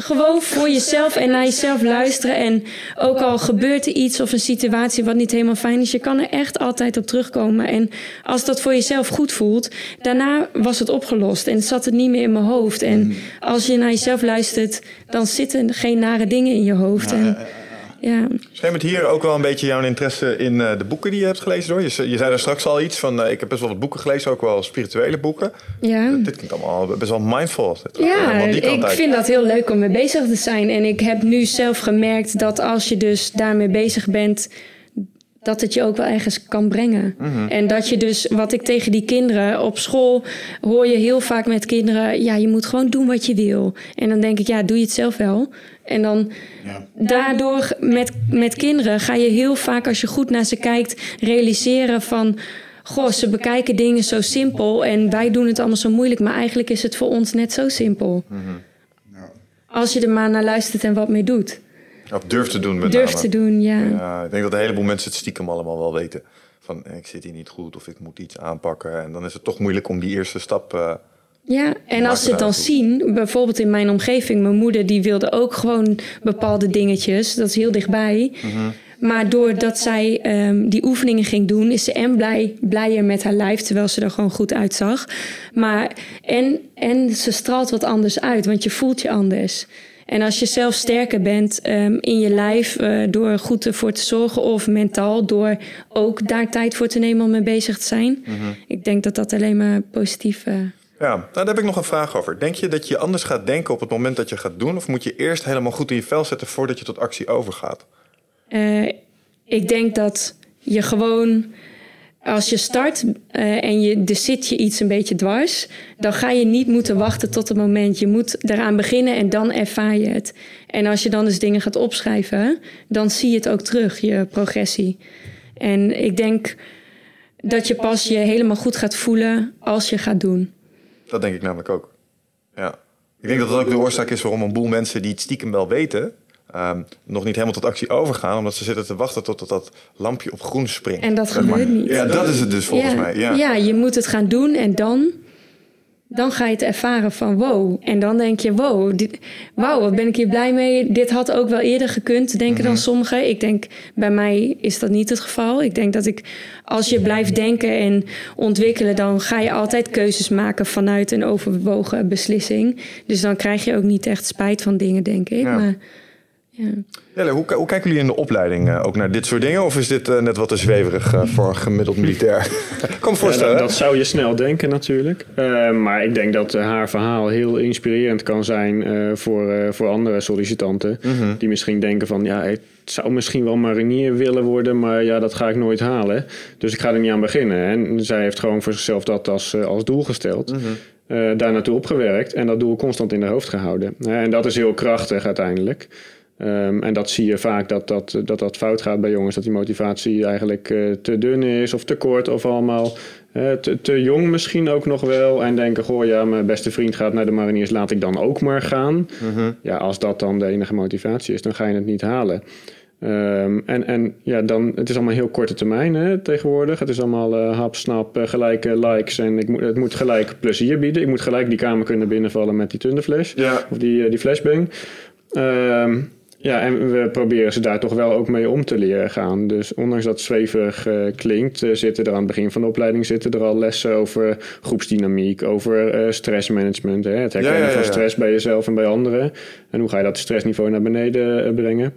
gewoon voor jezelf en naar jezelf luisteren. En ook al gebeurt er iets of een situatie wat niet helemaal fijn is, je kan er echt altijd op terugkomen. En als dat voor jezelf goed voelt, daarna was het opgelost en zat het niet meer in mijn hoofd. En als je naar jezelf luistert, dan zitten geen nare dingen in je hoofd. En, ja. Schemert hier ook wel een beetje jouw interesse in uh, de boeken die je hebt gelezen door? Je, je zei daar straks al iets van, uh, ik heb best wel wat boeken gelezen, ook wel spirituele boeken. Ja. Dit klinkt allemaal best wel mindful. Ja, ik vind dat heel leuk om mee bezig te zijn. En ik heb nu zelf gemerkt dat als je dus daarmee bezig bent dat het je ook wel ergens kan brengen. Mhm. En dat je dus, wat ik tegen die kinderen op school hoor je heel vaak met kinderen, ja, je moet gewoon doen wat je wil. En dan denk ik, ja, doe je het zelf wel. En dan ja. daardoor met, met kinderen ga je heel vaak, als je goed naar ze kijkt, realiseren van. Goh, ze bekijken dingen zo simpel en wij doen het allemaal zo moeilijk, maar eigenlijk is het voor ons net zo simpel. Mhm. ja. Als je er maar naar luistert en wat mee doet. Of durft te doen met Durft te doen, ja. ja. Ik denk dat een heleboel mensen het stiekem allemaal wel weten. Van ik zit hier niet goed of ik moet iets aanpakken. En dan is het toch moeilijk om die eerste stap... Uh, ja, en als ze het dan zien, bijvoorbeeld in mijn omgeving, mijn moeder die wilde ook gewoon bepaalde dingetjes, dat is heel dichtbij. Mm Maar doordat zij um, die oefeningen ging doen, is ze en blij, blijer met haar lijf, terwijl ze er gewoon goed uitzag. Maar en, en ze straalt wat anders uit, want je voelt je anders. En als je zelf sterker bent um, in je lijf uh, door goed ervoor te zorgen of mentaal door ook daar tijd voor te nemen om mee bezig te zijn. Mm -hmm. Ik denk dat dat alleen maar positief uh, ja, nou, daar heb ik nog een vraag over. Denk je dat je anders gaat denken op het moment dat je gaat doen? Of moet je eerst helemaal goed in je vel zetten voordat je tot actie overgaat? Uh, ik denk dat je gewoon, als je start uh, en je, er zit je iets een beetje dwars, dan ga je niet moeten wachten tot het moment. Je moet eraan beginnen en dan ervaar je het. En als je dan dus dingen gaat opschrijven, dan zie je het ook terug, je progressie. En ik denk dat je pas je helemaal goed gaat voelen als je gaat doen. Dat denk ik namelijk ook. Ja. Ik denk dat dat ook de oorzaak is waarom een boel mensen die het stiekem wel weten, um, nog niet helemaal tot actie overgaan, omdat ze zitten te wachten tot dat lampje op groen springt. En dat gebeurt niet. Ja, dat is het dus volgens ja, mij. Ja. ja, je moet het gaan doen en dan, dan ga je het ervaren van wow. En dan denk je wow, dit, wow, wat ben ik hier blij mee. Dit had ook wel eerder gekund, denken Mhm. dan sommigen. Ik denk, bij mij is dat niet het geval. Ik denk dat ik, als je blijft denken en ontwikkelen, dan ga je altijd keuzes maken vanuit een overwogen beslissing. Dus dan krijg je ook niet echt spijt van dingen, denk ik. Ja. Maar, ja. Jelle, hoe, hoe kijken jullie in de opleiding uh, ook naar dit soort dingen? Of is dit uh, net wat te zweverig uh, voor een gemiddeld militair? kan me voorstellen. Ja, dat, dat, zou je snel denken natuurlijk. Uh, maar ik denk dat haar verhaal heel inspirerend kan zijn voor, voor andere sollicitanten. Mm -hmm. Die misschien denken van ja, ik zou misschien wel marinier willen worden, maar ja, dat ga ik nooit halen. Dus ik ga er niet aan beginnen. En zij heeft gewoon voor zichzelf dat als, als doel gesteld. Mm -hmm. Uh, daar naartoe opgewerkt en dat doel constant in haar hoofd gehouden. Uh, en dat is heel krachtig uiteindelijk. Ehm, en dat zie je vaak dat dat, dat dat fout gaat bij jongens. Dat die motivatie eigenlijk eh, te dun is of te kort of allemaal eh, te, te, jong misschien ook nog wel. En denken, goh ja, mijn beste vriend gaat naar de mariniers, laat ik dan ook maar gaan. Mhm. Ja, als dat dan de enige motivatie is, dan ga je het niet halen. Ehm, en, en ja, dan, het is allemaal heel korte termijn hè, tegenwoordig. Het is allemaal uh, hap, snap, uh, gelijke likes. En ik moet, het moet gelijk plezier bieden. Ik moet gelijk die kamer kunnen binnenvallen met die Thunderflash. Ja. Of die, die flashbang. Ehm, ja, en we proberen ze daar toch wel ook mee om te leren gaan. Dus ondanks dat het zweverig uh, klinkt, uh, zitten er aan het begin van de opleiding zitten er al lessen over groepsdynamiek, over uh, stressmanagement. Hè? Het herkennen Ja, ja, ja, van stress bij jezelf en bij anderen. En hoe ga je dat stressniveau naar beneden brengen.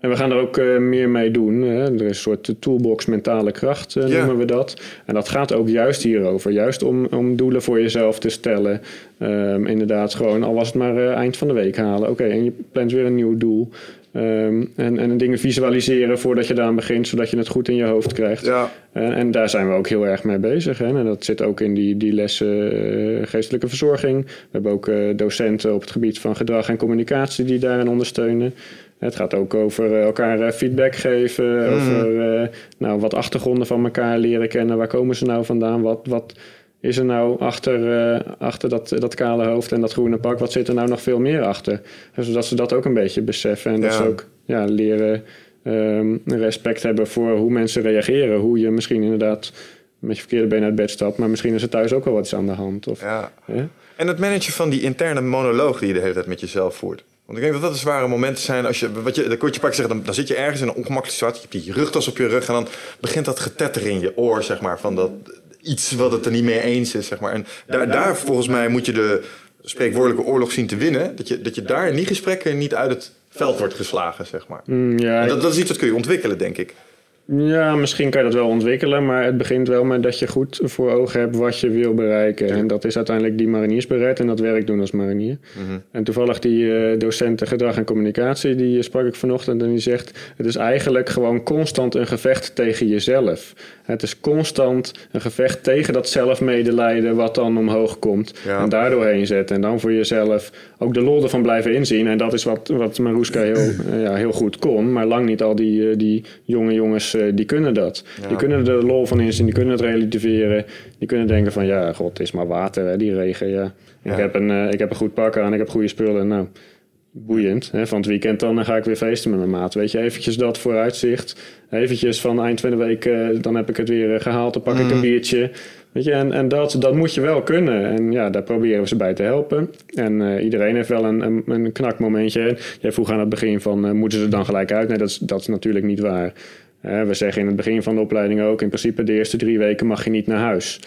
En we gaan er ook uh, meer mee doen. Hè. Er is een soort toolbox mentale kracht, uh, Ja. noemen we dat. En dat gaat ook juist hierover. Juist om, om doelen voor jezelf te stellen. Um, inderdaad, gewoon al was het maar uh, eind van de week halen. Oké, en je plant weer een nieuw doel. Um, en, en dingen visualiseren voordat je daaraan begint, zodat je het goed in je hoofd krijgt. Ja. En, en daar zijn we ook heel erg mee bezig. Hè. En dat zit ook in die, die lessen uh, geestelijke verzorging. We hebben ook uh, docenten op het gebied van gedrag en communicatie die daarin ondersteunen. Het gaat ook over uh, elkaar feedback geven, mm. over uh, nou, wat achtergronden van elkaar leren kennen. Waar komen ze nou vandaan? Wat, wat is er nou achter, uh, achter dat, dat kale hoofd en dat groene pak? Wat zit er nou nog veel meer achter? Zodat ze dat ook een beetje beseffen en dat Ja. ze ook ja, leren um, respect hebben voor hoe mensen reageren. Hoe je misschien inderdaad met je verkeerde been uit bed stapt, maar misschien is er thuis ook wel wat aan de hand. Of, Ja. En het managen van die interne monoloog die je de hele tijd met jezelf voert. Want ik denk dat dat de zware momenten zijn als je, wat je, de kortje pak zegt, dan, dan zit je ergens in een ongemakkelijke situatie. Je hebt die rugtas op je rug en dan begint dat getetter in je oor, zeg maar, van dat iets wat het er niet mee eens is, zeg maar. En daar, daar volgens mij moet je de spreekwoordelijke oorlog zien te winnen. Dat je, dat je daar in die gesprekken niet uit het veld wordt geslagen, zeg maar. Mm, ja, En dat, dat is iets wat kun je ontwikkelen, denk ik. Ja, misschien kan je dat wel ontwikkelen, maar het begint wel met dat je goed voor ogen hebt wat je wil bereiken. En dat is uiteindelijk die mariniersberet en dat werk doen als marinier. En toevallig die uh, docent gedrag en communicatie, die uh, sprak ik vanochtend en die zegt... het is eigenlijk gewoon constant een gevecht tegen jezelf. Het is constant een gevecht tegen dat zelfmedelijden wat dan omhoog komt. Ja. En daardoor heen zetten en dan voor jezelf ook de lol ervan blijven inzien. En dat is wat, wat Maruska heel, uh, ja, heel goed kon, maar lang niet al die, die jonge jongens die kunnen dat. Ja. Die kunnen er de lol van inzien, die kunnen het relativeren. Die kunnen denken van, ja, god, het is maar water, hè, die regen, ja. Ja. Ik, heb een, uh, ik heb een goed pak aan, ik heb goede spullen, nou... Boeiend. Hè? Van het weekend dan, dan ga ik weer feesten met mijn maat. Weet je, eventjes dat vooruitzicht. Eventjes van eind van de week, uh, dan heb ik het weer gehaald. Dan pak ik een biertje. Weet je, en, en dat, dat moet je wel kunnen. En ja, daar proberen we ze bij te helpen. En uh, iedereen heeft wel een, een, een knakmomentje. En jij vroeg aan het begin van, moeten ze er dan gelijk uit? Nee, dat is, dat is natuurlijk niet waar. We zeggen in het begin van de opleiding ook... in principe de eerste drie weken mag je niet naar huis.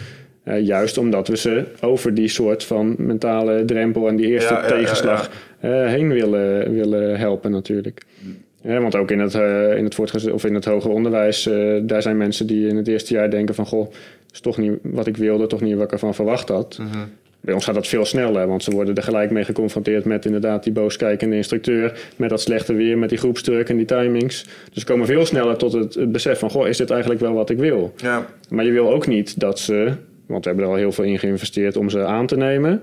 Uh, juist omdat we ze over die soort van mentale drempel... en die eerste Ja, tegenslag ja, ja. Uh, heen willen, willen helpen natuurlijk. Ja, want ook in het, uh, in het, of in het hoger onderwijs... daar zijn mensen die in het eerste jaar denken van... goh, is toch niet wat ik wilde, toch niet wat ik ervan verwacht had... Mhm. Bij ons gaat dat veel sneller, want ze worden er gelijk mee geconfronteerd met inderdaad die booskijkende instructeur, met dat slechte weer, met die groepsdruk en die timings. Dus ze komen veel sneller tot het, het besef van, goh, is dit eigenlijk wel wat ik wil? Ja. Maar je wil ook niet dat ze, want we hebben er al heel veel in geïnvesteerd om ze aan te nemen.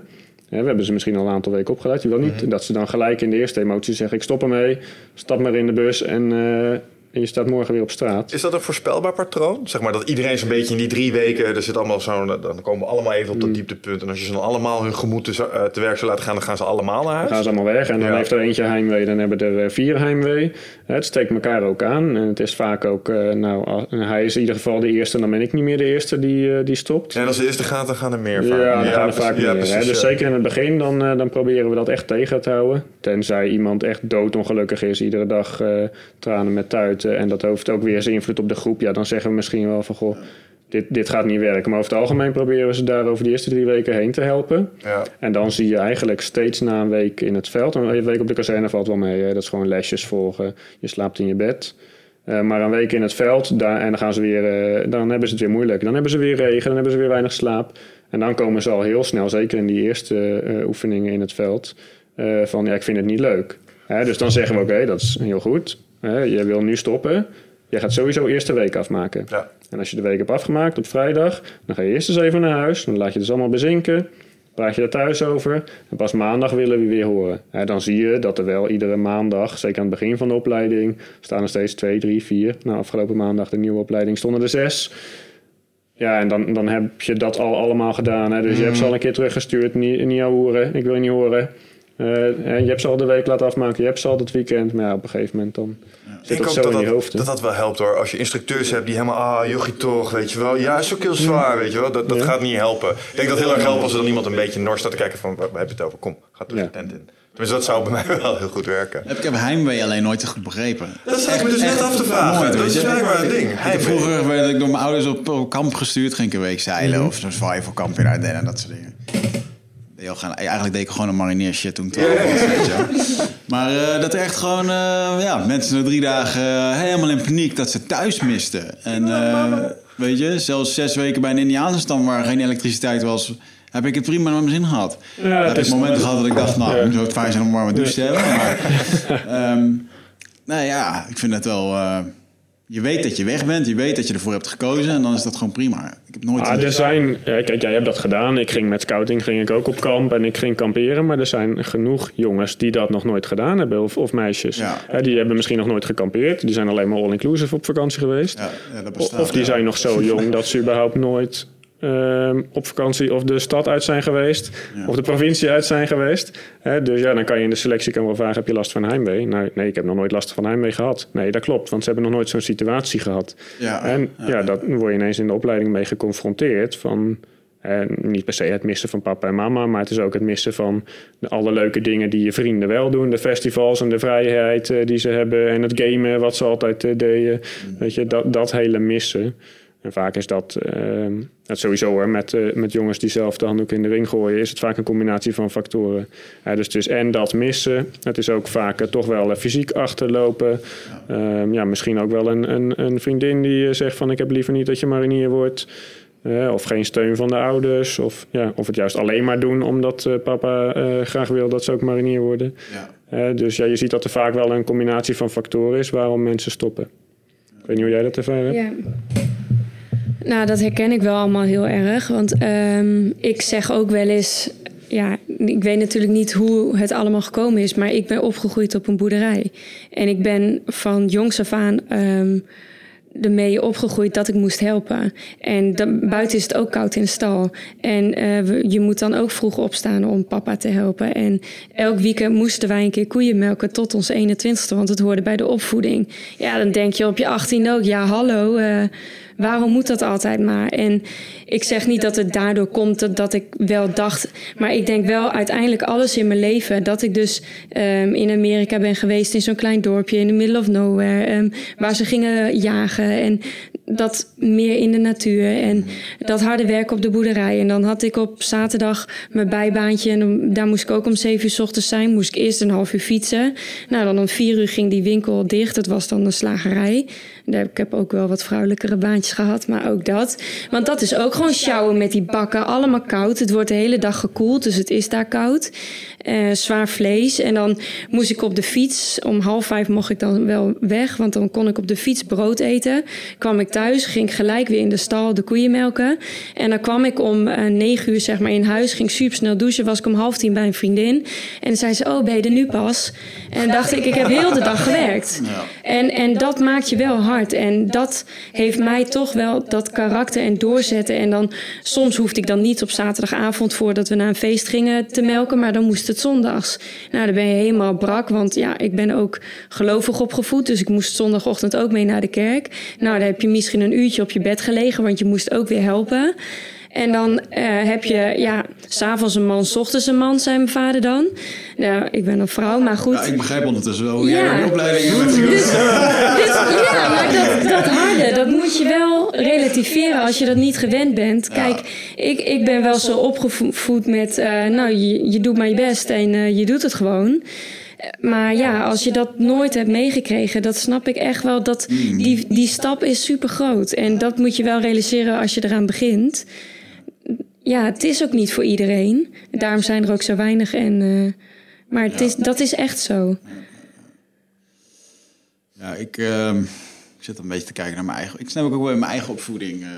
we hebben ze misschien al een aantal weken opgeleid. Je wil niet Mhm. dat ze dan gelijk in de eerste emotie zeggen, ik stop ermee, stap maar in de bus en... Uh, en je staat morgen weer op straat. Is dat een voorspelbaar patroon? Zeg maar dat iedereen zo'n beetje in die drie weken, er zit allemaal zo'n, dan komen we allemaal even op dat Mm. dieptepunt. En als je ze dan allemaal hun gemoed te, uh, te werk zou laten gaan, dan gaan ze allemaal naar huis. Dan gaan ze allemaal weg en dan Ja. heeft er eentje heimwee, dan hebben er uh, vier heimwee. Het steekt elkaar ook aan en het is vaak ook, uh, nou, hij is in ieder geval de eerste, dan ben ik niet meer de eerste die, uh, die stopt. En als de eerste gaat, dan gaan er meer Ja, vaak. dan gaan er vaak Ja, meer. precies. Dus ja. zeker in het begin, dan, eh, dan proberen we dat echt tegen te houden. Tenzij iemand echt doodongelukkig is, iedere dag eh, tranen met En dat heeft ook weer zijn invloed op de groep. Ja, dan zeggen we misschien wel van, goh, dit, dit gaat niet werken. Maar over het algemeen proberen we ze daar over de eerste drie weken heen te helpen. Ja. En dan zie je eigenlijk steeds na een week in het veld. Een week op de kazerne valt wel mee. Hè? Dat is gewoon lesjes volgen. Je slaapt in je bed. Eh, maar een week in het veld, daar, en dan, gaan ze weer, eh, dan hebben ze het weer moeilijk. Dan hebben ze weer regen, dan hebben ze weer weinig slaap. En dan komen ze al heel snel, zeker in die eerste eh, oefeningen in het veld, van ja, ik vind het niet leuk. Hè, dus dan zeggen we oké, dat is heel goed. Je wil nu stoppen. Je gaat sowieso eerst de week afmaken. Ja. En als je de week hebt afgemaakt op vrijdag, dan ga je eerst eens even naar huis. Dan laat je het dus allemaal bezinken. Praat je daar thuis over en pas maandag willen we weer horen. dan zie je dat er wel iedere maandag, zeker aan het begin van de opleiding, staan er steeds twee, drie, vier. Nou, afgelopen maandag de nieuwe opleiding stonden er zes. Ja, en dan, dan heb je dat al allemaal gedaan. Hè? Dus je hebt ze al een keer teruggestuurd, niet, niet horen, ik wil je niet horen. Uh, en je hebt ze al de week laten afmaken, je hebt ze al het weekend. Maar ja, op een gegeven moment dan zit ik dat zo dat in je dat, hoofd. Dat dat wel helpt hoor. Als je instructeurs hebt die helemaal, ah, jochie toch, weet je wel. Ja, is ook heel zwaar, weet je wel. Dat, dat gaat niet helpen. Ik denk dat het heel erg helpt als er dan iemand een beetje nors staat te kijken van, waar heb je het over? Kom, ga terug de tent in. Dus dat zou bij mij wel heel goed werken. Heb ik heb heimwee alleen nooit goed begrepen. Dat is ik me dus net af te vragen. Nooit, dat is blijkbaar een ding. Vroeger werd ik door mijn ouders op, kamp gestuurd. Ging ik een week zeilen mm -hmm. of zo'n survival in Ardennen en dat soort dingen. Eigenlijk deed ik gewoon een marineer shit toen ik was. Maar uh, dat er echt gewoon uh, ja, mensen na drie dagen uh, helemaal in paniek dat ze thuis misten. En weet je, zelfs zes weken bij een Indiaanse stam waar geen elektriciteit was, heb ik het prima naar mijn zin gehad. Ja, heb ik momenten gehad dat ik dacht, nou, ja. zou het fijn zijn om een warme douche te hebben. Maar um, nou ja, ik vind het wel je weet dat je weg bent, je weet dat je ervoor hebt gekozen en dan is dat gewoon prima. Ik heb nooit. Ah, er zijn, kijk, jij hebt dat gedaan. Ik ging met scouting ging ik ook op kamp en ik ging kamperen, maar er zijn genoeg jongens die dat nog nooit gedaan hebben of, of meisjes. Ja. die hebben misschien nog nooit gekampeerd, die zijn alleen maar all-inclusive op vakantie geweest. Ja, ja, dat bestaat, of die zijn nog zo jong dat ze überhaupt nooit Ehm, op vakantie of de stad uit zijn geweest. Of de provincie uit zijn geweest. dus ja, dan kan je in de selectie kan wel vragen: heb je last van heimwee? Nou, nee, ik heb nog nooit last van heimwee gehad. Nee, dat klopt, want ze hebben nog nooit zo'n situatie gehad. Ja, en ja, dat word je ineens in de opleiding mee geconfronteerd. Van, niet per se het missen van papa en mama, maar het is ook het missen van alle leuke dingen die je vrienden wel doen. De festivals en de vrijheid eh, die ze hebben en het gamen wat ze altijd uh, deden. Mm. Weet je, dat, dat hele missen. En vaak is dat, uh, dat sowieso hoor, met, uh, met jongens die zelf de handdoek in de ring gooien, is het vaak een combinatie van factoren. Uh, dus het is en dat missen, het is ook vaak toch wel fysiek achterlopen. Ja. Ehm, ja, misschien ook wel een, een, een vriendin die zegt van ik heb liever niet dat je marinier wordt. of geen steun van de ouders. Of, ja, of het juist alleen maar doen omdat papa graag wil dat ze ook marinier worden. Ja. dus ja, je ziet dat er vaak wel een combinatie van factoren is waarom mensen stoppen. Ik weet niet hoe jij dat ervaren Ja. Nou, dat herken ik wel allemaal heel erg. Want um, ik zeg ook wel eens. Ja, ik weet natuurlijk niet hoe het allemaal gekomen is, maar ik ben opgegroeid op een boerderij. En ik ben van jongs af aan um, ermee opgegroeid dat ik moest helpen. En dan, buiten is het ook koud in de stal. En uh, je moet dan ook vroeg opstaan om papa te helpen. En elk weekend moesten wij een keer koeien melken tot ons 21ste, want het hoorde bij de opvoeding. Ja, dan denk je op je 18 ook, ja hallo, uh, waarom moet dat altijd maar? En ik zeg niet dat het daardoor komt dat, dat ik wel dacht, maar ik denk wel uiteindelijk alles in mijn leven dat ik dus um, in Amerika ben geweest in zo'n klein dorpje in the middle of nowhere, um, waar ze gingen jagen en dat meer in de natuur en dat harde werk op de boerderij. En dan had ik op zaterdag mijn bijbaantje en daar moest ik ook om zeven uur s ochtends zijn. Moest ik eerst een half uur fietsen. Nou, dan om vier uur ging die winkel dicht. Het was dan een slagerij. Ik heb ook wel wat vrouwelijkere baantjes gehad, maar ook dat. Want dat is ook gewoon sjouwen met die bakken. Allemaal koud. Het wordt de hele dag gekoeld, dus het is daar koud. Uh, zwaar vlees. En dan moest ik op de fiets. Om half vijf mocht ik dan wel weg, want dan kon ik op de fiets brood eten. Kwam ik thuis, ging gelijk weer in de stal de koeien melken. En dan kwam ik om uh, negen uur zeg maar in huis, ging super snel douchen. Was ik om half tien bij een vriendin. En dan zei ze, oh ben je er nu pas? En dacht ik, ik heb heel de dag gewerkt. En, en dat maakt je wel hard. En dat heeft mij toch wel dat karakter en doorzetten. En dan soms hoefde ik dan niet op zaterdagavond voordat we naar een feest gingen te melken, maar dan moest het zondags. Nou, dan ben je helemaal brak, want ja, ik ben ook gelovig opgevoed, dus ik moest zondagochtend ook mee naar de kerk. Nou, dan heb je misschien een uurtje op je bed gelegen, want je moest ook weer helpen. En dan uh, heb je, ja, s'avonds een man, s ochtends een man, zei mijn vader dan. Nou, ik ben een vrouw, maar goed. Ja, ik begrijp ondertussen wel hoe ja. jij een opleiding hebt dus, dus, Ja, maar dat, dat harde, dat moet je wel relativeren als je dat niet gewend bent. Kijk, ik, ik ben wel zo opgevoed met, uh, nou, je, je doet maar je best en uh, je doet het gewoon. Maar ja, als je dat nooit hebt meegekregen, dat snap ik echt wel. Dat die, die stap is super groot. En dat moet je wel realiseren als je eraan begint ja, het is ook niet voor iedereen. Daarom zijn er ook zo weinig. En, uh, maar het is, dat is echt zo. Ja, ik, uh, ik zit een beetje te kijken naar mijn eigen... Ik snap ook wel in mijn eigen opvoeding. Uh,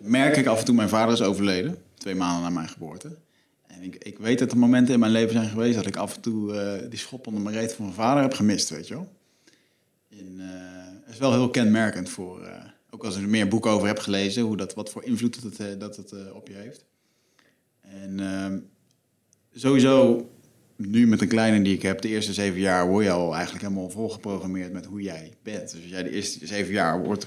merk ik af en toe, mijn vader is overleden. Twee maanden na mijn geboorte. En ik, ik weet dat er momenten in mijn leven zijn geweest dat ik af en toe eh, die schop onder mijn reet van mijn vader heb gemist, weet je wel. Eh, het is wel heel kenmerkend voor, eh, ook als ik er meer boeken over heb gelezen, hoe dat, wat voor invloed dat het, eh, dat het eh, op je heeft. En ehm, sowieso, nu met de kleine die ik heb, de eerste zeven jaar word je al eigenlijk helemaal volgeprogrammeerd met hoe jij bent. Dus als jij de eerste zeven jaar wordt,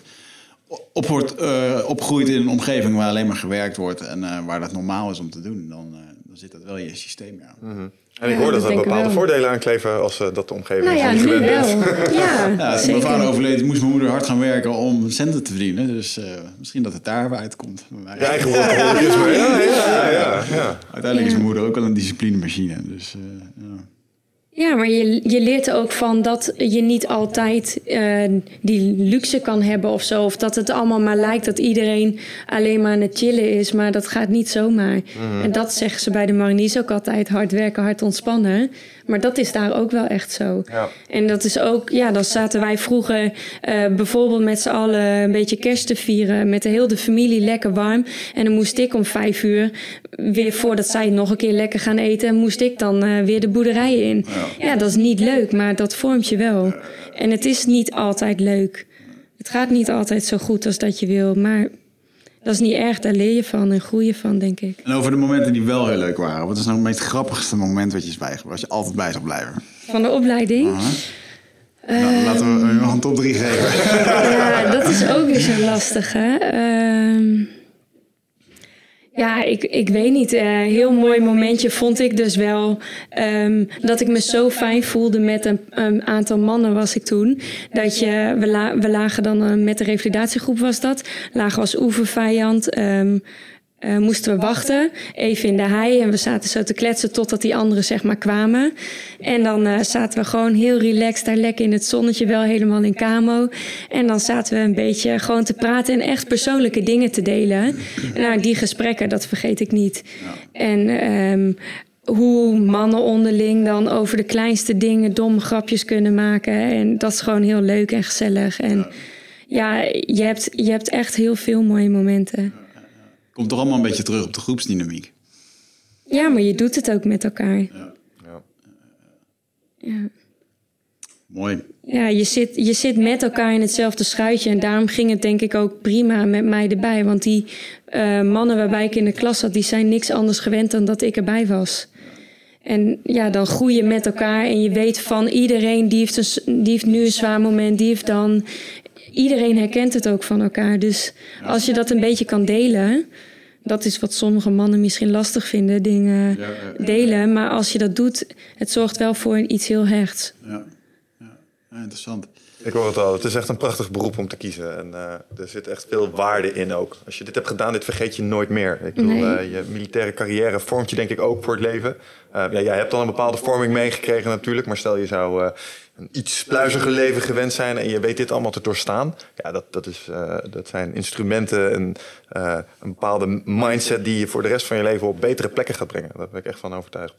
op wordt, eh, opgroeit in een omgeving waar alleen maar gewerkt wordt en waar dat normaal is om te doen, dan, dan zit dat wel in je systeem. Ja. En ik Ja, hoor dat dat er bepaalde voordelen aan kleven als eh, dat de omgeving Nou ja, niet gewend bent. Ja, Ja, toen mijn vader overleed, moest mijn moeder hard gaan werken om centen te verdienen. Dus eh, misschien dat het daar uitkomt. Je eigen. Ja, ja, ja, ja, ja. Uiteindelijk is mijn moeder ook wel een disciplinemachine. Dus, eh, ja. Maar je, je leert ook van dat je niet altijd eh, die luxe kan hebben of zo. Of dat het allemaal maar lijkt dat iedereen alleen maar aan het chillen is. Maar dat gaat niet zomaar. En dat zeggen ze bij de mariniers ook altijd. Hard werken, hard ontspannen. Maar dat is daar ook wel echt zo. Ja. En dat is ook, ja, dan zaten wij vroeger eh, bijvoorbeeld met z'n allen een beetje kerst te vieren. Met de hele familie lekker warm. En dan moest ik om vijf uur, weer voordat zij nog een keer lekker gaan eten, moest ik dan eh, weer de boerderij in. Ja. dat is niet leuk, maar dat vormt je wel. En het is niet altijd leuk. Het gaat niet altijd zo goed als dat je wil, maar dat is niet erg. Daar leer je van en groei je van, denk ik. En over de momenten die wel heel leuk waren. Wat is nou het meest grappigste moment wat je is bijgebleven? Je altijd bij zou blijven? Van de opleiding. Nou, laten we nog een top 3 geven. Ja, dat is ook weer zo lastig, hè? Ehm, ja, ik, ik weet niet. Een heel mooi momentje vond ik dus wel ehm, dat ik me zo fijn voelde met een, een aantal mannen was ik toen. Dat je, we, la- we lagen dan eh, met de revalidatiegroep was dat. Lagen als oefenvijand. ehm, eh, moesten we wachten, even in de hei. En we zaten zo te kletsen totdat die anderen zeg maar kwamen. En dan eh, zaten we gewoon heel relaxed daar lekker in het zonnetje, wel helemaal in camo. En dan zaten we een beetje gewoon te praten en echt persoonlijke dingen te delen. Nou, die gesprekken, dat vergeet ik niet. En ehm, hoe mannen onderling dan over de kleinste dingen domme grapjes kunnen maken. En dat is gewoon heel leuk en gezellig. En ja, je, hebt, je hebt echt heel veel mooie momenten. Komt toch allemaal een beetje terug op de groepsdynamiek. Ja, maar je doet het ook met elkaar. Ja. Ja, Mooi. ja je, zit, je zit met elkaar in hetzelfde schuitje. En daarom ging het denk ik ook prima met mij erbij. Want die eh, mannen waarbij ik in de klas zat, die zijn niks anders gewend dan dat ik erbij was. En ja, dan groei je met elkaar en je weet van iedereen, die heeft, een, die heeft nu een zwaar moment, die heeft dan... Iedereen herkent het ook van elkaar. Dus als je dat een beetje kan delen, dat is wat sommige mannen misschien lastig vinden, dingen delen. Maar als je dat doet, het zorgt wel voor iets heel hechts. Ja. Ja. ja, interessant. Ik hoor het al. Het is echt een prachtig beroep om te kiezen. En eh, er zit echt veel waarde in ook. Als je dit hebt gedaan, dit vergeet je nooit meer. Ik bedoel, Nee. eh, je militaire carrière vormt je denk ik ook voor het leven. Eh, ja, jij hebt al een bepaalde vorming meegekregen natuurlijk. Maar stel je zou eh, een iets pluiziger leven gewend zijn... en je weet dit allemaal te doorstaan. Ja, dat, dat, is, eh, dat zijn instrumenten en eh, een bepaalde mindset... die je voor de rest van je leven op betere plekken gaat brengen. Daar ben ik echt van overtuigd.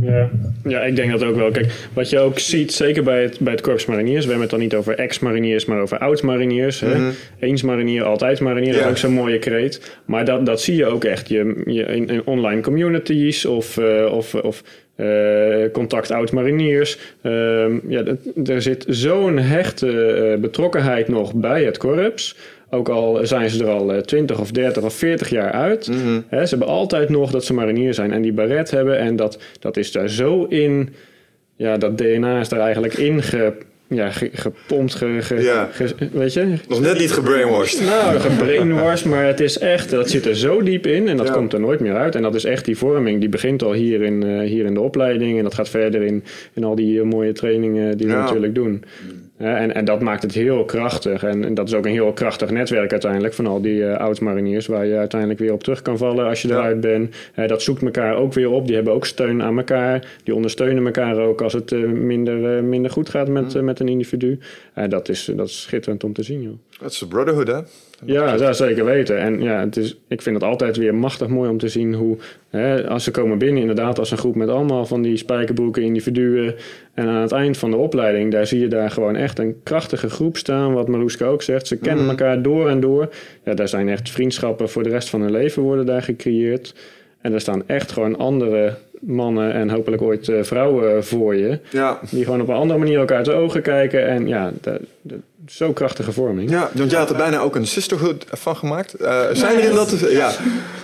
Ja. ja, ik denk dat ook wel. Kijk, wat je ook ziet, zeker bij het, bij het Korps Mariniers, we hebben het dan niet over ex-mariniers, maar over oud-mariniers. hè. Eens marinier, altijd marinier, dat is Ja. ook zo'n mooie kreet. Maar dat, dat zie je ook echt je, je, in, in online communities of, eh, of, of contact oud-mariniers. Ehm, ja, er zit zo'n hechte eh, betrokkenheid nog bij het korps. Ook al zijn ze er al eh, 20 of 30 of 40 jaar uit. Hè, ze hebben altijd nog dat ze marinier zijn en die baret hebben. En dat, dat is daar zo in. Ja, dat DNA is er eigenlijk in ge, ja, ge- gepompt. Ge, ge- Ja. ge- weet je? Nog net niet gebrainwashed. Nou, gebrainwashed, maar het is echt, dat zit er zo diep in en dat Ja. komt er nooit meer uit. En dat is echt die vorming, die begint al hier in, eh, hier in de opleiding en dat gaat verder in, in al die eh, mooie trainingen die we natuurlijk doen. En, en dat maakt het heel krachtig. En, en dat is ook een heel krachtig netwerk uiteindelijk van al die eh oud-mariniers, waar je uiteindelijk weer op terug kan vallen als je Ja. eruit bent. Dat zoekt elkaar ook weer op. Die hebben ook steun aan elkaar. Die ondersteunen elkaar ook als het eh, minder, eh, minder goed gaat met, eh, met een individu. Dat, is, dat is schitterend om te zien, joh. Dat is de brotherhood, hè? Ja, dat zeker weten. En ja, het is, ik vind het altijd weer machtig mooi om te zien hoe, hè, als ze komen binnen, inderdaad, als een groep met allemaal van die spijkerbroeken individuen. En aan het eind van de opleiding, daar zie je daar gewoon echt een krachtige groep staan. Wat Maroeska ook zegt, ze kennen elkaar door en door. Ja, daar zijn echt vriendschappen voor de rest van hun leven worden daar gecreëerd. En er staan echt gewoon andere mannen en hopelijk ooit uh, vrouwen voor je. Ja. Die gewoon op een andere manier elkaar uit de ogen kijken. En ja, de, de, zo krachtige vorming. Ja, want jij had er bijna ook een sisterhood van gemaakt. Uh, zijn er in dat... Ja,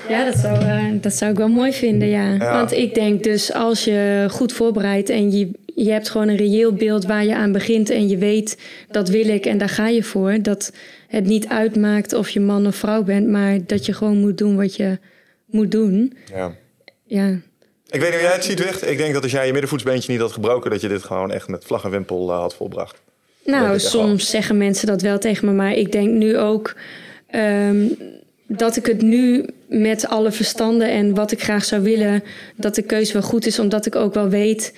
ja dat, zou, uh, dat zou ik wel mooi vinden, ja. ja. Want ik denk dus als je goed voorbereidt en je, je hebt gewoon een reëel beeld waar je aan begint... en je weet, dat wil ik en daar ga je voor... dat het niet uitmaakt of je man of vrouw bent... maar dat je gewoon moet doen wat je moet doen. Ja. Ja, ik weet niet hoe jij het ziet, Wicht. Ik denk dat als jij je middenvoetsbeentje niet had gebroken... dat je dit gewoon echt met vlag en wimpel uh, had volbracht. Nou, soms zeggen mensen dat wel tegen me. Maar ik denk nu ook um, dat ik het nu met alle verstanden... en wat ik graag zou willen, dat de keuze wel goed is. Omdat ik ook wel weet...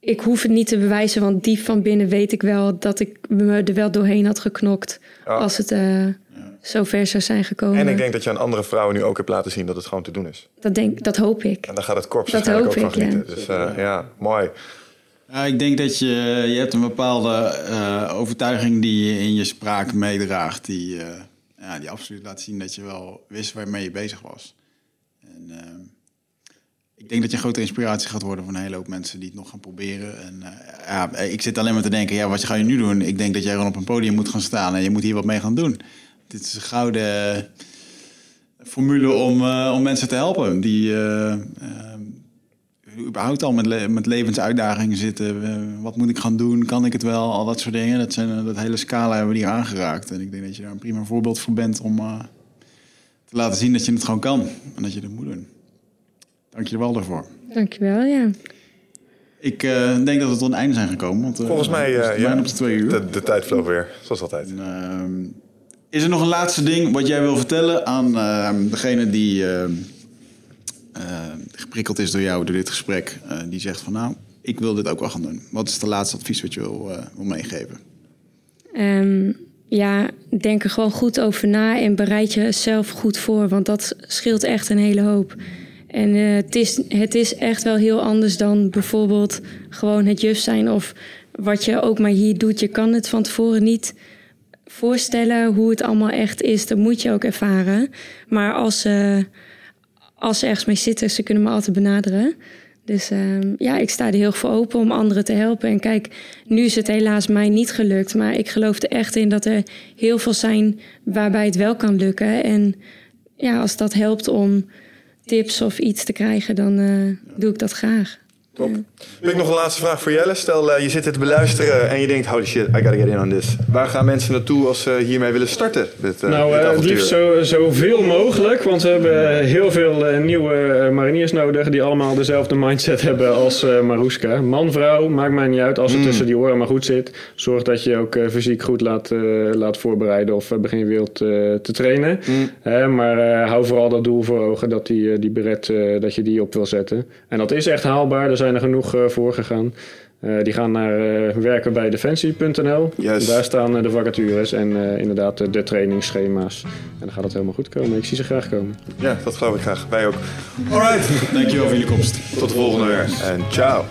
Ik hoef het niet te bewijzen, want diep van binnen weet ik wel... dat ik me er wel doorheen had geknokt Ja. als het uh, zo ver zou zijn gekomen. En ik denk dat je aan andere vrouwen nu ook hebt laten zien dat het gewoon te doen is. Dat, denk, dat hoop ik. En daar gaat het korps Dat waarschijnlijk ook hoop van ik, ja. genieten. Dus uh, ja, mooi. Ja, ik denk dat je, je hebt een bepaalde uh, overtuiging die je in je spraak meedraagt. Die, uh, ja, die absoluut laat zien dat je wel wist waarmee je bezig was. En, uh, ik denk dat je een grote inspiratie gaat worden voor een hele hoop mensen die het nog gaan proberen. En, eh, ja, ik zit alleen maar te denken, ja, wat ga je nu doen? Ik denk dat jij gewoon op een podium moet gaan staan en je moet hier wat mee gaan doen. Dit is een gouden formule om, om mensen te helpen die überhaupt al met, le met levensuitdagingen zitten. wat moet ik gaan doen? Kan ik het wel? Al dat soort dingen. Dat, zijn, dat hele scala hebben we hier aangeraakt. En ik denk dat je daar een prima voorbeeld voor bent om te laten zien dat je het gewoon kan. En dat je het moet doen. Dank je er wel daarvoor. Dank je wel, ja. Ik uh, denk dat we tot een einde zijn gekomen. Want, uh, Volgens mij, uh, ja, op de twee uur. De, de tijd vloog weer, zoals altijd. En, is er nog een laatste ding wat jij wil vertellen aan ehm, degene die geprikkeld is door jou, door dit gesprek? die zegt van nou, ik wil dit ook wel gaan doen. Wat is het laatste advies wat je wil, wil meegeven? Um, ja, denk er gewoon goed over na en bereid jezelf goed voor. Want dat scheelt echt een hele hoop. En het, is, het is echt wel heel anders dan bijvoorbeeld gewoon het juf zijn of wat je ook maar hier doet. Je kan het van tevoren niet voorstellen hoe het allemaal echt is. Dat moet je ook ervaren. Maar als als ze ergens mee zitten, ze kunnen me altijd benaderen. Dus uh, ja, ik sta er heel veel open om anderen te helpen. En kijk, nu is het helaas mij niet gelukt. Maar ik geloof er echt in dat er heel veel zijn waarbij het wel kan lukken. En ja, als dat helpt om tips of iets te krijgen, dan uh, doe ik dat graag. Top. Heb ik nog een laatste vraag voor Jelle. Stel, uh, je zit dit te beluisteren en je denkt, holy shit, I gotta get in on this. Waar gaan mensen naartoe als ze hiermee willen starten? Dit, uh, nou, dit het liefst zo, zoveel mogelijk, want we hebben heel veel nieuwe mariniers nodig die allemaal dezelfde mindset hebben als Maruska. Man, vrouw, maakt mij niet uit als het mm. tussen die oren maar goed zit. Zorg dat je ook fysiek goed laat, laat voorbereiden of begin je wilt te trainen. Mm. maar hou vooral dat doel voor ogen dat die, die beret, dat je die op wil zetten. En dat is echt haalbaar. Er zijn er genoeg uh, voor gegaan. Uh, die gaan naar uh, werken bij defensie.nl. Yes. Daar staan de vacatures en inderdaad de trainingsschema's. En dan gaat het helemaal goed komen. Ik zie ze graag komen. Ja, dat geloof ik graag. Wij ook. Alright. Dankjewel voor jullie komst. Tot de volgende weer. En ciao.